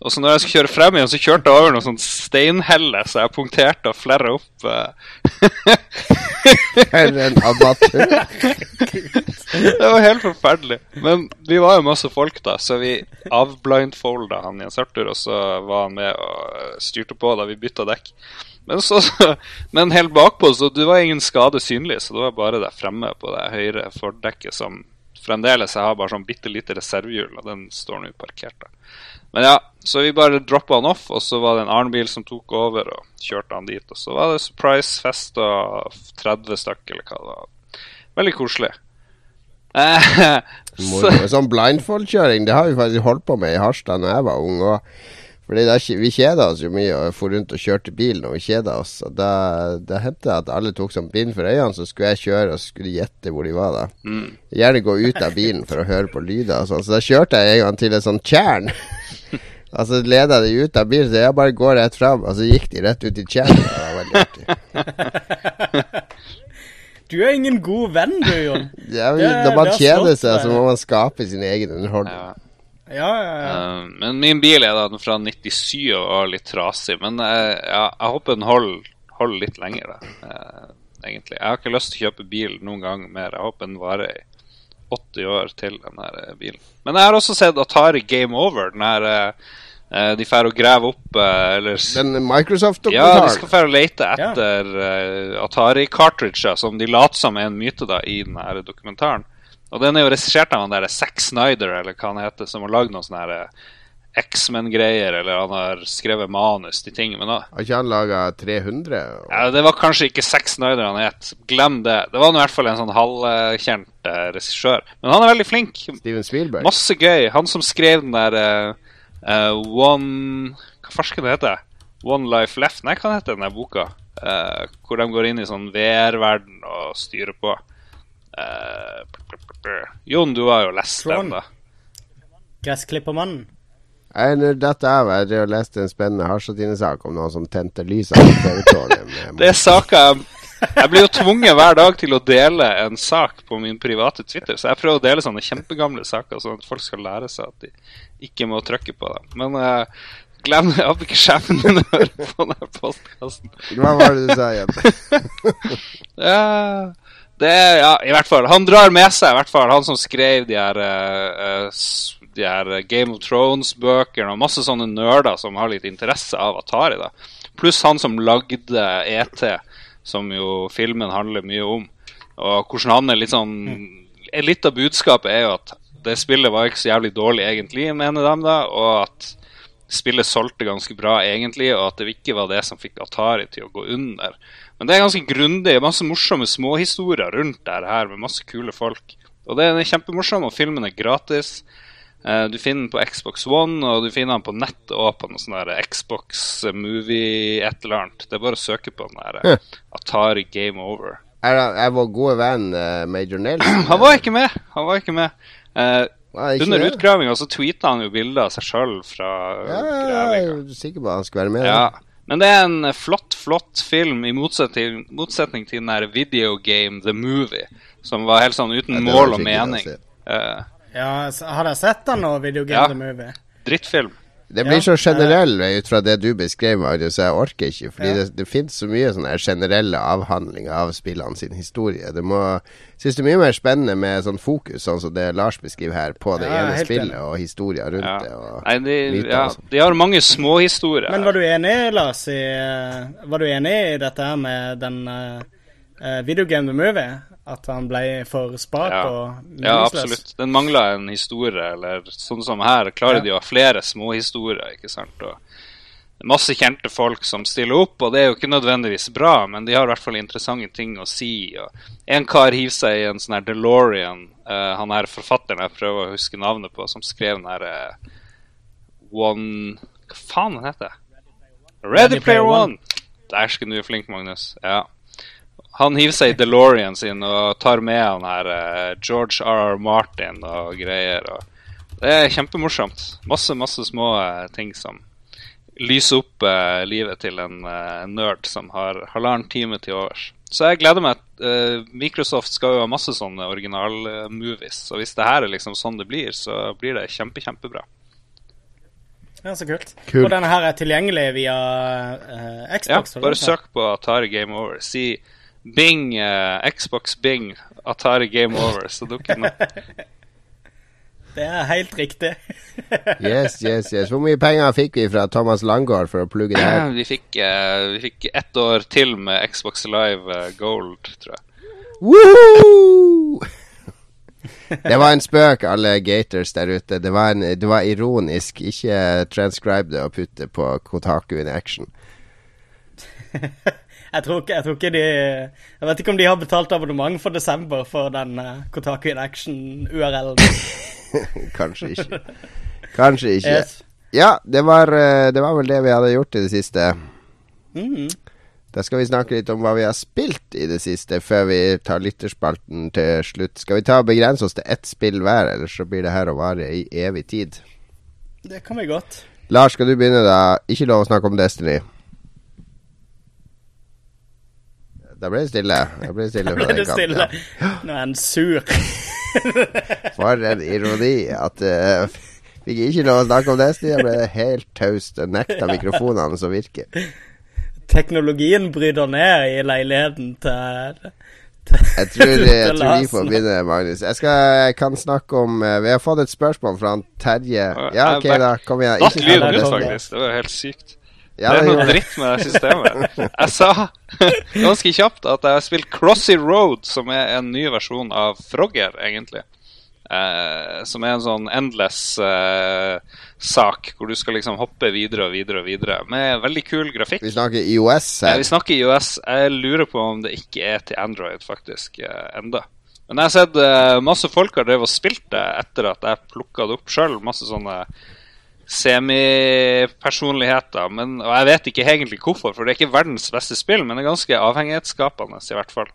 Og så når jeg skulle kjøre frem igjen, så kjørte jeg over noen sånn steinhelle, så jeg punkterte og flerra opp. eh. For en amatør. Det var helt forferdelig. Men vi var jo masse folk, da, så vi avblindfolda han Jens Arthur, og så var han med og styrte på da vi bytta dekk. Men, så, men helt bakpå, så det var ingen skade synlig, så det var bare der fremme på det høyre fordekket som fremdeles jeg har bare sånn bitte lite reservehjul, og den står nå parkert da. Men ja, så vi bare droppa han off, og så var det en annen bil som tok over og kjørte han dit. Og så var det surprise-fest og 30 stykk, eller hva det var. Veldig koselig. Eh, så, Sånn blindfold-kjøring, det har vi faktisk holdt på med i Harstad da jeg var ung. Og fordi der, vi kjeda oss jo mye og for rundt og kjørte bil når vi kjeda oss. Og da, da hendte det at alle tok sånn bind for øynene, så skulle jeg kjøre og skulle gjette hvor de var da. mm. Gjerne gå ut av bilen for å høre på lyder og sånn. Så da kjørte jeg en gang til et sånt tjern. altså leda de ut av bilen, så jeg bare går rett fram, og så gikk de rett ut i tjernet. Det var veldig artig. Du er ingen god venn, du, Jon. Ja, Det- når man det er kjeder seg, så må man skape sin egen underholdning. ja. Ja, ja, ja. Eh, men min bil er da fra 97 og litt trasig. Men uh, ja, jeg håper den holder, holder litt lenger, da. Uh, egentlig. Jeg har ikke lyst til å kjøpe bil noen gang mer. Jeg håper den varer i 80 år til, den her eh, bilen. Men jeg har også sett Atari Game Over. Den her eh, eh, De drar og graver opp eller Den Ja, de Microsoft-dokumentaren skal dra og lete etter eh, Atari-cartridger, som de later som er en myte da i den her dokumentaren. Og den er jo regissert av han der Zack Snyder, eller hva han heter, som har lagd noen sånne her X-Men-greier, eller han har skrevet manus til ting. Men da, Har ikke han laga 300? Og... ja, det var kanskje ikke Zack Snyder han het. Glem det. Det var i hvert fall en sånn halvkjent uh, regissør. Men han er veldig flink. Steven Spielberg? Masse gøy. Han som skrev den der uh, uh, One Hva farsken det heter One Life Left? Nei, hva heter den der boka? Eh, hvor de går inn i sånn VR-verden og styrer på. Eh, Jon, du har jo lest Tron. den, da. Gressklippermannen. Er dette av. Jeg drev og leste en spennende Harsatine-sak om noen som tente lysene TV-tårnet. Det er saker jeg blir jo tvunget hver dag til å dele en sak på min private Twitter, så jeg prøver å dele sånne kjempegamle saker, sånn at folk skal lære seg at de ikke må trykke på dem. Men uh, glem det. Jeg håper ikke sjefen min hører på denne postkassen. Hva var det du sa igjen? Ja, det er, ja, i hvert fall. Han drar med seg, i hvert fall, han som skrev de her, uh, s- de her Game of Thrones-bøkene og masse sånne nerder som har litt interesse av Atari. da. Pluss han som lagde ET, som jo filmen handler mye om. Og hvordan han er litt sånn Litt av budskapet er jo at det spillet var ikke så jævlig dårlig egentlig, mener de, da, og at spillet solgte ganske bra egentlig, og at det ikke var det som fikk Atari til å gå under. Men det er ganske grundig, masse morsomme småhistorier rundt det her, med masse kule folk. Og det er kjempemorsomt, og filmen er gratis. Eh, Du finner den på Xbox One, og du finner den på nettet og på noe sånn der Xbox Movie et eller annet. Det er bare å søke på den der Ja. eh, Atari Game Over. Er, er vår gode venn eh, Major Nelson Han var ikke med! Han var ikke med. Uh, ikke under utgravinga så tweeta han jo bilder av seg sjøl fra Ja, gravinga. er sikker på at han skal være med. Ja. Men det er en flott, flott film, i motsetning, motsetning til den der Video Game The Movie, som var helt sånn uten Ja, mål og mening. se. Eh, Ja, har jeg sett den nå, Video Game Ja. The Movie? drittfilm. Det blir Ja, så generell ut fra det du beskrev, Marius, så jeg orker ikke. Fordi Ja. det, det finnes så mye sånne generelle avhandlinger av spillene sin historie. Det må Synes det er mye mer spennende med sånn fokus, sånn som det Lars beskriver her, på det Ja, ene spillet enig. og historien rundt Ja. det. Og Nei, de, ja, de har mange småhistorier. Men var du enig, Lars, i eh, Var du enig i dette her med den eh, eh, Video Game The Movie. At han ble for spak Ja. og Ja, absolutt. Den mangla en historie, eller sånn som her, klarer Ja. de å ha flere småhistorier, ikke sant. Og masse kjente folk som stiller opp, og det er jo ikke nødvendigvis bra, men de har i hvert fall interessante ting å si. Og en kar hiver seg i en sånn her DeLorean, uh, han her forfatteren jeg prøver å huske navnet på, som skrev den her uh, One Hva faen den heter Ready Player One! Der skal du flink, Magnus. Ja. Han hiver seg i DeLorean sin og tar med han her eh, George R.R. Martin og greier. Og det er kjempemorsomt. Masse, masse små eh, ting som lyser opp eh, livet til en nerd som har halvannen time til overs. Så jeg gleder meg. Microsoft skal jo ha masse sånne originalmovies. Så hvis det her er liksom sånn det blir, så blir det kjempe, kjempebra. Ja, så kult. Kult. Og denne her er tilgjengelig via uh, Xbox? Ja, bare søk på Atari Game Over. Si Bing, uh, Xbox Bing, Atari Game Over, så dukker den opp. Det er helt riktig. Yes, yes, yes. Hvor mye penger fikk vi fra Thomas Langgaard for å plugge det her? Vi fikk, uh, vi fikk ett år til med Xbox Live eh, Gold, tror jeg. Woohoo! Det var en spøk, alle gators der ute. Det var, en, det var ironisk. Ikke transcribe det og putte på Kotaku in action. Jeg tror, ikke, jeg tror ikke de Jeg vet ikke om de har betalt abonnement for desember for den uh, Kotaku in Action-URL-en. Kanskje ikke. Kanskje ikke. Yes. Ja, det var, eh, det var vel det vi hadde gjort i det siste. Mm. Da skal vi snakke litt om hva vi har spilt i det siste, før vi tar lytterspalten til slutt. Skal vi ta og begrense oss til ett spill hver, ellers så blir det her å vare i evig tid. Det kan vi godt. Lars, skal du begynne, da? Ikke lov å snakke om Destiny. Da ble det stille. Da ble det stille. Ble det stille? Nå er han sur. For en ironi at uh, Fikk ikke lov å snakke om Destiny. Da ble det helt taust nekta mikrofonene som virker. Teknologien bryter ned i leiligheten til Jeg tror, jeg tror vi får begynne, Magnus. Jeg, skal, jeg kan snakke om uh, Vi har fått et spørsmål fra han Terje. Ja, OK, da. Kom igjen. Ikke snakk om. Det var helt sykt. Ja, det er noe dritt med det systemet. Jeg sa ganske kjapt at jeg har spilt Crossy Road, som er en ny versjon av Frogger, egentlig. Eh, som er en sånn endless eh, sak, hvor du skal liksom hoppe videre og videre og videre. Med veldig kul grafikk. Vi snakker IOS Ja, vi snakker IOS. Jeg lurer på om det ikke er til Android, faktisk, eh, enda. Men jeg har sett eh, masse folk har drevet og spilt det etter at jeg plukka det opp sjøl. Masse sånne semipersonligheter. Men, og jeg vet ikke egentlig hvorfor, for det er ikke verdens beste spill, men det er ganske avhengighetsskapende, i hvert fall.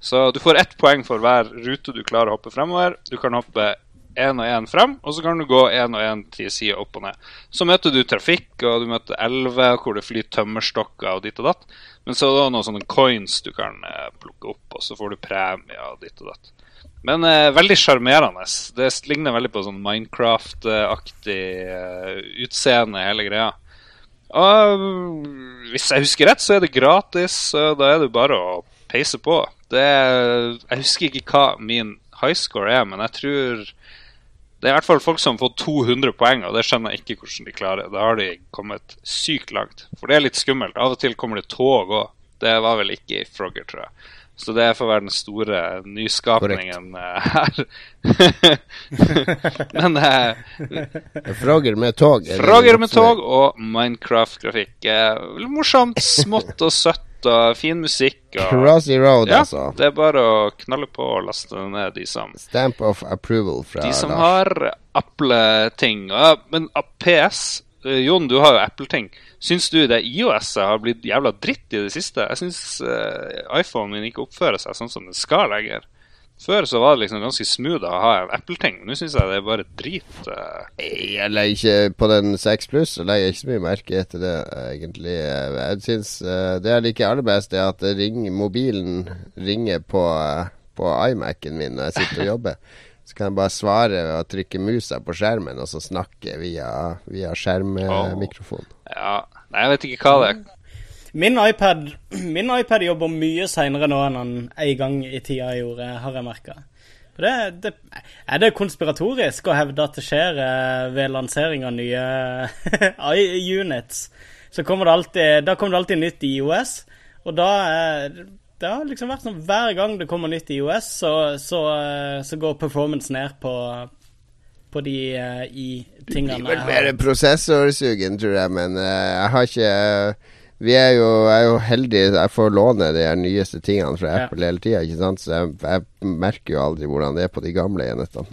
Så du får ett poeng for hver rute du klarer å hoppe fremover. Du kan hoppe én og én frem, og så kan du gå én og én til sida opp og ned. Så møter du trafikk, og du møter elver hvor det flyr tømmerstokker og ditt og datt. Men så er det noen sånne coins du kan eh, plukke opp, og så får du premie og ditt og datt. Men eh, veldig sjarmerende. Det ligner veldig på sånn Minecraft-aktig eh, utseende, hele greia. Og mm, hvis jeg husker rett, så er det gratis, da er det bare å peise på. Det jeg husker ikke hva min high score er, men jeg tror det er i hvert fall folk som har fått 200 poeng, og det skjønner jeg ikke hvordan de klarer. Da har de kommet sykt langt. For det er litt skummelt. Av og til kommer det tog òg. Det var vel ikke i Frogger, tror jeg. Så det får være den store nyskapningen eh, her. Men eh, Frogger med tog. er Frogger med tog og Minecraft-grafikk. Eh, morsomt, smått og søtt og fin musikk. Og, Crossy Road, ja, altså. det er bare å knalle på og laste ned, de som Stamp of approval fra De som Lars. har Apple-ting. Men PS Jon, du har jo Apple-ting. Syns du det IOS-et har blitt jævla dritt i det siste? Jeg syns uh, iPhonen min ikke oppfører seg sånn som den skal lenger. Før så var det liksom ganske smooth å ha en Apple-ting. Nå syns jeg det er bare drit. Uh. Jeg legger ikke På den 6 pluss så legger ikke så mye merke til det, egentlig. Jeg syns uh, det jeg liker aller best, er at ring, mobilen ringer på, eh, på iMac-en min når jeg sitter og jobber. Så kan jeg bare svare ved å trykke musa på skjermen, og så snakke via, via skjermmikrofon. Ja, Nei, jeg vet ikke hva det er. Min iPad, min iPad jobber mye seinere nå enn han en gang i tida gjorde, har jeg merka. Det, det, er det konspiratorisk å hevde at det skjer eh, ved lansering av nye iUnits? Så kommer det alltid, da kommer det alltid nytt i IOS, og da, eh, det har liksom vært sånn hver gang det kommer nytt i IOS, så, så, eh, så går performance ned på, på de uh, i tingene Vel mer prosessorsugen, tror jeg, men uh, jeg har ikke Vi er jo, jeg er jo heldige, jeg får låne de nyeste tingene fra Ja. Apple hele tida, ikke sant, så jeg, jeg merker jo aldri hvordan det er på de gamle enhetene.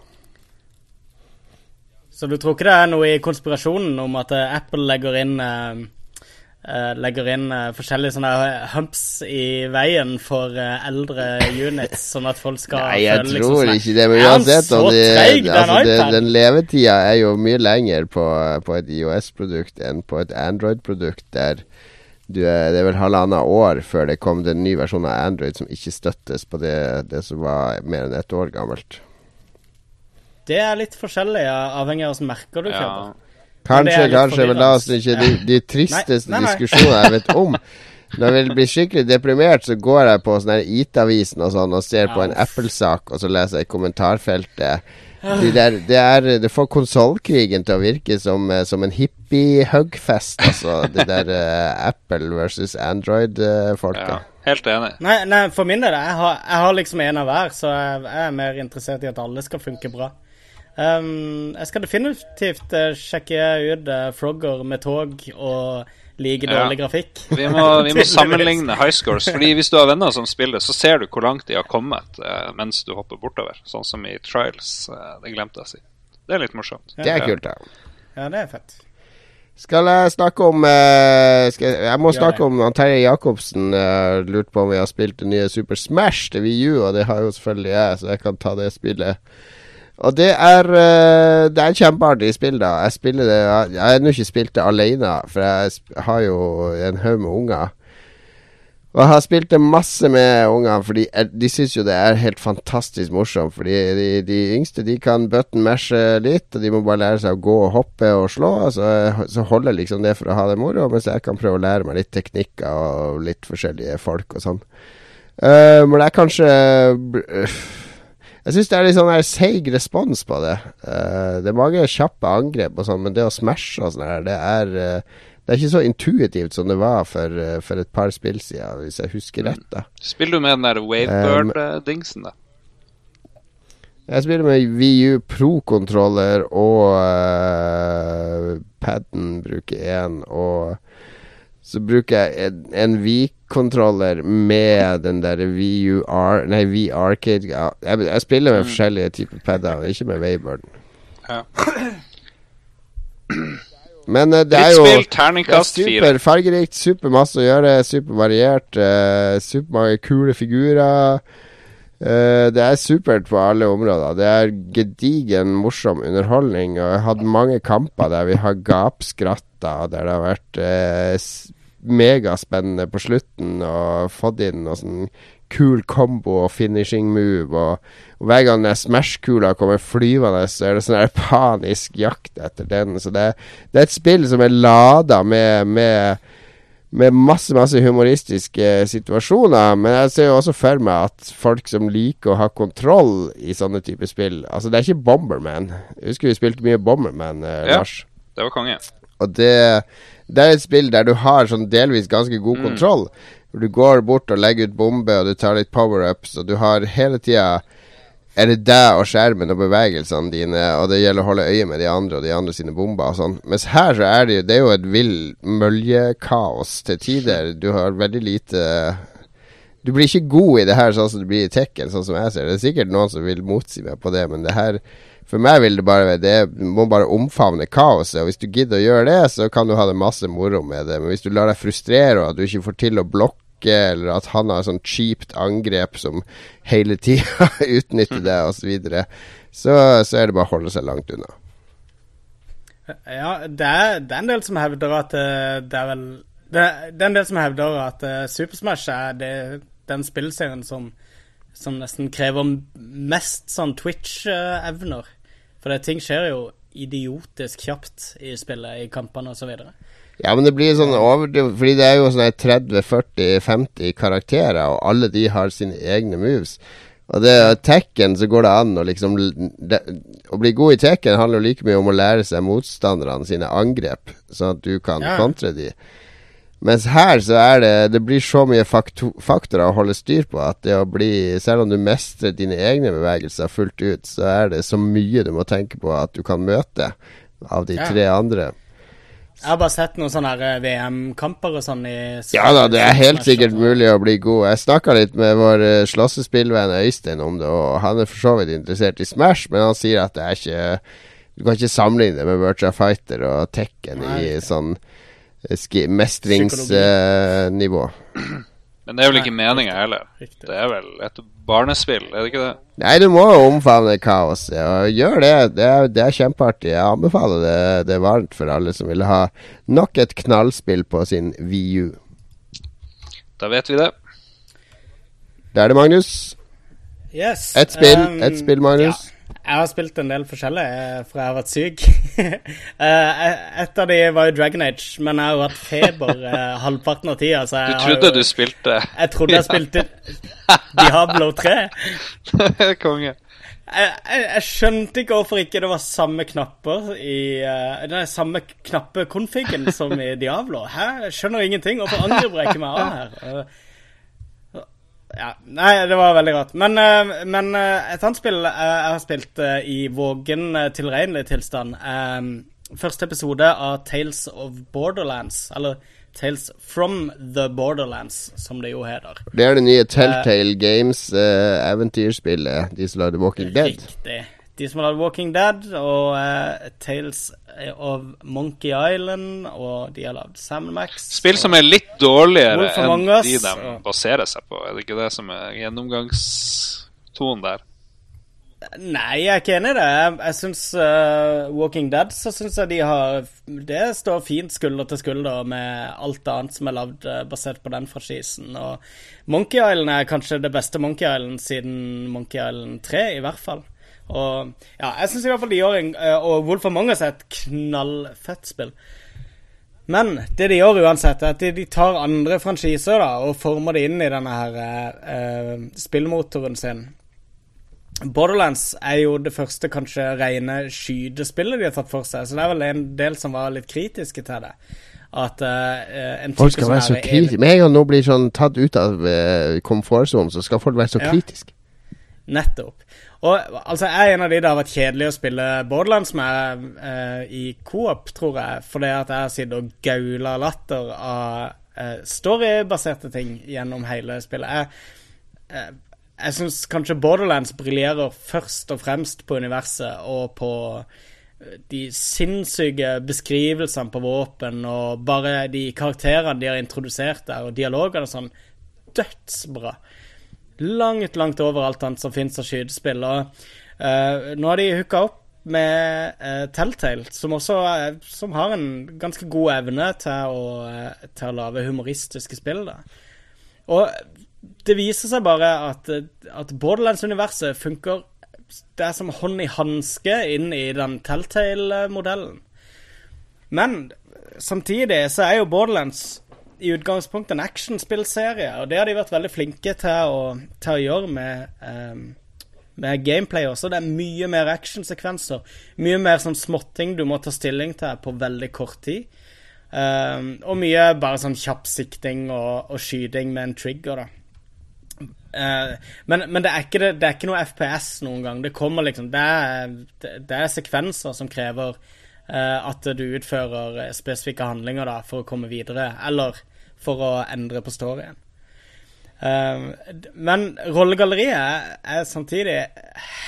Så du tror ikke det er noe i konspirasjonen om at Apple legger inn legger inn eh, forskjellige sånne humps i veien for eh, eldre units, sånn at folk skal Nei, jeg føle liksom tror liksom, ikke det, men uansett så om de, altså, den det. Den levetida er jo mye lenger på, på et IOS-produkt enn på et Android-produkt, der du er, det er vel halvannet år før det kom en ny versjon av Android som ikke støttes på det, det som var mer enn ett år gammelt. Det er litt forskjellig, avhengig av hvilke merker du Ja. kjøper. Kanskje, kanskje, men la oss ikke De, de tristeste Nei, nei, nei. diskusjonene jeg vet om Når jeg blir skikkelig deprimert, så går jeg på sånn IT-avisen og sånn og ser på en. Apple-sak, og så leser jeg i kommentarfeltet. De der, det, er, det får konsollkrigen til å virke som, eh, som en hippie-hugfest, altså. Det der uh, Apple versus Android-folket. Ja, helt enig. Nei, nei, for min del, jeg har, jeg har liksom en av hver, så jeg, jeg er mer interessert i at alle skal funke bra. Um, jeg skal definitivt eh, sjekke ut uh, Frogger med tog og like Ja. dårlig grafikk. Vi må, vi må sammenligne high scores. Fordi Hvis du har venner som spiller, så ser du hvor langt de har kommet eh, mens du hopper bortover. Sånn som i Trials. eh, det glemte jeg å si. Det er litt morsomt. Det er kult, da. Ja, det er fett. Skal jeg snakke om eh, skal jeg, jeg må snakke om han Terje Jacobsen. Uh, lurte på om vi har spilt det nye Super Smash til VU, og det har jo selvfølgelig jeg, så jeg kan ta det spillet. Og det er eh, Det er kjempeartig spill, da. Jeg spiller det Jeg har ennå ikke spilt det alene, for jeg har jo en haug med unger. Og jeg har spilt det masse med ungene, fordi jeg- de syns jo det er helt fantastisk morsomt. Fordi de, de yngste de kan button mashe litt, og de må bare lære seg å gå og hoppe og slå. Så, så holder liksom det for å ha det moro, mens jeg kan prøve å lære meg litt teknikker og litt forskjellige folk og sånn. Uh, men det er kanskje øh, Jeg syns det er litt sånn seig respons på det. Uh, det er mange kjappe angrep og sånn, men det å smashe og sånn her, det er uh, det er ikke så intuitivt som det var for, eh, for et par spill siden, hvis jeg husker rett. da Spiller du med den der Wavebird-dingsen, da? Jeg spiller med VU Pro-kontroller og uh, paden bruker én. Og så bruker jeg en, en V-kontroller med den der VUR Nei, VR-kid ja, jeg, jeg spiller med forskjellige typer pader, ikke med Wayburn. Ja. Men uh, det er jo det er super fargerikt, super masse å gjøre, super variert. Uh, super mange kule figurer. Uh, det er supert på alle områder. Det er gedigen morsom underholdning. Og jeg har hatt mange kamper der vi har gapskratta, der det har vært s- megaspennende på slutten og fått inn noe sånn kul combo og finishing move. Og, og hver gang den Smash-kula kommer flyvende, så er det sånn der panisk jakt etter den. Så det, det er et spill som er lada med, med med masse masse humoristiske situasjoner. Men jeg ser jo også for meg at folk som liker å ha kontroll i sånne typer spill Altså, det er ikke Bomberman. Jeg husker vi spilte mye Bomberman, eh, Ja. Lars. Det var konge. Og det, det er et spill der du har sånn delvis ganske god kontroll. Hvor Du går bort og legger ut bombe, og du tar litt power-ups, og du har hele tida er det deg og skjermen og bevegelsene dine, og det gjelder å holde øye med de andre og de andre sine bomber og sånn. Mens her så er det jo Det er jo et vill møljekaos til tider. Du har veldig lite Du blir ikke god i det her sånn som du blir i Tekken, sånn som jeg ser det. Det er sikkert noen som vil motsi meg på det, men det her for meg vil det bare det, Du må bare omfavne kaoset. Og Hvis du gidder å gjøre det, så kan du ha det masse moro med det. Men hvis du lar deg frustrere, og at du ikke får til å blokke, eller at han har sånn cheapt angrep som hele tida utnytter det, osv., så, videre, så så er det bare å holde seg langt unna. Ja, det er, det er en del som hevder at eh, det er vel Det, det er en del som hevder at uh, Super Smash er det, den spillserien som, som nesten krever mest sånn Twitch-evner. For det, ting skjer jo idiotisk kjapt i spillet, i kampene osv. Ja, men det blir sånn overdrevet Fordi det er jo sånne 30-40-50 karakterer, og alle de har sine egne moves. Og det Tekken så går det an å liksom det, Å bli god i Tekken handler jo like mye om å lære seg motstanderne sine angrep, sånn at du kan Ja. kontre de. Mens her så er det Det blir så mye faktorer å holde styr på at det å bli Selv om du mestrer dine egne bevegelser fullt ut, så er det så mye du må tenke på at du kan møte av de Ja. tre andre. Jeg har bare sett noen sånne eh, VM-kamper og sånn i Ja da, det er helt sikkert mulig å bli god. Jeg snakka litt med vår eh, slåssespillvenn Øystein om det, og han er for så vidt interessert i Smash, men han sier at det er ikke Du kan ikke sammenligne det med Virtua Fighter og Tekken i sånn mestringsnivå. Men det er vel ikke meninga heller. Det er vel et barnespill, er det ikke det? Nei, du må jo omfavne kaos. Og gjør det. Det er, det er kjempeartig. Jeg anbefaler det, det varmt for alle som vil ha nok et knallspill på sin VU. Da vet vi det. Da er det Magnus. Yes. Ett spill, um, et spill, Magnus. Ja. Jeg har spilt en del forskjellig, fra for jeg har vært syk. Eh, Et av de var jo Dragon Age, men jeg har jo hatt feber eh, halvparten av tida. Du trodde jo, du spilte Jeg trodde jeg spilte Diablo 3. Konge. Jeg, jeg, jeg skjønte ikke hvorfor ikke det var samme knapper i Den samme knappekonfigen som i Diablo. Hæ? Jeg skjønner ingenting. Hvorfor angriper jeg ikke meg av her? Ja, Nei, det var veldig rart. Men, eh, men eh, et annet spill eh, jeg har spilt i vågen tilregnelig tilstand Første episode av Tales of Borderlands. Eller Tales from the Borderlands, som det jo heter. Det er det nye Telltale Games-eventyrspillet. de som lagde Walking Dead. Riktig. De som har lagd Walking Dead og uh, Tales of Monkey Island, og de har lagd Sam Max. Spill som er litt dårligere enn de de og- baserer seg på. Er det ikke det som er gjennomgangstonen der? Nei, jeg er ikke enig i det. Jeg, jeg syns uh, Walking Dead så synes jeg de har Det står fint skulder til skulder med alt annet som er lagd uh, basert på den franchisen. Og Monkey Island er kanskje det beste Monkey Island siden Monkey Island 3, i hvert fall. Og ja, jeg syns i hvert fall de gjør en eh, Og Wolf Among Us er et knallfett spill. Men det de gjør uansett, er at de, de tar andre franchiser da, og former det inn i denne her eh, eh, spillmotoren sin. Borderlands er jo det første kanskje rene skytespillet de har tatt for seg, så det er vel en del som var litt kritiske til det. At eh, en Folk skal være så kritiske. Med en gang noe blir sånn tatt ut av uh, komfortsonen, så skal folk være så Ja. kritiske. Nettopp. Og altså, jeg er en av de det har vært kjedelig å spille Borderlands med eh, i coop, tror jeg, fordi at jeg har sittet og gaula latter av eh, storybaserte ting gjennom hele spillet. Jeg, eh, jeg syns kanskje Borderlands briljerer først og fremst på universet og på eh, de sinnssyke beskrivelsene på våpen og bare de karakterene de har introdusert der, og dialogene og sånn. Dødsbra langt, langt over alt annet som finnes av skytespill. Og uh, nå har de hooka opp med uh, Telltale, som også uh, som har en ganske god evne til å, uh, til å lage humoristiske spill. Da. Og det viser seg bare at, at Borderlands-universet funker Det er som hånd i hanske inn i den Telltale-modellen. Men samtidig så er jo Borderlands i utgangspunktet en actionspillserie, og det har de vært veldig flinke til å, til å gjøre med, um, med gameplay også. Det er mye mer actionsekvenser. Mye mer sånn småting du må ta stilling til på veldig kort tid. Um, og mye bare sånn kjapp sikting og, og skyting med en trigger, da. Uh, men, men det, er ikke det, det er ikke noe FPS noen gang. Det kommer liksom Det er, det, er sekvenser som krever at du utfører eh, spesifikke handlinger da for å komme videre, eller for å endre på storyen. Eh, men rollegalleriet er, samtidig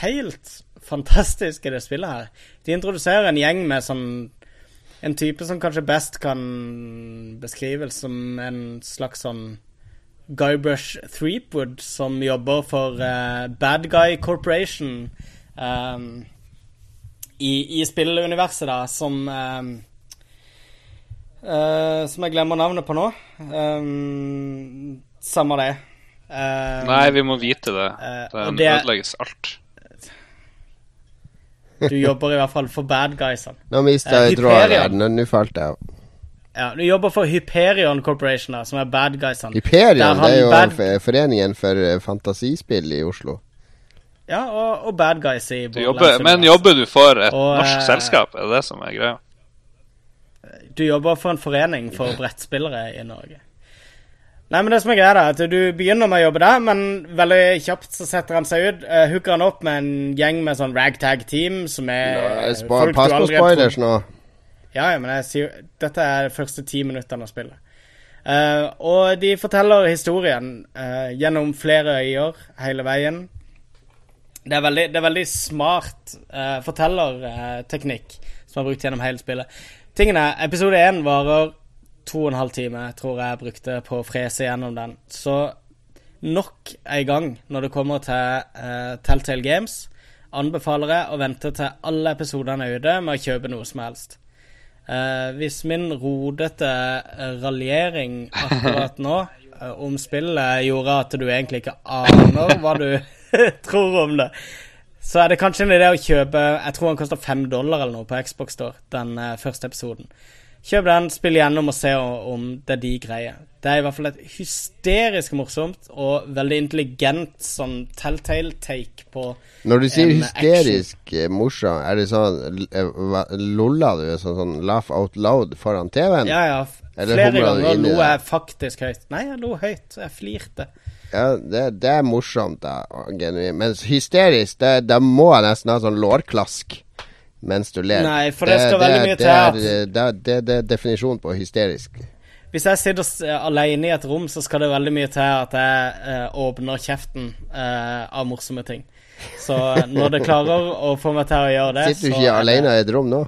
helt fantastisk i det spillet her. De introduserer en gjeng med sånn En type som kanskje best kan beskrives som en slags sånn Guybrush Threepwood, som jobber for uh, Bad Guy Corporation ehm, i, i spilluniverset, da, som ehm, uh, Som jeg glemmer navnet på nå. Um, samme det. Uh, Nei, vi må vite det. Eh, Det ødelegges alt. Du jobber i hvert fall for bad guysene. Nå mista Eh, jeg Hyperion. Nå- falt jeg av. Ja, du jobber for Hyperion Corporation, da, som er bad guysene. Hyperion, det er jo bad- foreningen for fantasispill i Oslo. Ja, og, og bad guys i Du jobber, men jobber du for et Og, norsk eh, selskap? Er det det som er greia? Du jobber for en forening for brettspillere i Norge. Nei, men det som er greia, er at du begynner med å jobbe der, men veldig kjapt så setter han seg ut. Uh, hooker han opp med en gjeng med sånn ragtag-team som er Ja, folk spa- Pass på spoilers nå. Ja, ja, men jeg sier Dette er de første ti minuttene av spillet. Uh, og de forteller historien uh, gjennom flere øyer hele veien. Det er veldig, det er veldig smart uh, fortellerteknikk som er brukt gjennom hele spillet. Tingene, Episode én varer to og en halv time, tror jeg brukte på å frese gjennom den. Så nok en gang når det kommer til uh, Telltale Games, anbefaler jeg å vente til alle episodene er ute med å kjøpe noe som helst. Uh, hvis min rodete raljering akkurat nå om spillet gjorde at du egentlig ikke aner hva du tror om det, så er det kanskje en idé å kjøpe Jeg tror han koster fem dollar eller noe på Xbox Store, den eh, første episoden. Kjøp den, spill gjennom og se om det er de greier. Det er i hvert fall et hysterisk morsomt og veldig intelligent sånn telltale-take på Når du sier hysterisk action. morsom, er det sånn eh, Lolla du sånn, sånn laugh out loud foran TV-en? Ja, ja. Eller Flere ganger lo jeg faktisk høyt. Nei, jeg lo høyt. Jeg flirte. Ja, det, det er morsomt, da. Men hysterisk, det, da må jeg nesten ha sånn lårklask mens du ler. Nei, for det skal veldig mye til er, det, det, det, det er definisjonen på hysterisk. Hvis jeg sitter alene i et rom, så skal det veldig mye til at jeg eh, åpner kjeften eh, av morsomme ting. Så når det klarer å få meg til å gjøre det, Sitter du ikke det- alene i et rom nå?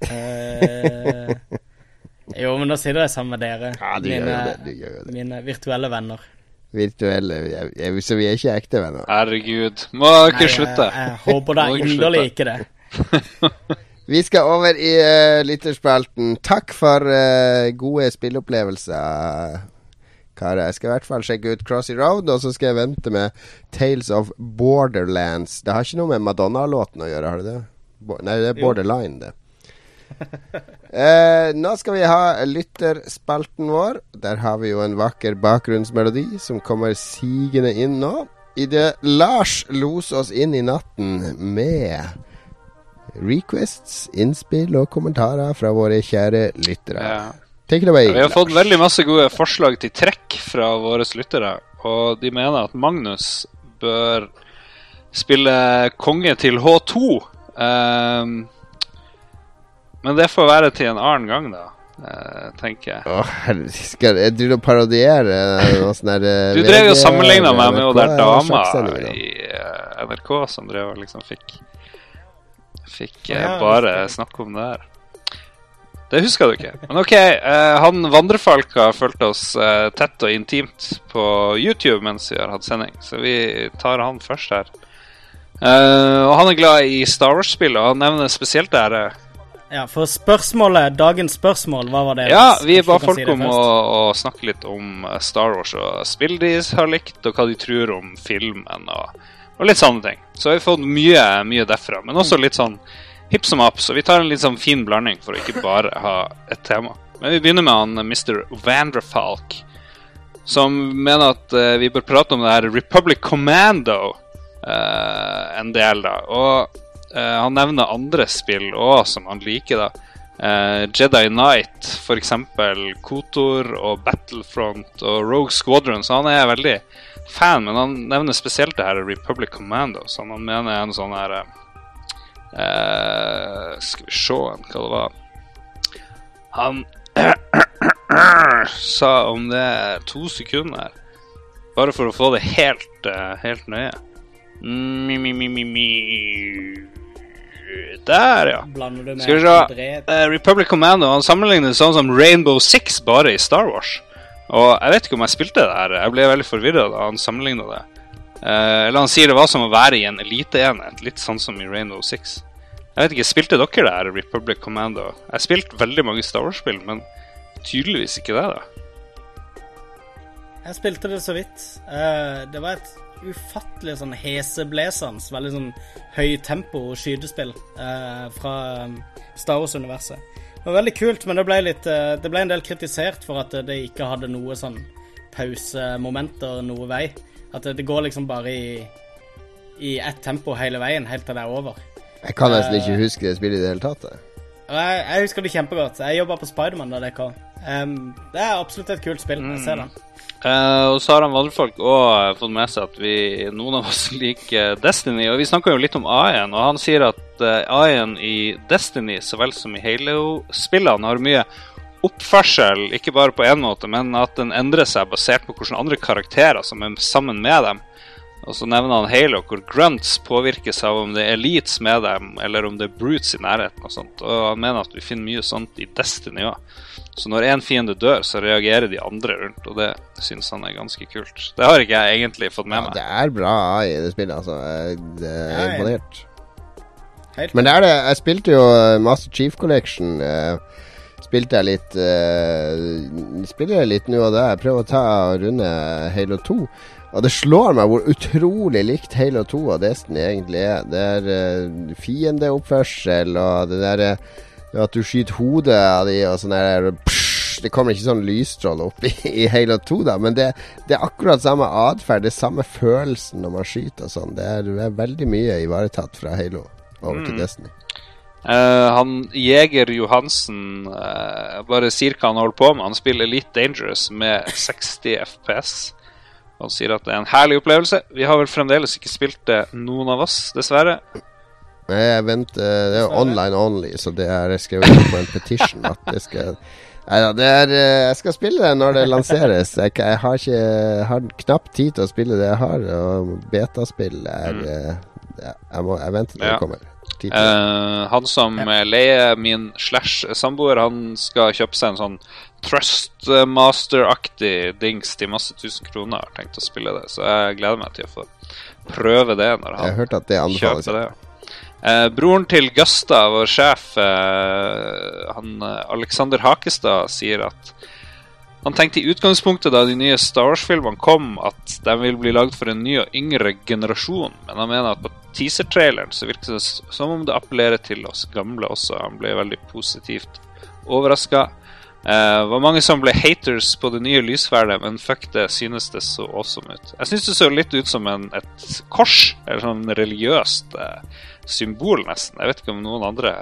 Eh, jo, men da sitter jeg sammen med dere. Ja, du gjør mine, jo det. Du gjør det. mine virtuelle venner. Virtuelle jeg, jeg, Så vi er ikke ekte venner. Herregud. Må ikke Nei, slutte. Jeg, jeg håper da inderlig ikke det. Vi skal over i uh, lytterspalten. Takk for uh, gode spilleopplevelser, karer. Jeg skal i hvert fall sjekke ut Crossy Road, og så skal jeg vente med Tales of Borderlands. Det har ikke noe med Madonna-låten å gjøre, har det det? Bo nei, det er Borderline, det. Eh, nå skal vi ha lytterspalten vår. Der har vi jo en vakker bakgrunnsmelodi som kommer sigende inn nå. Idet Lars loser oss inn i natten med requests, innspill og kommentarer fra våre kjære lyttere. Ja. Take it away. Vi har Lars. fått veldig masse gode forslag til trekk fra våre lyttere, og de mener at Magnus bør spille konge til H2. Ehm, men det får være til en annen gang, da, eh, tenker jeg. Åh, skal jeg driver og parodierer noe sånn der eh, Du drev jo og sammenligna meg med hun der er dama i eh, NRK som drev og liksom fikk Fikk eh, Ja, bare snakke om det her. Det husker du ikke. Men OK, eh, han vandrefalka har fulgt oss eh, tett og intimt på YouTube mens vi har hatt sending, så vi tar han først her. Eh, og han er glad i Star Wars-spill, og han nevner spesielt det her eh, Ja, for spørsmålet, dagens spørsmål, hva var det? Ja, vi ba folk si om å, å snakke litt om eh, Star Wars og spill de har likt, og hva de tror om filmen, og, og litt sånne ting. Så vi har fått mye, mye derfra, men også litt sånn hipp som happ, så vi tar en litt sånn fin blanding for å ikke bare ha et tema. Men vi begynner med han eh, Mr. Vanderfalk, som mener at uh, vi bør prate om det her Republic Commando uh, en del, da. Og han nevner andre spill òg som han liker, da. Eh, Jedi Knight, f.eks. Kotor og Battlefront og Rogue Squadron. Så han er veldig fan, men han nevner spesielt det her Republic Commando, som han mener er en sånn her eh, eh, Skal vi se hva det var Han sa om det to sekunder, bare for å få det helt, uh, helt nøye. Mi, mi, mi, mi, mi. Der, ja. Blander du med Skal vi se. Eh, Republic Commando han sammenligner sånn som Rainbow Six bare i Star Wars. Og jeg vet ikke om jeg spilte det her. Jeg ble veldig forvirra da han sammenligna det. Uh, eller han sier det var som å være i en eliteenhet, litt sånn som i Rainbow Six. Jeg vet ikke, Spilte dere det her, Republic Commando? Jeg spilte veldig mange Star Wars-spill, men tydeligvis ikke det. da Jeg spilte det så vidt. Uh, det var et ufattelig sånn heseblesende, veldig sånn høytempo skytespill eh, fra um, Star Wars-universet. Det var veldig kult, men det ble, litt, eh, det ble en del kritisert for at det ikke hadde noe sånn pausemomenter noe vei. At det, det går liksom bare i, i ett tempo hele veien, helt til det er over. Jeg kan nesten ikke huske det spillet i det hele tatt. jeg. Jeg, husker det kjempegodt. Jeg jobba på Spiderman da det kom. Um, det er absolutt et kult spill. Jeg ser den. Eh, og så har han vandrefolk òg fått med seg at vi, noen av oss liker Destiny. Og vi snakka jo litt om AI-en, og han sier at uh, AI-en i Destiny så vel som i Halo-spillene har mye oppførsel, ikke bare på én måte, men at den endrer seg basert på hvilke andre karakterer som er sammen med dem. Og så nevner han Halo, hvor grunts påvirkes av om det er elites med dem, eller om det er brutes i nærheten. Og sånt. Og han mener at vi finner mye sånt i Destiny òg. Så når én fiende dør, så reagerer de andre rundt, og det syns han er ganske kult. Det har ikke jeg egentlig fått med Ja, meg. det er bra i det spillet, altså. Jeg er Ja, imponert. Helt Men det er det. Jeg spilte jo eh, Master Chief Collection. eh, spilte jeg litt uh, Spiller jeg litt nå og da. Jeg prøver å ta runde Halo 2. Og det slår meg hvor utrolig likt Halo 2 og Destiny egentlig er. Det er uh, fiendeoppførsel og det derre at du skyter hodet av de og sånn der psh, Det kommer ikke sånn lysstråle opp i, i Halo 2, da, men det, det er akkurat samme atferd, det er samme følelsen når man skyter og sånn. Det det er veldig mye ivaretatt fra Halo over til Destiny. Uh, han Jeger Johansen uh, bare sier hva han holder på med. Han spiller Elite Dangerous med 60 FPS. Han sier at det er en herlig opplevelse. Vi har vel fremdeles ikke spilt det, noen av oss, dessverre. Nei, Jeg venter, det er jo online only, så det er skrevet på en petition at det skal Neida, det er eh, Jeg skal spille det når det lanseres. Jeg, jeg har ikke jeg har knapt tid til å spille det jeg har, og betaspill er eh, jeg, må, jeg venter til Ja. det kommer. Eh, han som leier min slash samboer, han skal kjøpe seg en sånn Trustmaster-aktig dings til masse tusen kroner. Har tenkt å spille det, så jeg gleder meg til å få prøve det når Jeg har han hørt at det kjøper det. Eh, broren til Gusta, vår sjef, eh, han eh, Alexander Hakestad, sier at han tenkte i utgangspunktet da de nye Star Wars-filmene kom, at de vil bli lagd for en ny og yngre generasjon, men han mener at på teaser-traileren så virker det som om det appellerer til oss gamle også. Han ble veldig positivt overraska. Eh, var mange som ble haters på det nye lysverdet, men fuck det, synes det så awesome ut. Jeg syns det så litt ut som en, et kors, eller sånn religiøst eh, symbol, nesten. Jeg vet ikke om noen andre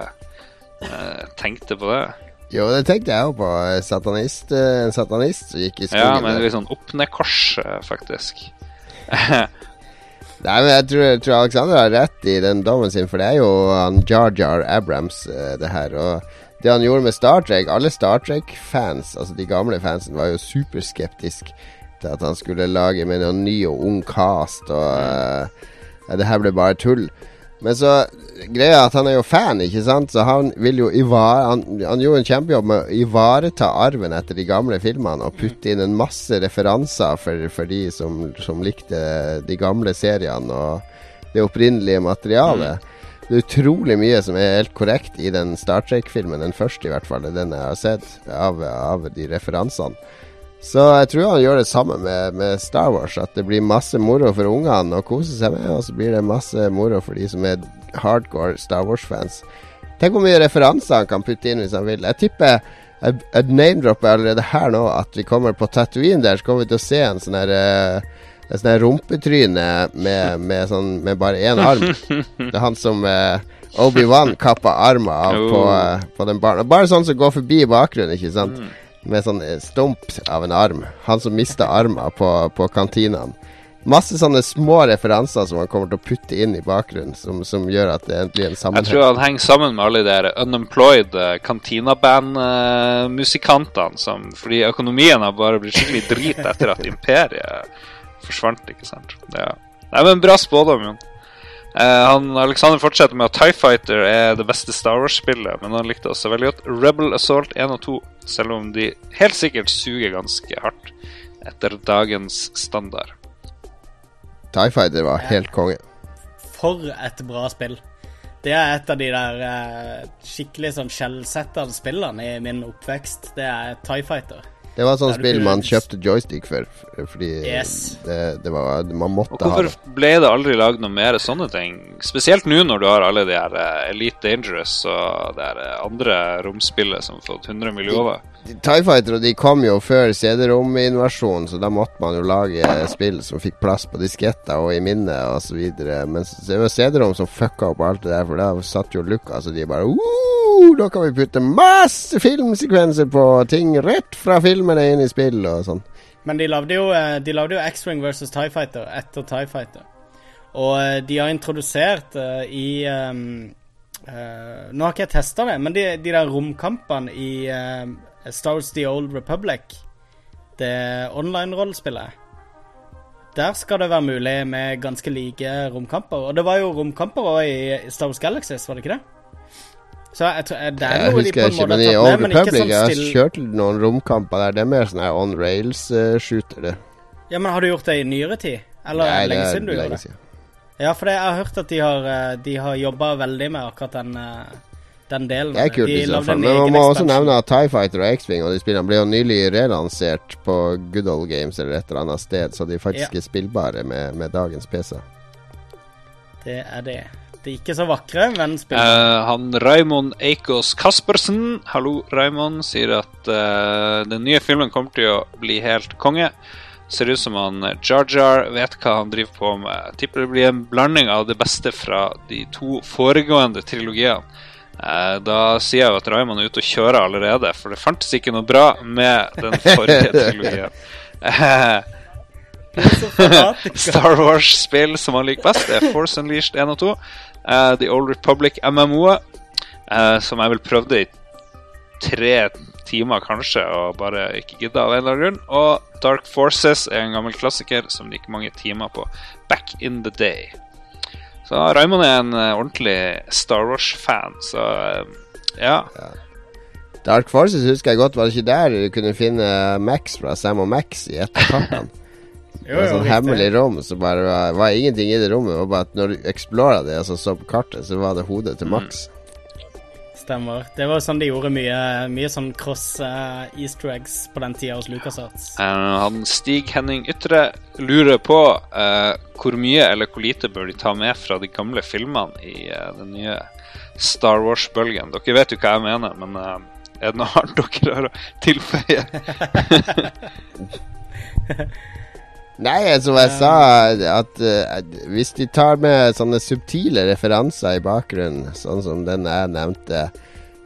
eh, tenkte på det. Jo, det tenkte jeg jo på. Satanist, en satanist som gikk i skogen. Ja, men litt sånn opp-ned-kors, eh, faktisk. Nei, men jeg tror, jeg tror Alexander har rett i den dommen sin, for det er jo han Jar Jar Abrams, det her. Og det han gjorde med Star Trek Alle Star Trek-fans, altså de gamle fansen, var jo superskeptisk til at han skulle lage med noen ny og ung cast, og uh, det her ble bare tull. Men så greia at han er jo fan, ikke sant? Så han vil jo ivare han, han gjorde en kjempejobb med å ivareta arven etter de gamle filmene og putte inn en masse referanser for, for de som, som likte de gamle seriene og det opprinnelige materialet. Det er utrolig mye som er helt korrekt i den Star Trek-filmen, den første i hvert fall, den jeg har sett, av, av de referansene. Så jeg tror han gjør det samme med, med Star Wars. At det blir masse moro for ungene å kose seg med, og så blir det masse moro for de som er hardcore Star Wars-fans. Tenk hvor mye referanser han kan putte inn hvis han vil. Jeg tipper Jeg, jeg name-dropper allerede her nå at vi kommer på Tatooine der, så kommer vi til å se en sånn her eh, Sånn her rumpetryne med, med, sånn, med bare én arm. Det er han som eh, Obi-Wan kappa armen av på, Oh. eh, på den barna. Bare sånn som går forbi i bakgrunnen, ikke sant? Med sånn eh, stump av en arm. Han som mista armen på, på kantinaen. Masse sånne små referanser som han kommer til å putte inn i bakgrunnen, som, som gjør at det blir en sammenheng. Jeg tror han henger sammen med alle de der unemployed eh, kantinaband-musikantene. som Fordi økonomien har bare blitt skikkelig drit etter at imperiet forsvant, ikke sant. Ja. Nei, men bra spådom, Jon. Eh, han, Alexander fortsetter med at Tie Fighter er det beste Star Wars-spillet, men han likte også veldig godt Rebel Assault 1 og 2, selv om de helt sikkert suger ganske hardt etter dagens standard. TIE Fighter var helt konge. For et bra spill. Det er et av de der eh, skikkelig sånn skjellsettende spillene i min oppvekst. Det er Tie Fighter. Det var sånn sånt spill man kjøpte joystick for, fordi Yes. det, det var Man måtte ha det. hvorfor ble det aldri lagd noe mer sånne ting? Spesielt nå når du har alle de her eh, Elite Dangerous og det her eh, andre romspillet som har fått 100 millioner. TIE Fighter de kom jo før CD-rom-invasjonen, så da måtte man jo lage spill som fikk plass på disketter og i minnet osv. Men det var CD-rom som fucka opp alt det der, for da satt jo Lucas og de bare «Woo, Da kan vi putte masse filmsekvenser på ting rett fra filmene inn i spill og sånn. Men de lagde jo, eh, jo X-Wing versus TIE Fighter etter TIE Fighter. Og eh, de har introdusert uh, i um, uh, Nå har ikke jeg testa det, men de, de der romkampene i ehm, Star Wars The Old Republic, det online-rollespillet Der skal det være mulig med ganske like romkamper. Og det var jo romkamper òg i Star Wars Galaxies, var det ikke det? Så jeg tror, det er Jeg noe de på en ikke, måte har tatt med, men ikke Republic sånn Jeg har still... kjørt noen romkamper der. Det er mer sånn her on rails-shooter, det. Ja, men har du gjort det i nyere tid? Eller Nei, lenge siden du gjorde det? siden. Ja, for det, jeg har hørt at de har, eh, de har jobba veldig med akkurat den, eh, den delen. Det er kult de i så fall. Men man må også nevne at TIE Fighter og X-Wing og de spillene ble jo nylig relansert på Good Old Games eller et eller annet sted, så de faktisk Ja. er spillbare med, med dagens PC. Det er det. De er ikke så vakre, men spiller. Uh, han Raymond Eikås Kaspersen, hallo Raymond, sier at uh, den nye filmen kommer til å bli helt konge. Ser ut som han Jarjar Jar Jar vet hva han driver på med. Jeg tipper det blir en blanding av det beste fra de to foregående trilogiene. Eh, da sier jeg jo at Raymond er ute og kjører allerede, for det fantes ikke noe bra med den forrige fanatisk. Star Wars-spill som han liker best, er Force Unleashed 1 og 2. eh, The Old Republic MMO-et, eh, som jeg vel prøvde i tre timer kanskje, og bare ikke gidda av en eller annen grunn. Og Dark Forces er en gammel klassiker som det gikk mange timer på back in the day. Så Raymond er en eh, ordentlig Star Wars-fan, så eh, ja. Dark Forces husker jeg godt. Var det ikke der du kunne finne Max fra Sam og Max i et av? Jo, Det var jo, sånn hemmelig rom, som bare var, var ingenting i det rommet. Det var bare at når du explora det, altså så på kartet, så var det hodet til Max. Stemmer. Det var sånn de gjorde mye, mye sånn cross uh, easter eggs på den tida hos LucasArts. Uh, han Stig Henning Ytre lurer på uh, hvor mye eller hvor lite bør de ta med fra de gamle filmene i den nye Star Wars-bølgen. Dere vet jo hva jeg mener, men er det noe annet dere har å tilføye? Nei, som jeg sa, at uh, hvis de tar med sånne subtile referanser i bakgrunnen, sånn som den jeg nevnte,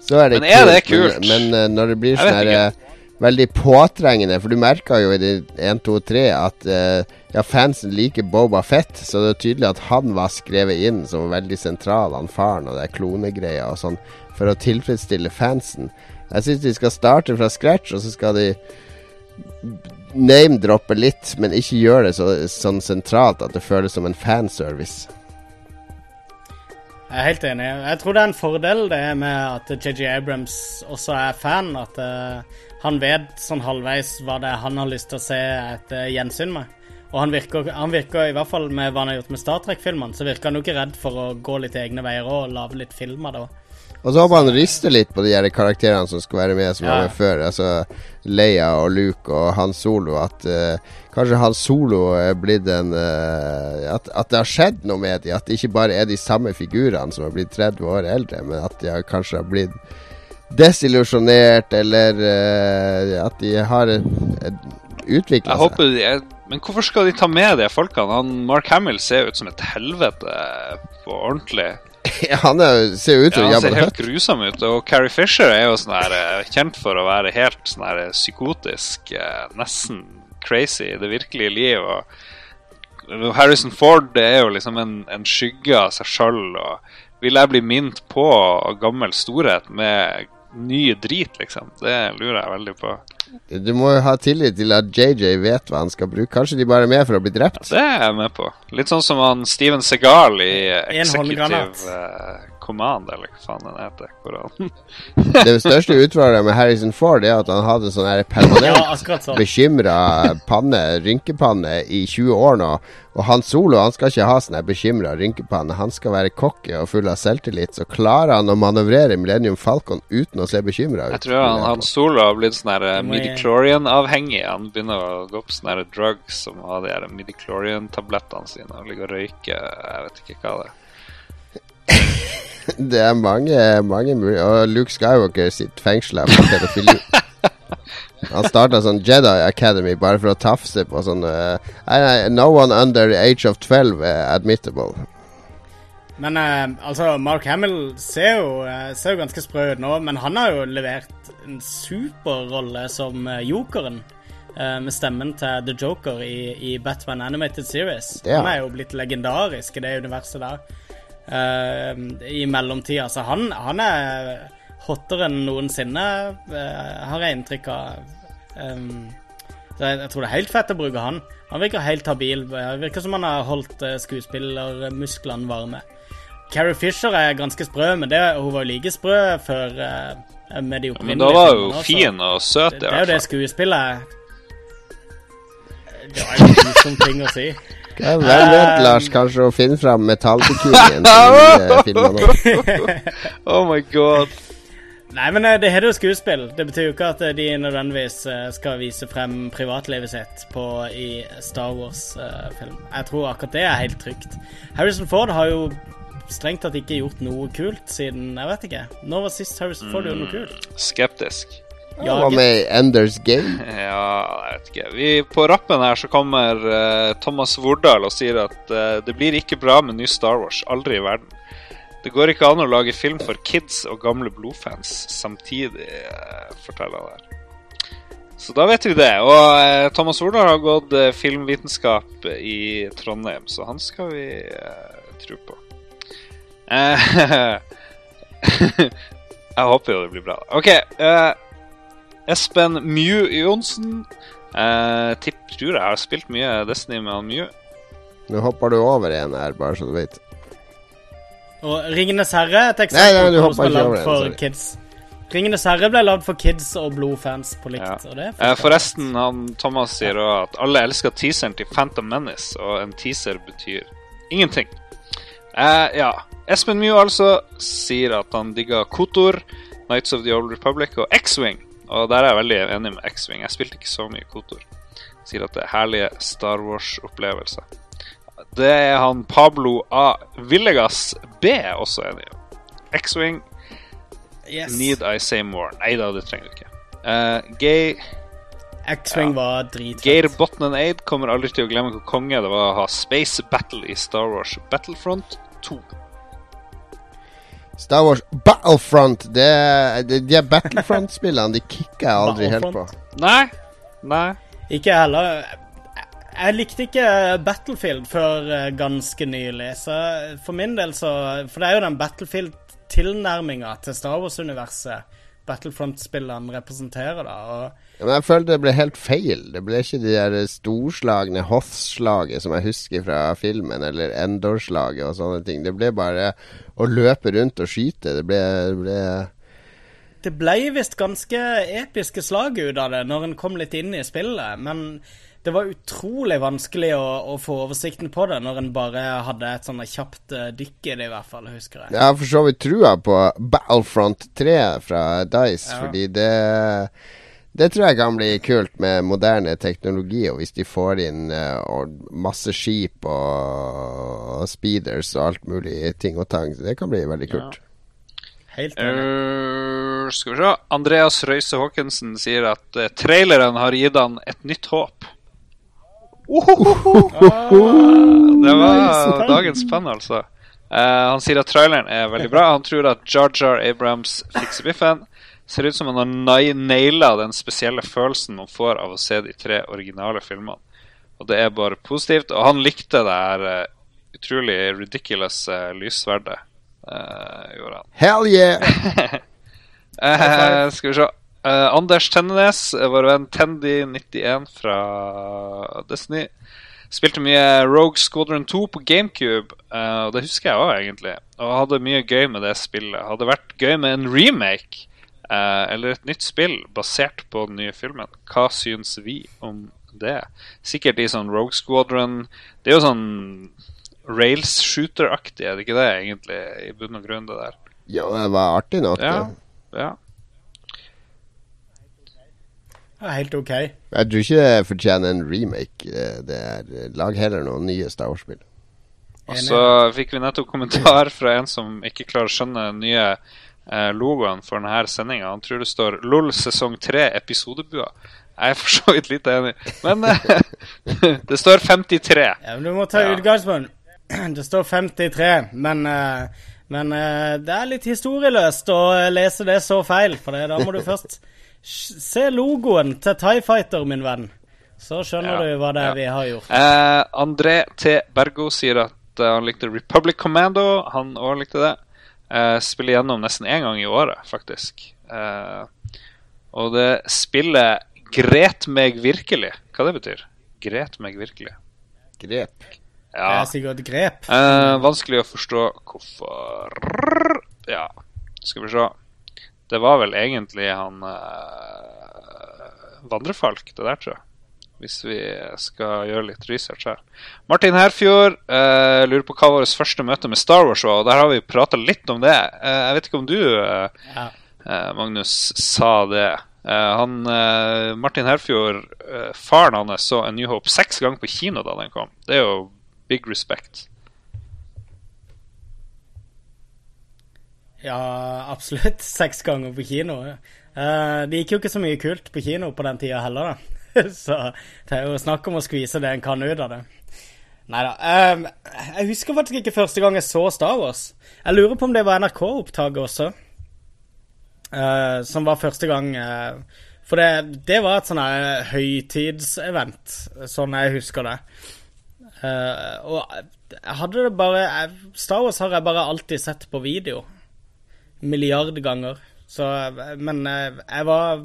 så er det Men er det kult? Men, men eh, når det blir sånn her eh, veldig påtrengende For du merka jo i de 1, 2, 3 at ja, fansen liker Boba Fett, så det er tydelig at han var skrevet inn som veldig sentral, han faren og det klonegreia og sånn, for å tilfredsstille fansen. Jeg syns de skal starte fra scratch, og så skal de name-droppe litt, men ikke gjør det så, sånn sentralt at det føles som en fanservice. Jeg er helt enig. Jeg tror det er en fordel det med at JJ Abrams også er fan. At uh, han vet sånn halvveis hva det er han har lyst til å se et uh, gjensyn med. Og han virker, han virker, i hvert fall med hva han har gjort med Star Trek-filmene, så virker han jo ikke redd for å gå litt egne veier og lage litt film av det òg. Og så håper han rister litt på de her karakterene som skal være med, som Ja. var med før. Altså Leia og Luke og Han Solo. At uh, kanskje Han Solo er blitt en uh, at, at det har skjedd noe med dem. At det ikke bare er de samme figurene som har blitt 30 år eldre, men at de har kanskje har blitt desillusjonert, eller uh, at de har utvikla seg. håper de er Men hvorfor skal de ta med de folkene? Han Mark Hamill ser ut som et helvete på ordentlig. han er, ser ut som Ja, han ser helt grusom ut. Og Carrie Fisher er jo sånn her, eh, kjent for å være helt sånn her psykotisk, eh, nesten crazy i det virkelige liv. Og Harrison Ford det er jo liksom en, en skygge av seg sjøl. Vil jeg bli minnet på gammel storhet med ny drit, liksom? Det lurer jeg veldig på. Du må jo ha tillit til at JJ vet hva han skal bruke. Kanskje de bare er med for å bli drept? Det er jeg med på. Litt sånn som han Steven Segal i Executive Command, eller hva faen den heter. Hvor han Det største utfordringen med Harrison Ford er at han hadde sånn her permanent Ja, sånn. bekymra panne, rynkepanne, i 20 år nå. Og han Solo han skal ikke ha sånn her bekymra rynkepanne. Han skal være cocky og full av selvtillit. Så klarer han å manøvrere Millennium Falcon uten å se bekymra ut. Jeg tror han, han Solo har blitt sånn her eh, midichlorian-avhengig. Han begynner å gå på sånne her drugs som har de her midichlorian-tablettene sine og ligger og røyker. Jeg vet ikke hva det er. Det er mange, mange muligheter. Og Luke Skywalker sitt fengsel for pedofili. Han starta sånn Jedi Academy bare for å tafse på sånn nei, No one under the age of 12 er admittable. Men uh, altså, Mark Hamill ser jo, eh, ser jo ganske sprø ut nå, men han har jo levert en superrolle som jokeren. Uh, med stemmen til The Joker i, i Batman Animated Series. Er Han han. er jo blitt legendarisk i det universet der. Eh, I mellomtida. Så han, han er hottere enn noensinne, eh, har jeg inntrykk av. Så jeg, tror det er helt fett å bruke han. Han virker helt habil. Virker som han har holdt uh, skuespillermusklene varme. Carrie Fisher er ganske sprø, men det, hun var jo like sprø før eh, med de Men da var hun fin og søt, Det, i det er jo det skuespillet Det var en grusom ting å si. Ja, Hvem vet, Lars? Kanskje å finne fram metallbikinien til filmene. Oh my god. Nei, men eh, det heter jo skuespill. Det betyr jo ikke at eh, de nødvendigvis eh, skal vise frem privatlivet sitt på, i Star Wars-film. Jeg tror akkurat det er helt trygt. Harrison Ford har jo strengt tatt ikke gjort noe kult siden Jeg vet ikke. Når var sist Harrison Ford gjorde noe kult? Skeptisk. Han var med i Enders Game. Ja, jeg vet ikke. Vi, på rappen her så kommer uh, Thomas Wordal og sier at uh, det blir ikke bra med ny Star Wars. Aldri i verden. Det går ikke an å lage film for kids og gamle blodfans samtidig, uh, forteller han her. Så da vet vi det. Og Thomas Wordal har gått filmvitenskap i Trondheim, så han skal vi tro på. Jeg håper jo det blir bra. OK. Espen Mew Johnsen. Eh, tipp, tror jeg har spilt mye Destiny med han Mew. Nå hopper du over en her, bare så du vet. Og Ringenes herre er et Nei, eksempel nei, du hopper er ikke over for sorry. kids. Ringenes herre ble lagd for kids og blodfans på likt. Ja. Og det Eh, forresten, han Thomas sier òg at alle elsker teaseren til Phantom Menace, og en teaser betyr ingenting. Eh, ja. Espen Mew altså sier at han digger Kotor, Nights of the Old Republic og X-Wing. Og der er jeg veldig enig med X-Wing. Jeg spilte ikke så mye Kotor. Sier at det er herlige Star Wars-opplevelser. Det er han Pablo A. Villegas B også enig i. X-Wing Yes. Need I say more? Nei da, det trenger du ikke. Uh, gay X-Wing var dritfett. Geir Botnen Aid kommer aldri til å glemme hvor konge det var å ha Space Battle i Star Wars Battlefront 2. Star Wars Battlefront. Det, det, de Battlefront-spillene de kicker jeg aldri helt på. Nei. Nei. Ikke jeg heller. Jeg likte ikke Battlefield før eh, ganske nylig, så for min del så For det er jo den Battlefield-tilnærminga til Star Wars-universet Battlefront-spillene representerer, da. Og Ja, Men jeg følte det ble helt feil. Det ble ikke de der storslagne Hoth-slaget som jeg husker fra filmen, eller Endor-slaget og sånne ting. Det ble bare å løpe rundt og skyte. Det ble, det ble Det ble visst ganske episke slag ut av det når en kom litt inn i spillet, men det var utrolig vanskelig å, å få oversikten på det når en bare hadde et sånn kjapt eh, dykk i det, i hvert fall, husker jeg. Jeg har for så vidt trua på Battlefront 3 fra Dice, Ja. fordi det det tror jeg kan bli kult med moderne teknologi, og hvis de får inn uh, masse skip og, og speeders og alt mulig ting og tang. Det kan bli veldig kult. Ja. Helt. Uh, skal vi se. Andreas Røise Haakensen sier at traileren har gitt han et nytt håp. Det var dagens penn, altså. Uh, han sier at traileren er veldig bra. Han tror at Jar Jar Abrams fikser biffen. Ser ut som han har nai- naila den spesielle følelsen man får av å se de tre originale filmene. Og det er bare positivt. Og han likte det her uh, utrolig ridiculous uh, lyssverdet. eh, gjorde han. Hell yeah! Skal vi se. Eh, Anders Tennenes, eh, vår venn Tendy91 fra Destiny, spilte mye Rogue Squadron 2 på GameCube. Uh, og det husker jeg òg, egentlig. Og hadde mye gøy med det spillet. Hadde vært gøy med en remake uh, eller et nytt spill basert på den nye filmen. Hva syns vi om det? Sikkert i sånn Rogue Squadron Det er jo sånn rails shooter-aktig, er det ikke det, egentlig, i bunn og grunn, det der? Ja, det var artig nok. Ja. det. ja. Det er helt OK. Jeg tror ikke det fortjener en remake. Eh, Det er, lag heller noen nye Star Wars-spill. Og så fikk vi nettopp kommentar fra en som ikke klarer å skjønne den nye eh, logoen for denne sendinga. Han tror det står LOL sesong 3 episodebua. Jeg er for så vidt litt enig, men eh, det står 53. Ja, men du må ta Ja. utgangspunkt. Det står 53, men, eh, men eh, det er litt historieløst å lese det så feil. For det, da må du først se logoen til Tie Fighter, min venn. Så skjønner Ja, du hva det ja. er vi har gjort. Eh, André T. Bergo sier at eh, han likte Republic Commando. Han òg likte det. Eh, spiller gjennom nesten én gang i året, faktisk. Eh, og det spillet gret meg virkelig. Hva det betyr? Gret meg virkelig. Grep. Det Ja. er sikkert grep. Eh, vanskelig å forstå hvorfor Ja, skal vi se. Det var vel egentlig han uh, Vandrefalk, det der, tror jeg. Hvis vi skal gjøre litt research her. Martin Herfjord uh, lurer på hva vårt første møte med Star Wars var. og Der har vi prata litt om det. Uh, jeg vet ikke om du, Ja. Magnus, sa det. Han, Martin Herfjord, faren hans, så A New Hope seks ganger på kino da den kom. Det er jo big respect. Ja, absolutt. Seks ganger på kino. Uh, det gikk jo ikke så mye kult på kino på den tida heller, da. så det er jo snakk om å skvise det en kan ut av det. Nei da. jeg husker faktisk ikke første gang jeg så Star Wars. Jeg lurer på om det var NRK-opptaket også. uh, som var første gang uh, For det, det var et sånn høytidsevent, sånn jeg husker det. Og jeg hadde det bare jeg, Star Wars har jeg bare alltid sett på video milliard ganger. Så, men eh, jeg var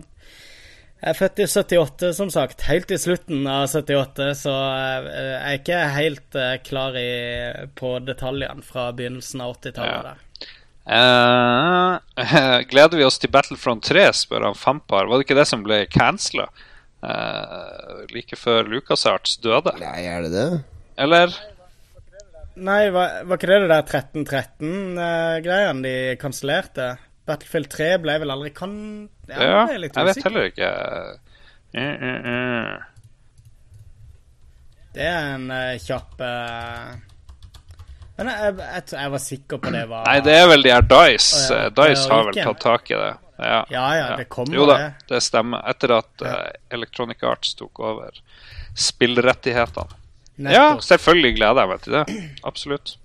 Jeg er født i 78, som sagt. Helt i slutten av 78, så eh, jeg er ikke helt eh, klar i, på detaljene fra begynnelsen av 80-tallet. Ja. Eh, gleder vi oss til Battlefront 3, spør han Fampar. Var det ikke det som ble cancela like før LucasArts døde? Nei, er det det? Eller? Nei, var, var ikke det det der 1313-greiene de kansellerte? Battlefield 3 ble vel aldri kan... Ja, Ja, jeg litt jeg vet heller ikke. Eh, eh, eh. Det er en eh, kjapp eh, Men jeg, jeg, jeg var sikker på det var Nei, det er vel de her Dice. Oh, ja. Eh, Dice har vel tatt tak i det. Ja, Ja, ja, det kommer Jo da, det. det stemmer. Etter at Ja. eh, Electronic Arts tok over spillrettighetene. Ja, selvfølgelig gleder jeg meg til det. Absolutt.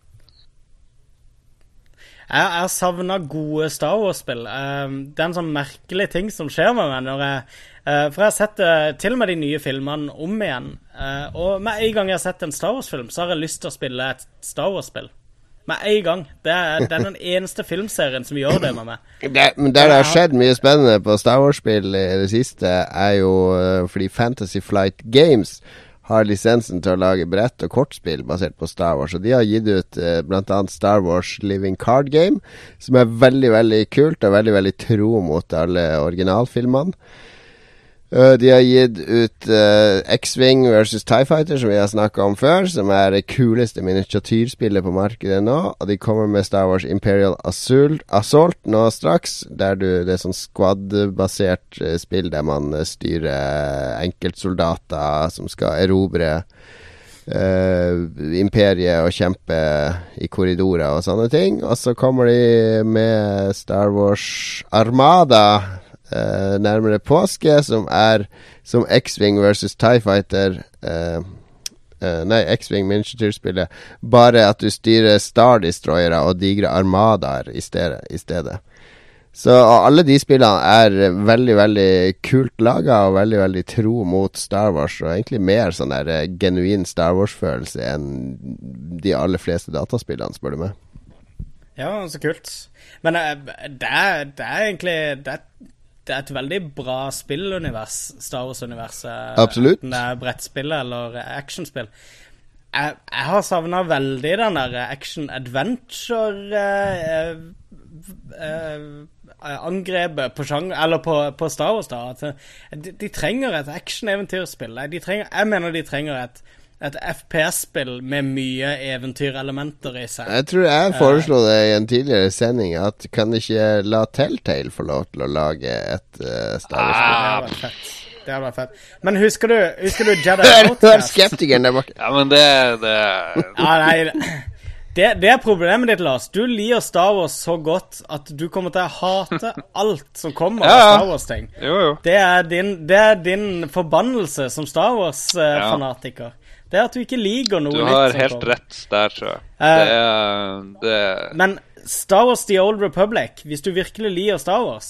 Jeg, jeg har savna gode Star Wars-spill. Um, det er en sånn merkelig ting som skjer med meg når jeg eh, For jeg har sett eh, til og med de nye filmene om igjen. eh, og med en gang jeg har sett en Star Wars-film, så har jeg lyst til å spille et Star Wars-spill. Med en gang. Det er, det er den eneste filmserien som gjør det med meg. Det, men der det har skjedd mye spennende på Star Wars-spill i det siste, er jo fordi Fantasy Flight Games har lisensen til å lage brett- og kortspill basert på Star Wars. Og de har gitt ut eh, bl.a. Star Wars Living Card Game, som er veldig, veldig kult og veldig, veldig tro mot alle originalfilmene. Eh, de har gitt ut eh, X-Wing versus Tie Fighter, som vi har snakka om før, som er det kuleste miniatyrspillet på markedet nå. Og de kommer med Star Wars Imperial Assault, Assault nå straks, der du Det er sånn squad-basert eh, spill der man styrer enkeltsoldater som skal erobre Uh, imperiet og kjempe i korridorer og sånne ting. Og så kommer de med Star Wars Armada eh, nærmere påske, som er som X-Wing versus Tie Fighter. eh, eh, nei, X-Wing miniatyrspillet. Bare at du styrer Star Destroyere og digre armadaer i stedet. I stedet. Så alle de spillene er veldig, veldig kult laga og veldig, veldig tro mot Star Wars. Og egentlig mer sånn der eh, genuin Star Wars-følelse enn de aller fleste dataspillene, spør du meg. Ja, så kult. Men eh, det det er egentlig det er, det er et veldig bra spillunivers, Star Wars-universet. Absolutt. Enten det er brettspill eller actionspill. Jeg, jeg har savna veldig den der action-adventure eh, eh, Angrepet på på, på Star Wars, da. Eh, de, de trenger et action-eventyrspill. Jeg mener de trenger et, et FPS-spill med mye eventyrelementer i seg. Jeg tror jeg foreslo det i en tidligere sending, at kan ikke la Telltale få lov til å lage et uh, Star Wars-spill? Det hadde vært fett. Det hadde vært fett. Men husker du, husker du Jedi Outcast? hør skeptikeren der borte. Ja, men det, det Ja, nei, det, det er problemet ditt, Lars. Du liker Star Wars så godt at du kommer til å hate alt som kommer Ja, av. Star Wars-ting. Jo, jo. Det det er din forbannelse som Star Wars-fanatiker. Det er at du ikke liker noe Du har som helt sånn. rett der, tror jeg. Uh, Det er, det Men Star Wars The Old Republic, hvis du virkelig liker Star Wars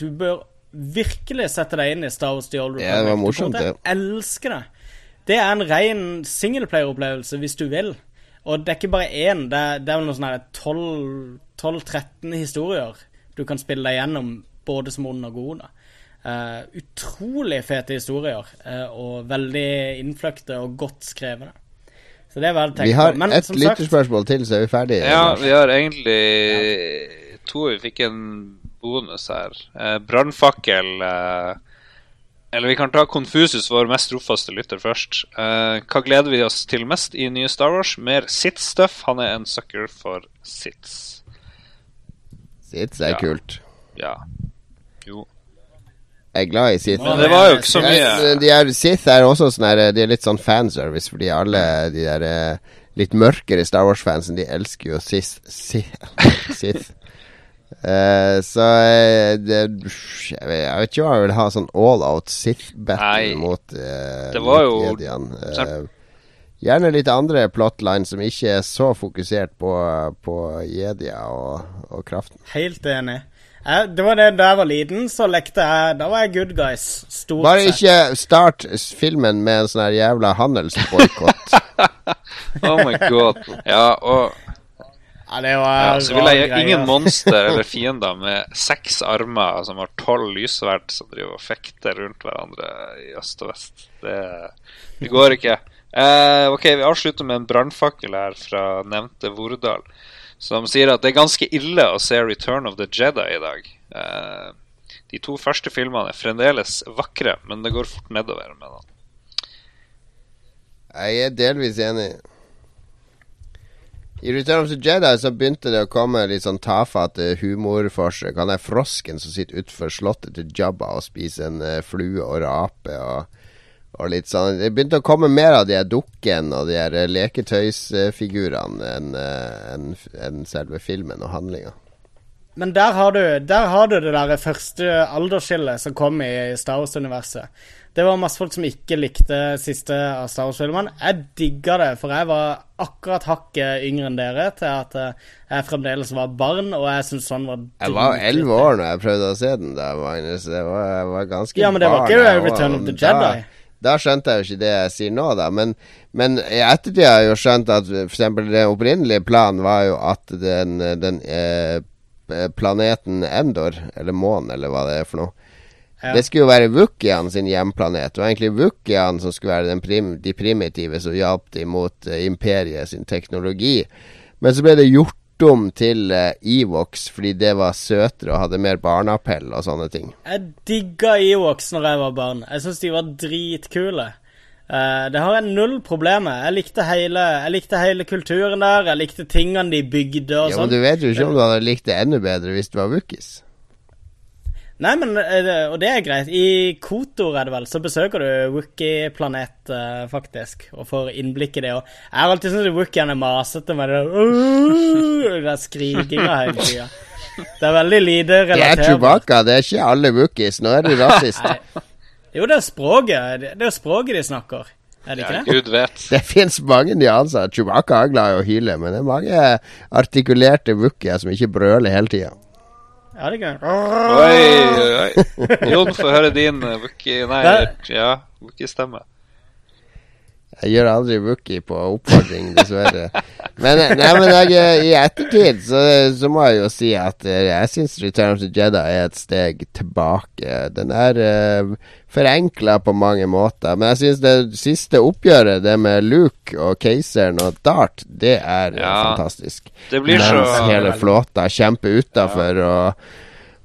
Du bør virkelig sette deg inn i Star Wars The Old Republic. Ja, det var morsomt, du kommer til å elske det. Det er en ren singleplayer-opplevelse hvis du vil. Og det er ikke bare én, det er, det er vel noe sånn 12-13 historier du kan spille deg gjennom, både som ond og gode. Eh, utrolig fete historier, uh, og veldig innfløkte og godt skrevne. Så det er vel tenkt Vi har. Men et lytterspørsmål til, så er vi ferdige. Ja, vi har egentlig to. Vi fikk en bonus her. Uh, Brannfakkel eh, Eller vi kan ta Konfusus, vår mest trofaste lytter, først. Eh, hva gleder vi oss til mest i nye Star Wars? Mer Sitz-stuff. Han er en sucker for Sitz. Sits er Ja. kult. Ja. Jo. Er glad i Sith. Men det var jo ikke så mye De er, Sith er også sånn her De er litt sånn fanservice, fordi alle de der eh, litt mørkere Star Wars-fansen, de elsker jo Sith. Sith. Sith. Uh, så eh, det, jeg, vet, jeg vet ikke om jeg vil ha sånn all out Sith-battle mot uh, det var jo- Jediene. gjerne litt andre plotline som ikke er så fokusert på, på Jedia og, og kraften. Helt enig. Jeg, det var det Da jeg var liten, så lekte jeg Da var jeg good guys. Stort Bare sett. ikke start filmen med en sånn her jævla handelsboikott. Oh my god. Ja, og Ja, det var ja, så vil jeg ingen monster eller fiender med seks armer som har tolv lyssverd som driver og fekter rundt hverandre i øst og vest. Det, det går ikke. Uh, ok, vi avslutter med en brannfakkel her fra nevnte Vordal, som sier at det er ganske ille å se Return of the Jedi i dag. Eh, de to første filmene er fremdeles vakre, men det går fort nedover med dem. Jeg er delvis enig. I Return of the Jedi så begynte det å komme litt sånn tafatte humorforsøk. Han er frosken som sitter utenfor slottet til Jabba og spiser en eh, flue og rape og, og litt sånn. Det begynte å komme mer av de her dukkene og de her eh, leketøysfigurene enn en, enn- enn selve filmen og handlinga. Men der har du, der har du det der første aldersskillet som kom i Star Wars-universet. Det var masse folk som ikke likte siste av Star Wars-filmene. Jeg digga det, for jeg var akkurat hakket yngre enn dere til at eh, jeg fremdeles var barn, og jeg syntes sånn var Jeg var elleve år når jeg prøvde å se den, da, Magnus. Det var, jeg var ganske Ja, men det var barn, ikke Return of the Jedi. Da skjønte jeg jo ikke det jeg sier nå, da. Men, men i ettertid har jeg jo skjønt at f.eks. den opprinnelige planen var jo at den, den eh, planeten Endor, eller månen, eller hva det er for noe Ja. Det skulle jo være Wookian sin hjemplanet. Det var egentlig Wookian som skulle være den prim de primitive som hjalp dem mot uh, imperiet sin teknologi. Men så ble det gjort om til eh, Evox fordi det var søtere og hadde mer barneappell og sånne ting. Jeg digga Evox når jeg var barn. Jeg syns de var dritkule. Uh, det har jeg null problem med. Jeg likte, hele, jeg likte hele kulturen der. Jeg likte tingene de bygde og sånn. Ja, men sånn. du vet jo ikke om du hadde likt det enda bedre hvis det var Wookies. Nei, men eh, Og det er greit. I Kotor, er det vel, så besøker du Wookie-planet, uh, faktisk, og får innblikk i det. Og jeg har alltid syntes Wookiene er masete med det der, den der skrikinga hele tida. Det er veldig lite Det er. Chewbacca, det er ikke alle Wookies. Nå er du rasist. Nei. Jo, det er språket. Det er språket de snakker. Er det ikke Ja, det? Gud vet. Det fins mange nyanser. Chewbacca er glad i å hyle, men det er mange artikulerte Wookier som ikke brøler hele tida. Ja, det er gøy. Oi, oi, oi. Jon, få høre din uh, Wookie Nei, ja, Wookie-stemme. Jeg gjør aldri Wookie på oppfordring, dessverre. Men, nei, men jeg, i ettertid så, så må jeg jo si at eh, jeg syns Return of the Jedi er et steg tilbake. Den er uh, forenkla på mange måter. Men jeg syns det siste oppgjøret, det med Luke og keiseren og Dart, det er eh, Ja. fantastisk. Det blir så Mens hele flåta kjemper utafor og,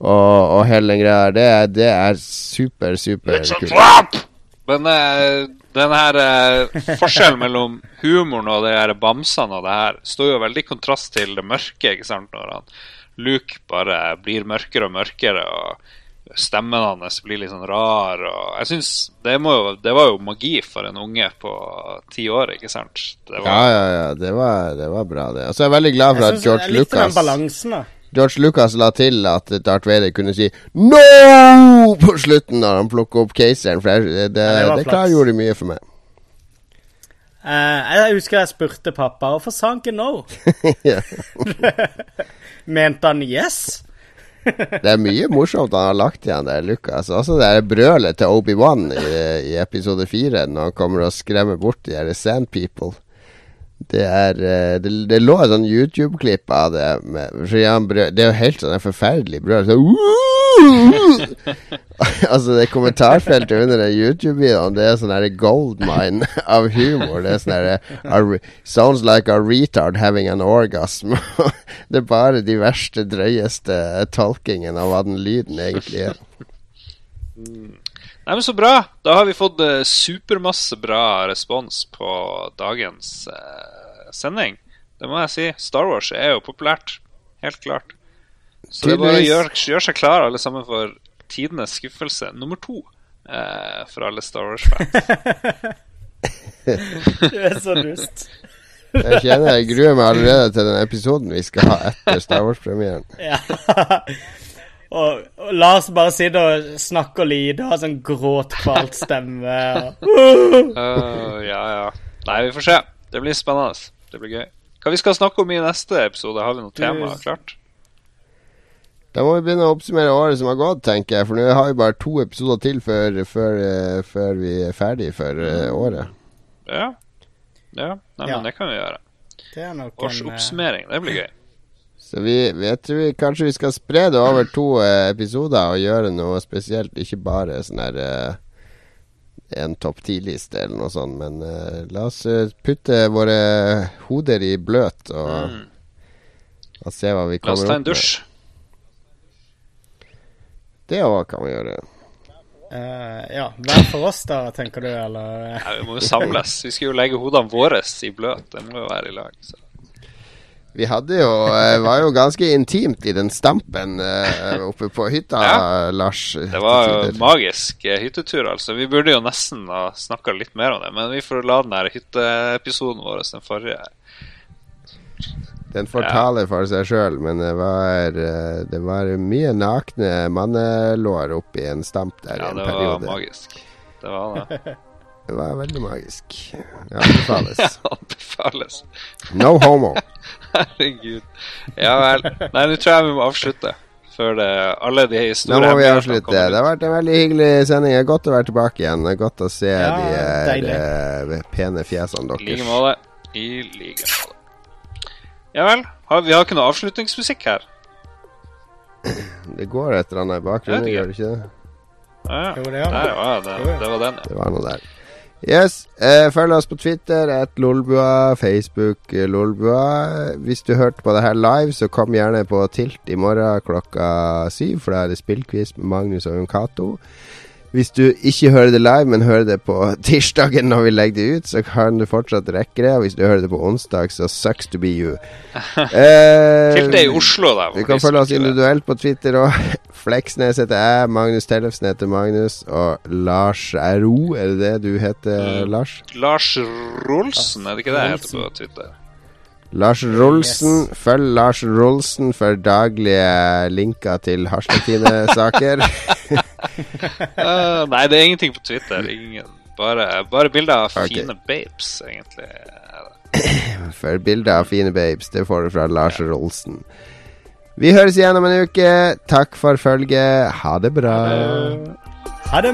og, og hele den greia der, det, det er super, super kult. Men eh, den her eh, forskjellen mellom humoren og de her bamsene og det her står jo veldig i kontrast til det mørke, ikke sant, når han Luke bare blir mørkere og mørkere og stemmen hans blir litt sånn rar. Og jeg synes det, jo, det var jo magi for en unge på ti år, ikke sant? Det var, Ja, ja, ja. Det var, det var bra, det. Og så er jeg veldig glad for Jeg at synes Lucas jeg likte den balansen, da. George Lucas la til at Darth Vader kunne si No! på slutten når han plukket opp caseren. For det, det, Ja, det klargjorde mye for meg. Uh, jeg husker jeg spurte pappa, hvorfor sa han ikke no? Mente han yes? Det er mye morsomt han har lagt igjen der, Lucas. Også det der brølet til Obi-Wan i, i episode fire, når han kommer og skremmer bort de der Sand People. Det er eh, Det, det lå et sånn YouTube-klipp av det. Med, brød, det er jo helt sånn forferdelig brøl. Så, altså, det kommentarfeltet under den YouTube-videoen, det er sånn her goldmine av humor. Det er sånn her Sounds like a retard having an orgasm. det er bare de verste, drøyeste tolkingen av hva den lyden egentlig er. Nei, men Så bra! Da har vi fått eh, supermasse bra respons på dagens eh, sending. Det må jeg si. Star Wars er jo populært. Helt klart. Så det er bare å gjøre gjør seg klar alle sammen for tidenes skuffelse nummer to eh, for alle Star Wars-fans. Du er så dust. Jeg kjenner jeg gruer meg allerede til den episoden vi skal ha etter Star Wars-premieren. Ja. Og, og Lars bare sitter og snakker og og har sånn gråtkvalt stemme. Og, Uh, ja, ja. Nei, vi får se. Det blir spennende. Det blir gøy. Hva vi skal snakke om i neste episode? Har vi noe tema klart? Da må vi begynne å oppsummere året som har gått, tenker jeg. For nå har vi bare to episoder til før, før, eh, før vi er ferdig for eh, året. Ja. Ja, Nei, Ja. men det kan vi gjøre. det er nok eh, Årsoppsummering. Det blir gøy. Så vi, vi, jeg tror vi, kanskje vi skal spre det over to episoder og gjøre noe spesielt. Ikke bare sånn her en topp ti-liste eller noe sånt. Men uh, la oss eh, putte våre hoder i bløt og, Mm. og se hva vi kommer opp med. La oss ta en dusj. med. Det òg kan vi gjøre. Uh, Ja, hver for oss, da, tenker du, eller? ja, vi må jo samles. Vi skal jo legge hodene våre i bløt. Det må jo være i lag. Så. Vi hadde jo eh, var jo ganske intimt i den stampen eh, oppe på hytta, Ja. Lars. Det var jo magisk eh, hyttetur, altså. Vi burde jo nesten ha snakka litt mer om det, men vi får la den her hytteepisoden vår, den forrige Den fortaler ja. for seg sjøl, men det var, det var mye nakne mannelår oppi en stamp der Ja, i en det var periode. magisk. Det var det. Det var veldig magisk. Det anbefales. Anbefales. No homo. Herregud. Ja vel. Nei, nå tror jeg vi må avslutte. Før det, alle de store Nå må vi avslutte. Det har vært en veldig hyggelig sending. Det er godt å være tilbake igjen. Det er godt å se Ja, de her, deilig. eh, pene fjesene deres. I like måte. I like måte. Ja vel. Har, vi har ikke noe avslutningsmusikk her. Det går et eller annet i bakgrunnen, gjør det ikke det? Ja, ja. Det var det. Ja. Det var den, ja. Det var noe der. Yes, eh, følg oss på Twitter, at Lolbua, Facebook eh, Lolbua. Hvis du hørte på det her live, så kom gjerne på Tilt i morgen klokka syv, for da er det spillquiz med Magnus og Cato. Hvis du ikke hører det live, men hører det på tirsdagen når vi legger det ut, så kan du fortsatt rekke det. Og hvis du hører det på onsdag, så sucks to be you. Eh, Tilt det i Oslo, da. vi kan følge oss individuelt på Twitter òg. Fleksnes heter jeg, Magnus Tellefsen heter Magnus, og Lars RO, er det det du heter, Mm. Lars? Lars Rolsen, er det ikke det jeg heter på Twitter? Lars Rolsen. Følg Lars Rolsen for daglige linker til Hasletine-saker. Eh, nei, det er ingenting på Twitter. Ingen. Bare, bare bilder av okay. fine babes, egentlig. for bilder av fine babes, det får du fra Lars Rolsen. Vi høres igjen om en uke. Takk for følget. Ha det bra. Ha det!